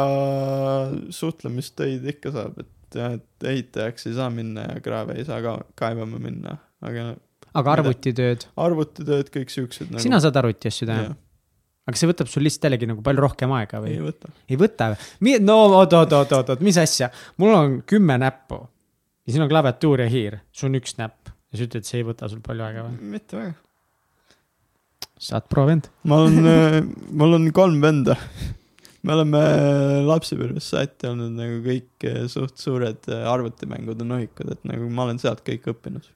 suhtlemistöid ikka saab, et et ehitajaks ei saa minna ja kraave ei saa ka kaevama minna, aga aga arvutitööd, arvutitööd, kõik siuksed nagu. sina saad arvuti asju teha? aga see võtab sul lihtsalt jällegi nagu palju rohkem aega või ei? võta. ei võta või? no oot, oot, oot, oot, oot, mis asja, mul on kümme näppu ja siin on klaviatuur ja hiir, sul on üks näpp ja sa ütled, et see ei võta sul palju aega või? mitte väga. saad proovend. ma olen, mul on kolm venda. me oleme lapsepõlvest saati olnud nagu kõik eh, suht suured eh, arvutimängude nohikud, et nagu ma olen sealt kõik õppinud.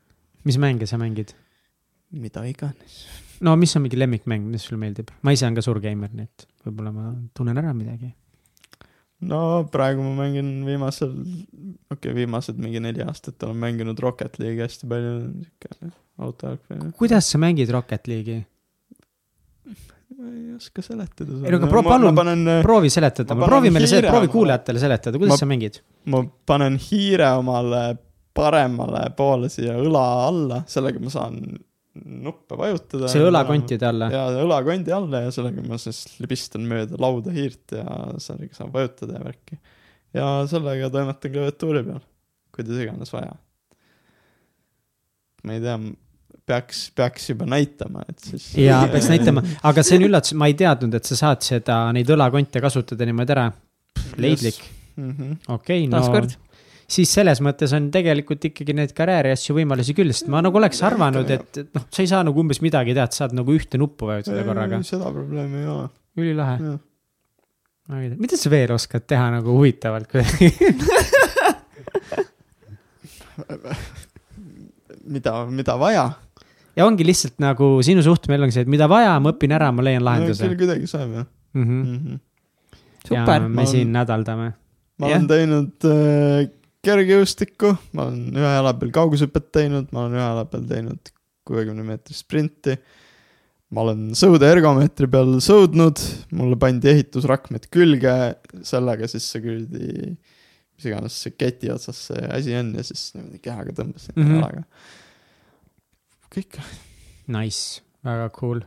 mis mänge sa mängid? mida iganes. no mis on mingi lemmikmäng, mis sulle meeldib? ma ise olen ka suur geimer, nii et võib-olla ma tunnen ära midagi. No praegu ma mängin viimasel, okei okay,, viimased mingi neli aastat olen mänginud Rocket League'i hästi palju, siuke autojalgpall. kuidas sa mängid Rocket League'i? ma ei oska seletada Ei, no aga pro- palun- panen, proovi seletada, ma proovi meile hiire proovi kuulajatele seletada, kuidas ma... sa mängid? ma panen hiire omale paremale poole siia õla alla, sellega ma saan nuppe vajutada. see õlakontide alla. ja õlakondi alla ja sellega ma siis libistan mööda lauda hiirt ja sellega saan vajutada ja värki. ja sellega toimetan klaviatuuri peal, kuidas iganes vaja. ma ei tea, peaks, peaks juba näitama, et siis. ja peaks näitama, aga see on üllatus, ma ei teadnud, et sa saad seda, neid õlakonte kasutada niimoodi ära. leidlik. -hmm. okei, no taaskord, siis selles mõttes on tegelikult ikkagi neid karjääri asju võimalusi küll, sest ma nagu oleks arvanud, et noh, sa ei saa nagu umbes midagi teha, et saad nagu ühte nuppu vajutada korraga. seda probleemi ei ole, ülilahe, mida sa veel oskad teha nagu huvitavalt kuidagi [laughs] mida, mida vaja. ja ongi lihtsalt nagu sinu suhtumine ongi see, et mida vaja, ma õpin ära, ma leian lahenduse küll kuidagi saab jah mm. -hmm. mm. -hmm. ja super, me Ma siin nädaldame. ma olen teinud äh, kergejõustikku, ma olen ühe jala peal kaugushüpet teinud, ma olen ühe jala peal teinud kuuekümne meetri sprinti. ma olen sõude ergomeetri peal sõudnud, mulle pandi ehitusrakmed külge, sellega siis see kuradi, mis iganes see keti otsas see asi on ja siis niimoodi kehaga tõmbasin mm. -hmm. jalaga. kõik, Nice, väga cool.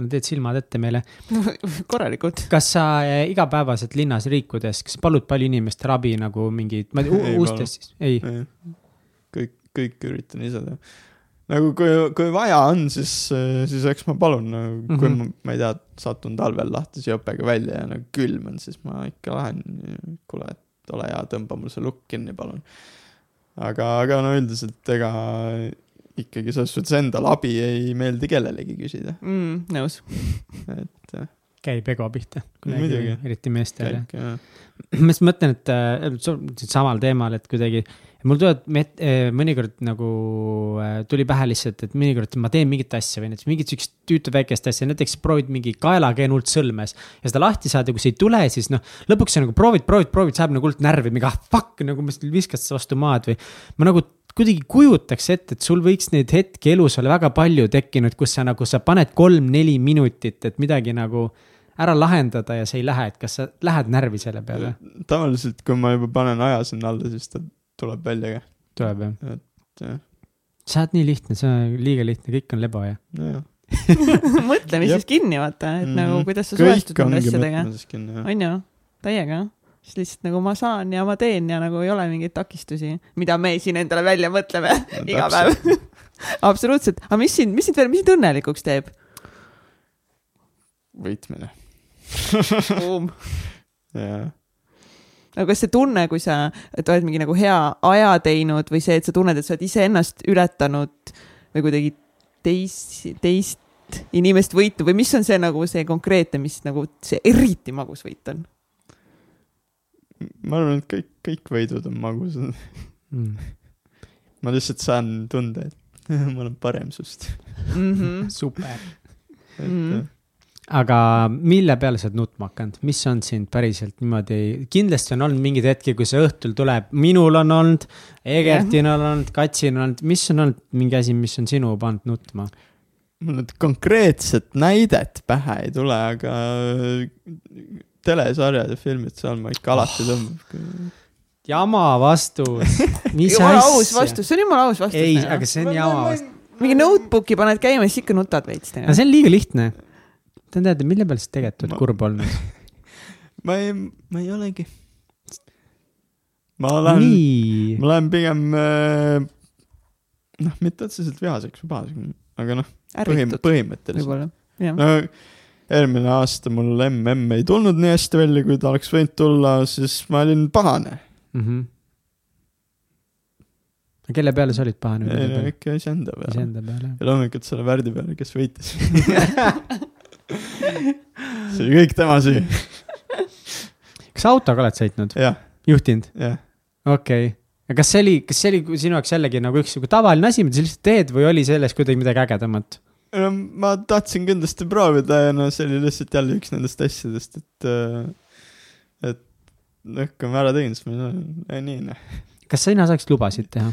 No teed silmad ette meile. [laughs] korralikult. kas sa äh, igapäevaselt linnas liikudes, kas palud palju inimestele abi nagu mingid, ma ei tea uustes siis, ei? kõik, kõik üritan ise teha. nagu kui, kui vaja on, siis, siis eks ma palun, nagu kui Mhm. mm -hmm. ma, ma ei tea, satun talvel lahtise jopega välja ja nagu külm on, siis ma ikka lähen, kuule, et ole hea, tõmba mul see lukk kinni, palun. aga, aga no üldiselt ega ikkagi selles suhtes endale abi ei meeldi kellelegi küsida, mm,. nõus. et äh, käib ego pihta, eriti meestele. ma just mõtlen, et äh, samal teemal, et kuidagi mul tulevad met-, mõnikord nagu äh, tuli pähe lihtsalt, et mõnikord ma teen mingit asja või näiteks mingit siukest tüütu väikest asja, näiteks proovid mingi kaelakeen hullult sõlmes. ja seda lahti saada, kui see ei tule, siis noh, lõpuks sa nagu proovid, proovid, proovid, saab nagu hullult närvi, mingi ah fuck nagu ma lihtsalt viskad seda vastu maad või. ma nagu kuidagi kujutaks ette, et sul võiks neid hetki elus olla väga palju tekkinud, kus sa nagu, sa paned kolm-neli minutit, et midagi nagu ära lahendada ja see ei lähe, et kas sa lähed närvi selle peale? tavaliselt, kui ma juba panen aja sinna alla, siis ta tuleb välja ka, tuleb jah? jah, sa oled nii lihtne, see on liiga lihtne, kõik on lebo ja. nojah. mõtlemises kinni vaata, et Mhm. nagu kuidas sa suhestud nende asjadega. on ju, täiega. Siis lihtsalt nagu ma saan ja ma teen ja nagu ei ole mingeid takistusi, mida me siin endale välja mõtleme [laughs] iga päev. [laughs] absoluutselt, aga mis sind, mis sind veel, mis sind õnnelikuks teeb? võitmine, jah. aga kas see tunne, kui sa, et oled mingi nagu hea aja teinud või see, et sa tunned, et sa oled iseennast ületanud või kuidagi teist, teist inimest võitnud või mis on see nagu see konkreetne, mis nagu see eriti magus võit on? Ma arvan, et kõik, kõik võidud on magusad. Mm. [laughs] ma lihtsalt saan tunda, et [laughs] ma olen parem sust. Mhm. [laughs] super. et mm. aga mille peale sa oled nutma hakanud, mis on sind päriselt niimoodi, kindlasti on olnud mingeid hetki, kui see õhtul tuleb, minul on olnud, Egertil on olnud, Katsil on olnud, mis on olnud mingi asi, mis on sinu pannud nutma? mul nüüd konkreetset näidet pähe ei tule, aga telesarjad ja filmid, seal ma ikka alati tõmban. jama vastus, [laughs] mis jumala aus asja? vastus, see on jumala aus vastus. ei, aga see on jama vastus. mingi notebook'i paned käima, siis ikka nutad veits. no see on liiga lihtne. ta on teada, mille peale sa tegelikult oled Ma- kurb olnud? [laughs] ma ei, ma ei olegi. ma nii, ma lähen pigem äh, noh, mitte otseselt vihaseks või pahaseks, aga noh, põhim-, põhimõtteliselt. võib-olla, jah. no eelmine aasta mul mm ei tulnud nii hästi välja, kui ta oleks võinud tulla, siis ma olin pahane. Mhm. kelle peale sa olid pahane? ei no ikka iseenda peale. iseenda peale. ja loomulikult selle Värdi peale, kes võitis. [laughs] see oli kõik tema süü. kas autoga oled sõitnud, juhtinud? okei okay., aga kas see oli, kas see oli sinu jaoks jällegi nagu üks sihuke tavaline asi, mida sa lihtsalt teed või oli selles kuidagi midagi ägedamat? No ma tahtsin kindlasti proovida ja no see oli lihtsalt jälle üks nendest asjadest, et, et noh, kui ma ära tegin, siis ma ei nii noh. kas sina saaks lubasid teha?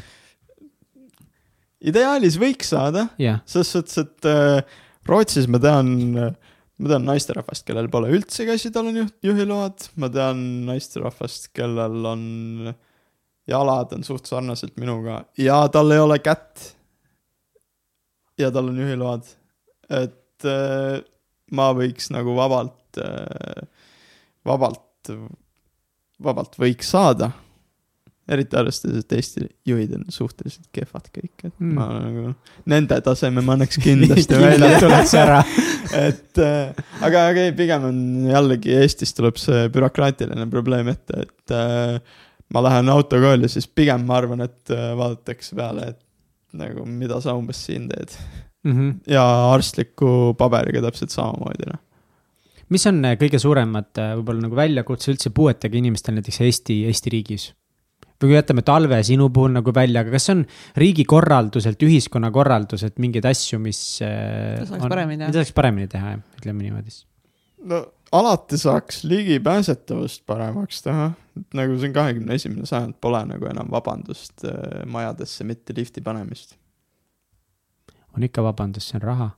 ideaalis võiks saada, jah, selles suhtes, et äh, Rootsis ma tean, ma tean naisterahvast, kellel pole üldsegi asi, tal on juht, juhiload, ma tean naisterahvast, kellel on jalad on suht sarnaselt minuga ja tal ei ole kätt. Ja tal on juhiload, et äh, ma võiks nagu vabalt äh,, vabalt, vabalt võiks saada. eriti arvestades, et Eesti juhid on suhteliselt kehvad kõik, et Mm. ma nagu nende taseme ma annaks [laughs] kindlasti välja tuleks ära. [laughs] et äh, aga, aga ei, pigem on jällegi Eestis tuleb see bürokraatiline probleem ette, et äh, ma lähen autokooli, siis pigem ma arvan, et äh, vaadatakse peale, et nagu mida sa umbes siin teed. Mhm. ja arstliku paberiga täpselt samamoodi noh. mis on äh, kõige suuremad äh, võib-olla nagu väljakutse üldse puuetega inimestel näiteks Eesti, Eesti riigis? või kui jätame talve sinu puhul nagu välja, aga kas on riigikorralduselt, ühiskonnakorralduselt mingeid asju, mis. mida saaks paremini teha? mida saaks paremini teha, jah, ütleme niimoodi. no alati saaks ligipääsetavust paremaks teha, et nagu see on kahekümne esimene sajand, pole nagu enam vabandust äh, majadesse mitte lifti panemist. on ikka vabandus, see on raha.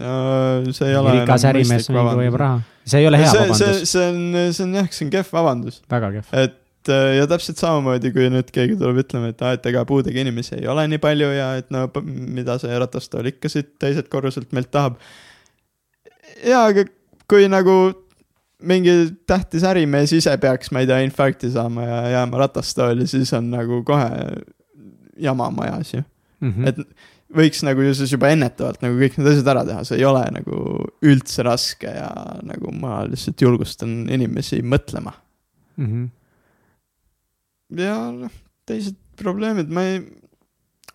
no see ei ole. rikas ärimees hoiab raha, see ei ole hea see, vabandus. see, on, see on jah, see on kehv vabandus, väga kehv. et äh, ja täpselt samamoodi, kui nüüd keegi tuleb ütlema, et aa, et ega puudega inimesi ei ole nii palju ja et no mida see ratastool ikka siit teiselt korruselt meilt tahab. jaa, aga kui nagu mingi tähtis ärimees ise peaks, ma ei tea, infarkti saama ja jääma ratastooli, siis on nagu kohe jama majas ju. Mm -hmm. et võiks nagu ju siis juba ennetavalt nagu kõik need asjad ära teha, see ei ole nagu üldse raske ja nagu ma lihtsalt julgustan inimesi mõtlema. mm -hmm. ja noh, teised probleemid, ma ei,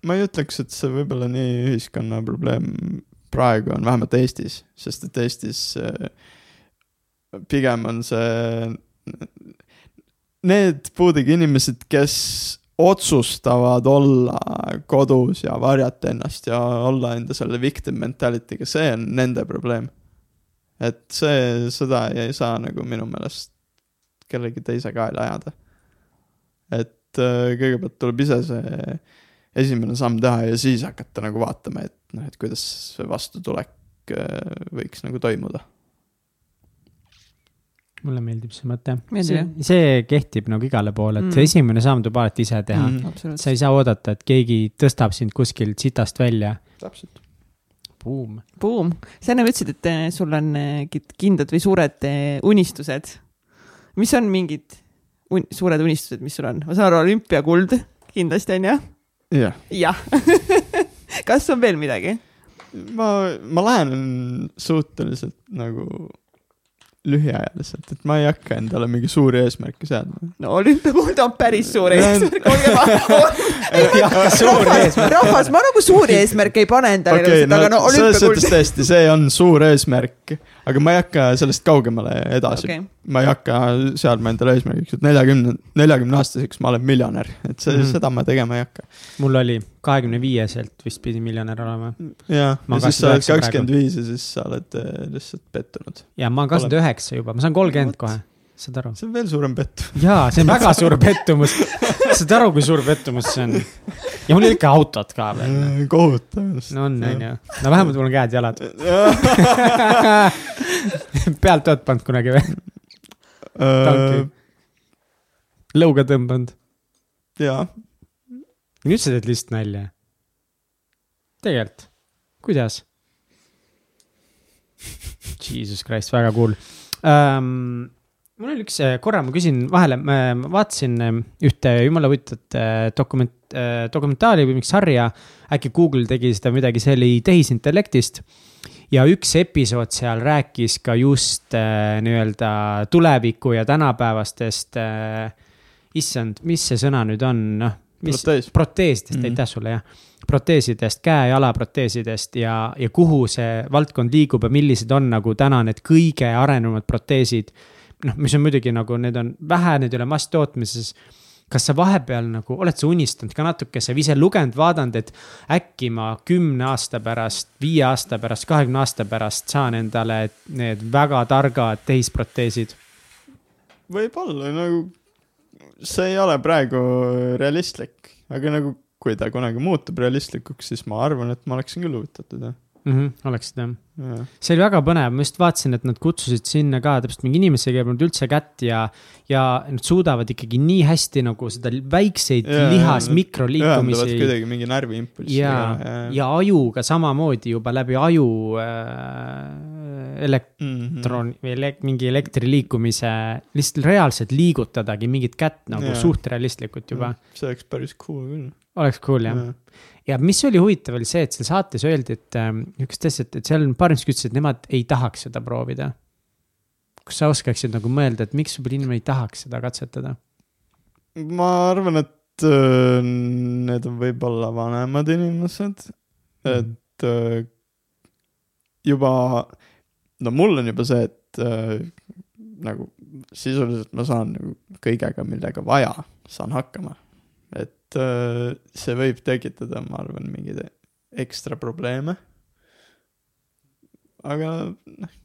ma ei ütleks, et see võib-olla nii ühiskonna probleem praegu on, vähemalt Eestis, sest et Eestis äh, pigem on see, need puudega inimesed, kes otsustavad olla kodus ja varjata ennast ja olla enda selle victim mentality'ga, see on nende probleem. et see, seda ei saa nagu minu meelest kellegi teise kaela ajada. et äh, kõigepealt tuleb ise see esimene samm teha ja siis hakata nagu vaatama, et noh, et kuidas see vastutulek äh, võiks nagu toimuda mulle meeldib see mõte. See, see kehtib nagu igale poole, et Mm. see esimene samm tuleb alati ise teha mm.. Sa ei saa oodata, et keegi tõstab sind kuskilt sitast välja. täpselt. Boom. Boom, sa enne ütlesid, et eh, sul on eh, ki- kindlad või suured eh, unistused. mis on mingid un suured unistused, mis sul on? ma saan aru, olümpiakuld kindlasti on ju? jah, jah. [laughs] kas on veel midagi? ma, ma lähenen suhteliselt nagu lühiajaliselt, et ma ei hakka endale mingi suuri eesmärke seadma. no olümpiakuld on päris suur eesmärk, olge eesmärk. [laughs] rahvas, ma nagu suuri eesmärke ei pane endale okay,, aga no no selles suhtes olümpiakuld. tõesti, see on suur eesmärk, aga ma ei hakka sellest kaugemale edasi okay.. ma ei hakka seadma endale eesmärgiks, et neljakümne, neljakümne aastaseks ma olen miljonär, et see mm. -hmm. seda ma tegema ei hakka. mul oli kahekümne viieselt vist pidi miljonär olema ja olen siis sa oled 29 kakskümmend viis ja siis sa oled äh, lihtsalt pettunud. ja ma olen kakskümmend üheksa juba, ma saan kolmkümmend kohe, saad aru? see on veel suurem pettumus. jaa, see on väga suur pettumus. saad aru, kui suur pettumus see on? ja mul oli ikka autot ka veel. kohutav. no on, on ju. no vähemalt mul on käed-jalad. [laughs] pealt oled pannud kunagi või? Tanki. lõuga tõmbanud. jaa, nüüd sa teed lihtsalt nalja. tegelikult, kuidas? [laughs] Jesus Christ, väga cool um,. Mul oli üks, korra ma küsin vahele, ma vaatasin ähm, ühte jumala huvitavat äh, dokument, dokumentaali või mingit sarja. äkki Google tegi seda midagi, see oli tehisintellektist. ja üks episood seal rääkis ka just äh, nii-öelda tuleviku ja tänapäevastest äh,. issand, mis see sõna nüüd on, noh. protees. proteesidest mm. -hmm. aitäh sulle, jah. proteesidest, käe-jala proteesidest ja, ja kuhu see valdkond liigub ja millised on nagu täna need kõige arenenumad proteesid. noh, mis on muidugi nagu need on vähe, need ei ole masstootmises. kas sa vahepeal nagu oled sa unistanud ka natuke, sa ise lugenud, vaadanud, et äkki ma kümne aasta pärast, viie aasta pärast, kahekümne aasta pärast saan endale need väga targad tehisproteesid. võib-olla nagu, see ei ole praegu realistlik, aga nagu kui ta kunagi muutub realistlikuks, siis ma arvan, et ma oleksin küll huvitatud, jah Mm -hmm, oleksid jah ja.. see oli väga põnev, ma just vaatasin, et nad kutsusid sinna ka täpselt mingi inimesi, kellel polnud üldse kätt ja, ja nad suudavad ikkagi nii hästi nagu seda väikseid Jaa, lihas mikroliikumisi kuidagi mingi närviimpulsi. ja, ja ajuga samamoodi juba läbi aju äh, elektron- või elek-, mingi elektriliikumise lihtsalt reaalselt liigutadagi mingit kätt nagu Jaa. suht realistlikult juba. see oleks päris cool küll. oleks cool jah. ja mis oli huvitav, oli see, et seal saates öeldi, et ähm, niisugust asja, et, et seal paar inimest, kes ütlesid, et nemad ei tahaks seda proovida. kas sa oskaksid nagu mõelda, et miks võib-olla inimene ei tahaks seda katsetada? ma arvan, et äh, need on võib-olla vanemad inimesed, et äh, juba, no mul on juba see, et et äh, nagu sisuliselt ma saan nagu kõigega, millega vaja, saan hakkama. Äh, see võib tekitada, ma arvan, mingeid ekstra probleeme. aga noh,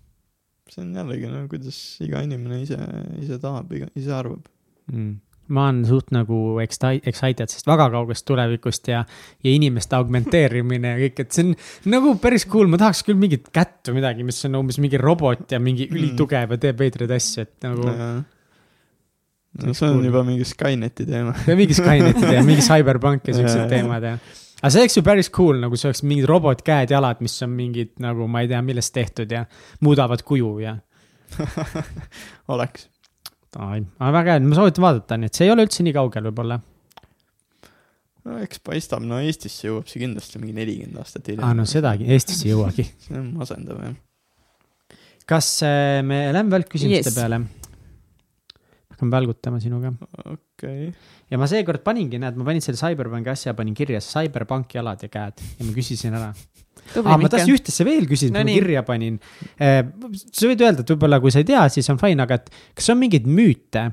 see on jällegi no kuidas iga inimene ise, ise tahab, ise arvab. mm.. ma olen suht nagu exci- excited, sest väga kaugest tulevikust ja, ja inimeste augmenteerimine ja kõik, et see on nagu päris cool, ma tahaks küll mingit kätt või midagi, mis on umbes mingi robot ja mingi Mm. ülitugev ja teeb veidraid asju, et nagu no see on juba mingi Skyneti teema. ja mingi Skynetid ja mingi [laughs] Cyberpunk ja siuksed teemad ja. aga see oleks ju päris cool, nagu see oleks mingid robotkäed-jalad, mis on mingid nagu ma ei tea, millest tehtud ja muudavad kuju ja. [laughs] oleks. aga väga hea, ma soovitan vaadata, nii et see ei ole üldse nii kaugel võib-olla. no eks paistab, no Eestisse jõuab see kindlasti mingi nelikümmend aastat hiljem. aa, no sedagi, Eestisse ei jõuagi. [laughs] see on masendav jah. kas äh, me lähme veel küsimuste yes. peale? Hakkame välgutama sinuga okei okay.. ja ma seekord paningi, näed, ma panin selle Cyberpunki asja, panin kirja Cyberpunk jalad ja käed ja ma küsisin ära. aa, ma tahtsin. ühtesse veel küsida, No ma kirja panin. sa võid öelda, et võib-olla kui sa ei tea, siis on fine, aga et kas on mingeid müüte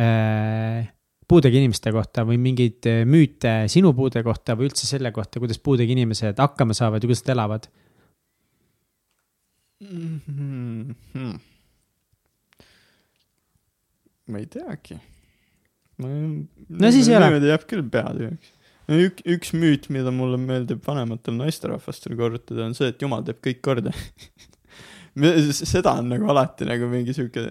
äh, puudega inimeste kohta või mingeid äh, müüte sinu puude kohta või üldse selle kohta, kuidas puudega inimesed hakkama saavad ja kuidas nad elavad? mm. -hmm. Ma ei teagi. No siis ei ole. niimoodi jääb küll pea tühjaks. no ük, üks müüt, mida mulle meeldib vanematel naisterahvastel korrutada, on see, et jumal teeb kõik korda. [laughs] seda on nagu alati nagu mingi sihuke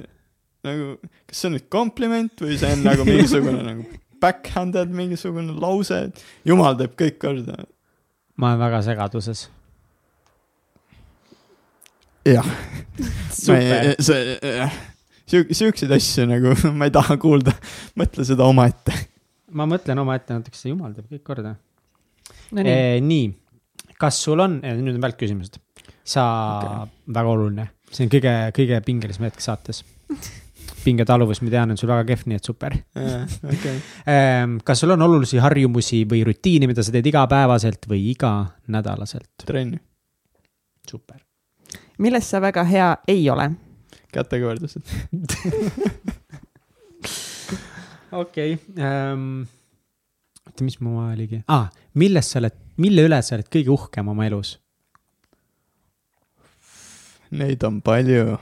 nagu, kas see on nüüd kompliment või see on nagu mingisugune [laughs] nagu backhanded mingisugune lause, et jumal teeb kõik korda. ma olen väga segaduses. jah. [laughs] super, see, jah, siukseid asju nagu [laughs] ma ei taha kuulda, mõtle seda omaette. ma mõtlen omaette natuke, jumal teeb kõik korda. no nii, Eh, nii, kas sul on, nüüd on välkküsimused. sa okay., väga oluline, see on kõige, kõige pingelisem hetk saates. pingetaluvus, ma tean, on sul väga kehv, nii et super. okei. kas sul on olulisi harjumusi või rutiini, mida sa teed igapäevaselt või iganädalaselt? trenni, super. milles sa väga hea ei ole? Kätekõverdused. [laughs] okei okay,, oota, mis mu oligi ah,, milles sa oled, mille üle sa oled kõige uhkem oma elus? Neid on palju.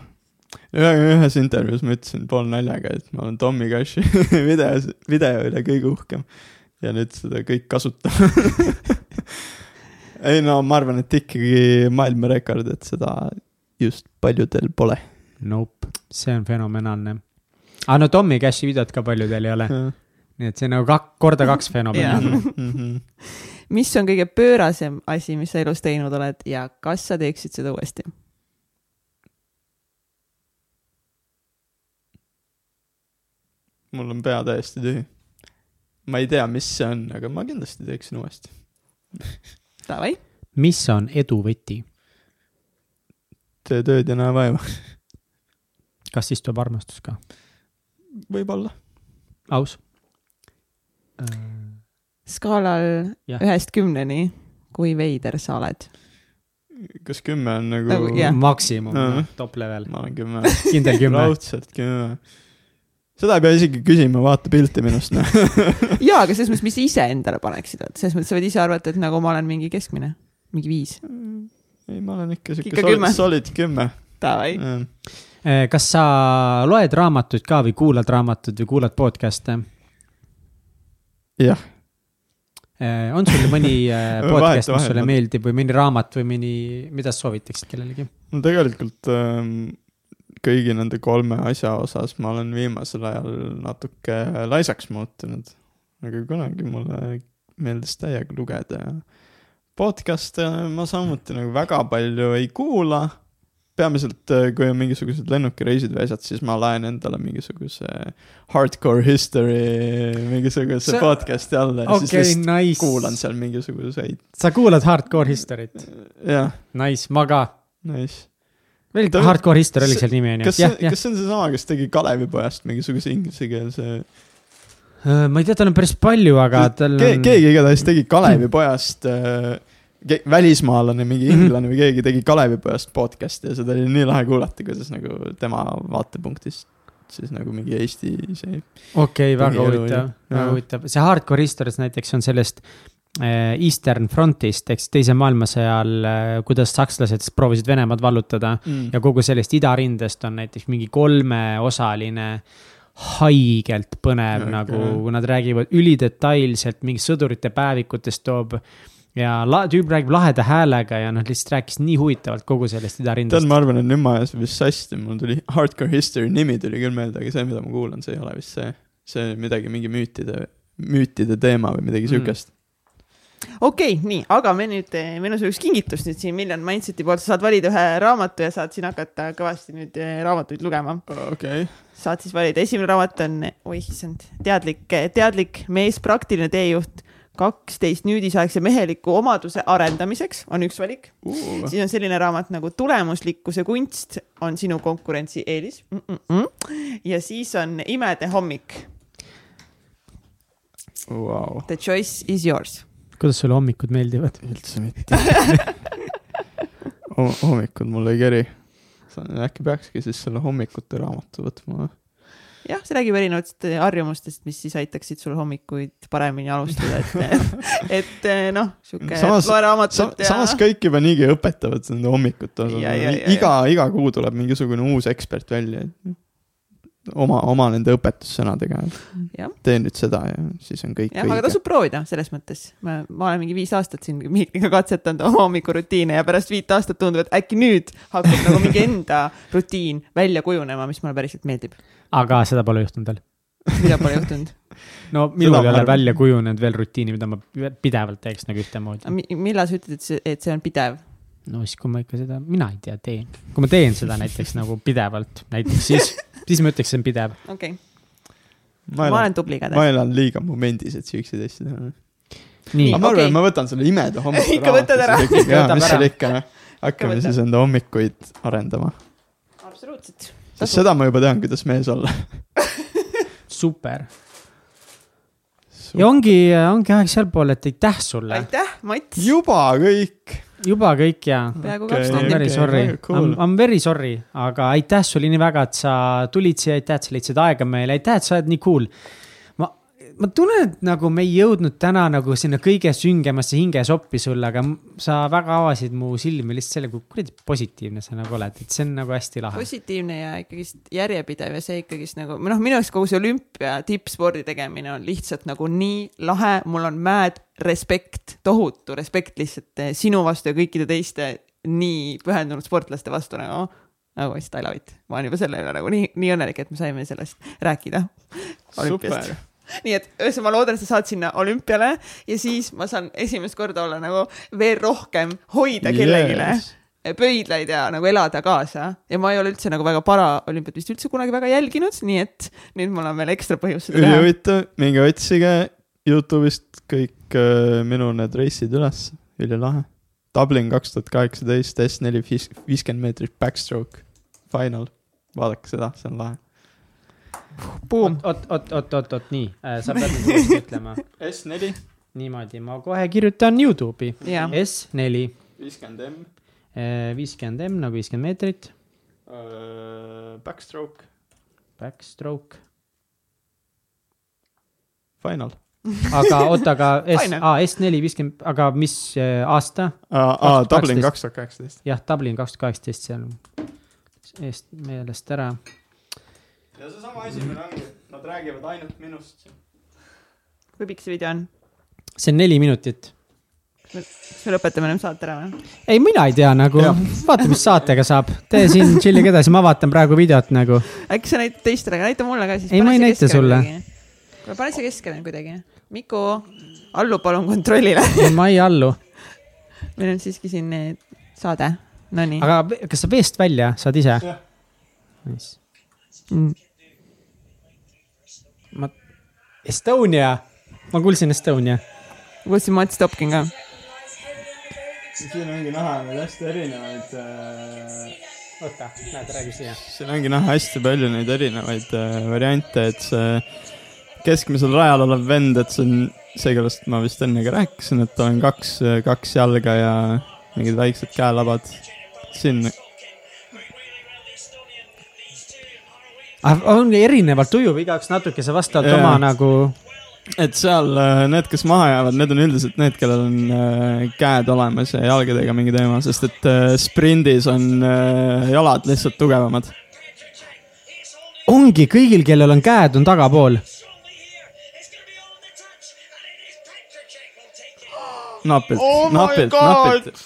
ühe, ühes intervjuus ma ütlesin poolnaljaga, et ma olen Tommy Cashi [laughs] videos, video üle kõige uhkem. ja nüüd seda kõik kasutama. [laughs] ei no ma arvan, et ikkagi maailmarekord, et seda just paljudel pole. Nope, see on fenomenaalne. aa, no Tommy Cashi videot ka paljudel ei ole, nii et see on nagu kak-, korda kaks fenomen Jaa. [laughs] Mhm. [laughs] mis on kõige pöörasem asi, mis sa elus teinud oled ja kas sa teeksid seda uuesti? mul on pea täiesti tühi. ma ei tea, mis see on, aga ma kindlasti teeksin uuesti. Davai, mis on edu võti? tee tööd ja näe vaeva. Kas siis tuleb armastus ka? võib-olla. aus? skaalal Jah. ühest kümneni, kui veider sa oled? kas kümme on nagu, Nagu, jah. maksimum Aa., top level, ma olen kümme. kindel kümme. raudselt kümme. seda ei pea isegi küsima, vaata pilti minust, noh. [laughs] jaa, aga selles mõttes, mis sa ise endale paneksid, et selles mõttes sa võid ise arvata, et nagu ma olen mingi keskmine, mingi viis. ei, ma olen ikka siuke Ikka solid, solid kümme. Davai, Eh, kas sa loed raamatuid ka või kuulad raamatuid või kuulad podcast'e? jah, on sul mõni [laughs] Vahet- podcast, mis sulle meeldib või mõni raamat või mõni, mida sa soovitaksid kellelegi? no tegelikult ähm, kõigi nende kolme asja osas ma olen viimasel ajal natuke laisaks muutunud. aga kunagi mulle meeldis täiega lugeda ja podcast'e ma samuti nagu väga palju ei kuula. peamiselt, kui on mingisugused lennukireisid või asjad, siis ma laen endale mingisuguse hardcore history mingisuguse Sa- podcast'i alla ja siis okei, lihtsalt nice. kuulan seal mingisuguseid, sa kuulad Hardcore History't? jah, Nice, ma ka. nice. veel Ta- Hardcore History oli seal nimi on ju kas, see, kas see on seesama, kes tegi Kalevipojast mingisuguse inglisekeelse Äh, ma ei tea, tal on päris palju, aga tal Ke, on. keegi igatahes tegi Kalevipojast äh, välismaalane, mingi Mhm. inglane või keegi tegi Kalevipojast podcast'i ja seda oli nii lahe kuulata, kuidas nagu tema vaatepunktist siis nagu mingi Eesti see. okei okay,, väga huvitav, väga huvitav, see Hardcore Histories näiteks on sellest äh, Eastern Frontist ehk siis teise maailmasõja all äh,, kuidas sakslased siis proovisid Venemaad vallutada Mm. ja kogu sellest idarindest on näiteks mingi kolmeosaline haigelt põnev okay. nagu, nad räägivad ülidetailselt mingi sõdurite päevikutest toob. Ja la, tüüp räägib laheda häälega ja noh, lihtsalt rääkis nii huvitavalt kogu sellest tead, idarindest. ma arvan, et nüüd ma ajasin vist sassi, mul tuli Hardcore History nimi tuli küll meelde, aga see, mida ma kuulan, see ei ole vist see. see midagi, mingi müütide, müütide teema või midagi Mm. siukest. okei okay,, nii, aga me nüüd, meil on sulle üks kingitus nüüd siin Million Mindseti poolt, sa saad valida ühe raamatu ja saad siin hakata kõvasti nüüd eh, raamatuid lugema. okei, saad siis valida, esimene raamat on, oih issand, teadlik, teadlik mees, praktiline teejuht, kaksteist nüüdisaegse meheliku omaduse arendamiseks on üks valik. siis on selline raamat nagu Tulemuslikkuse kunst on sinu konkurentsieelis mm. -mm ja siis on Imede hommik, vau, The choice is yours. kuidas sulle hommikud meeldivad? üldse mitte. [laughs] hommikud mul ei keri. äkki peakski siis selle hommikute raamatu võtma. jah, see räägib erinevatest harjumustest, mis siis aitaksid sul hommikuid paremini alustada, et, [laughs] et noh, sihuke loe Sa, raamatut ja samas kõik juba niigi õpetavad ja, ja,. iga, iga kuu tuleb mingisugune uus ekspert välja. oma, oma nende õpetussõnadega. tee nüüd seda ja siis on kõik jah, aga tasub proovida selles mõttes. ma, ma olen mingi viis aastat siin Mihkliga katsetanud oma hommikurutiine ja pärast viit aastat tundub, et äkki nüüd hakkab nagu mingi enda rutiin välja kujunema, mis mulle päriselt meeldib. aga seda pole juhtunud veel. mida pole juhtunud? [laughs] no minul ei ole välja kujunenud veel rutiini, mida ma pidevalt teeks nagu ühtemoodi. millal sa ütled, et see, et see on pidev? no siis, kui ma ikka seda, mina ei tea, teen. kui ma teen seda näiteks nagu pidevalt, näiteks siis, [laughs] siis ma ütleks, see on pidev. okei okay., ma ma olen tubli ma igatahes. elan liiga momendis, et siukseid asju teha. nii aga, ma arvan okei. okay., ma võtan selle imede [laughs] hommiku Ikka võtad ära. jaa, mis seal ikka, noh. hakkame siis enda hommikuid arendama. absoluutselt. sest seda ma juba tean, kuidas mees olla. [laughs] super. ja ongi, ongi aeg sealpool, et aitäh sulle. aitäh, Mats. juba kõik. Juba kõik ja. peaaegu Okei. kaks I m tundi very Okei, sorry cool. I m very sorry, aga aitäh sulle nii väga, et sa tulid siia, aitäh, et sa leidsid aega meile, aitäh, et sa oled nii cool. ma, tunnen, et nagu me ei jõudnud täna nagu sinna kõige süngemasse hingesoppi sulle, aga sa väga avasid mu silmi lihtsalt selle, kui kuradi positiivne sa nagu oled, et see on nagu hästi lahe. positiivne ja ikkagist järjepidev ja see ikkagist nagu, noh, minu jaoks kogu see olümpia tippspordi tegemine on lihtsalt nagu nii lahe, mul on mad respekt, tohutu respekt lihtsalt eh, sinu vastu ja kõikide teiste nii pühendunud sportlaste vastu nagu, nagu lihtsalt I love it. ma olen juba selle üle nagu nii, nii õnnelik, et me saime sellest rääkida. super. Nii et ühesõnaga ma loodan, et sa saad sinna olümpiale ja siis ma saan esimest korda olla nagu veel rohkem hoida kellelegi yes. pöidlaid ja nagu elada kaasa ja ma ei ole üldse nagu väga paraolümpiat vist üldse kunagi väga jälginud, nii et nüüd mul on veel ekstra põhjus seda teha. ülihuvitav, minge otsige Youtube'ist kõik äh, minu need reisid üles, ülilahe. Dublin kaks tuhat kaheksateist, S4 viiskümmend meetrit backstroke, final, vaadake seda, see on lahe. Boom, oot, oot, oot, oot, oot, nii, sa pead nüüd ütlema. S4 niimoodi, ma kohe kirjutan Youtube'i. Jaa. S4 viiskümmend M, viiskümmend M nagu viiskümmend meetrit, backstroke, backstroke. final. aga oota, aga S, aa S4 viiskümmend, aga mis äh, aasta? aa, Dublin 2018. kaks tuhat kaheksateist. jah, Dublin kaks tuhat kaheksateist seal eest meelest ära. Ja seesama asi meil ongi, nad räägivad ainult minust. kui pikk see video on? see on neli minutit. kas me lõpetame nüüd saate ära või? ei, mina ei tea nagu vaata, mis saatega saab. tee siin chill'ige edasi, ma vaatan praegu videot nagu. äkki sa näitad teistele, aga näita mulle ka siis. Ei, ma ei näita sulle.. pane see keskele kuidagi. Miku, allu palun kontrollile. ma ei allu. meil on siiski siin saade, nonii. aga ve- kas sa veest välja saad ise Jah.? Nice. Mm. Estonia, ma kuulsin Estonia. kuulsin Mats Topkin ka. siin ongi näha neid hästi erinevaid äh,, oota, näed, räägi siia. siin ongi näha hästi palju neid erinevaid äh, variante, et see keskmisel rajal olev vend, et see on see, kellest ma vist enne ka rääkisin, et tal on kaks, kaks jalga ja mingid väiksed käelabad. siin, on erinevalt ujuv, igaüks natukese vastavalt Jaa. oma nagu, et seal äh, need, kes maha jäävad, need on üldiselt need, kellel on äh, käed olemas ja jalgadega mingi teema, sest et äh, sprindis on jalad lihtsalt tugevamad. ongi kõigil, kellel on käed, on tagapool. napilt Oh my napilt, God! napilt.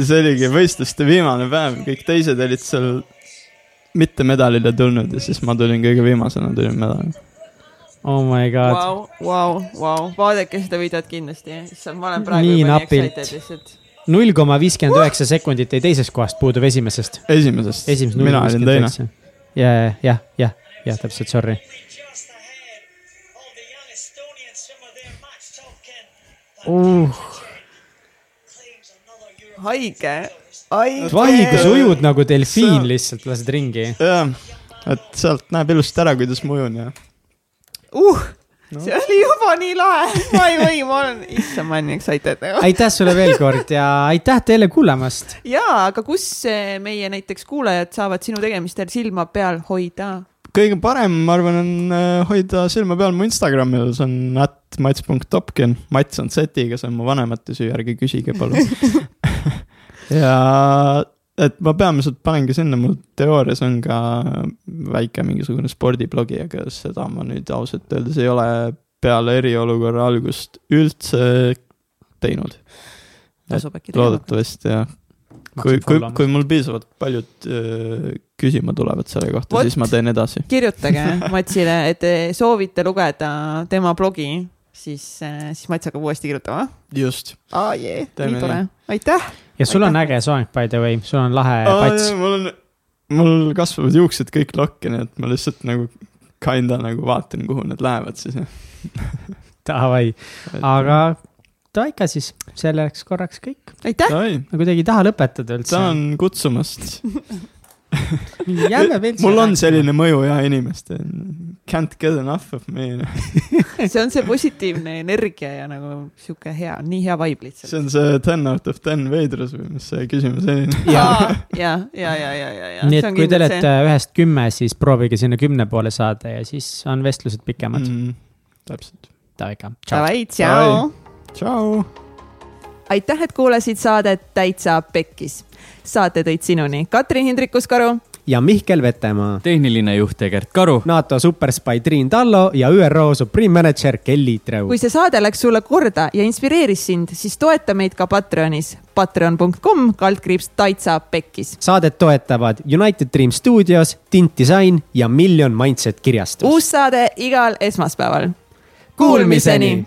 see oligi võistluste viimane päev, kõik teised olid seal mitte medalile tulnud ja siis ma tulin kõige viimasena, tulin medalile. Oh my god. Vau, vau, vau, vaadake seda videot kindlasti, issand, ma olen praegu Nii juba nii napilt. excited lihtsalt. null koma viiskümmend üheksa sekundit jäi teisest kohast puuduv esimesest. esimesest, esimesest mina olin teine. ja, ja, jah, jah, jah, täpselt, sorry. Uh, haige. vahi, kui sa ujud nagu delfiin lihtsalt, lased ringi. jah, et sealt näeb ilusti ära, kuidas ma ujun ja uh, No. see oli juba nii lahe, ma ei või, ma olen, issand, ma olen nii excited. aitäh sulle veel kord ja aitäh teile kuulamast. jaa, aga kus eh, meie näiteks kuulajad saavad sinu tegemistel silma peal hoida? kõige parem, ma arvan, on äh, hoida silma peal mu Instagramil, see on at mats.topkin, Mats on Z-iga, see on mu vanemate süü, ärge küsige palun. [laughs] ja et ma peamiselt panengi sinna, mul teoorias on ka väike mingisugune spordiblogi, aga seda ma nüüd ausalt öeldes ei ole peale eriolukorra algust üldse teinud. loodetavasti jah, kui, kui, kui mul piisavalt paljud öö, küsima tulevad selle kohta, siis ma teen edasi. kirjutage Matsile, et te soovite lugeda tema blogi, siis, siis Mats hakkab uuesti kirjutama. just. aa jee, nii tore aitäh. ja sul on Aitäh. äge soeng, by the way, sul on lahe pats. mul on, mul kasvavad juuksed kõik lokki, nii et ma lihtsalt nagu kinda nagu vaatan, kuhu need lähevad siis. [laughs] Davai, aga Taika siis, selleks korraks kõik. aitäh, ma kuidagi ei taha lõpetada üldse. tänan kutsumast. [laughs] jääme veel. mul on selline mõju ja inimeste. Can't get enough of me. [laughs] see on see positiivne energia ja nagu sihuke hea, nii hea vibe lihtsalt. see on see ten out of ten veidrus või mis see küsimus oli? [laughs] ja, ja, ja, ja, ja, ja, ja. nii et kui te olete ühest kümme, siis proovige sinna kümne poole saada ja siis on vestlused pikemad mm.. täpselt. Davai, tšau. tšau. aitäh, et kuulasid saadet Täitsa Pekkis. Saate tõid sinuni Katrin Hindrikus-Karu, ja Mihkel Vetemaa, tehniline juht Egert Karu. NATO superspy Triin Tallo ja ÜRO Supreme Manager Kelly Treu kui. see saade läks sulle korda ja inspireeris sind, siis toeta meid ka Patreonis, patreon.com kaldkriips Täitsa Pekkis. saadet toetavad United Dream Studios, Tint Disain ja Million Mindset kirjastus. uus saade igal esmaspäeval. Kuulmiseni!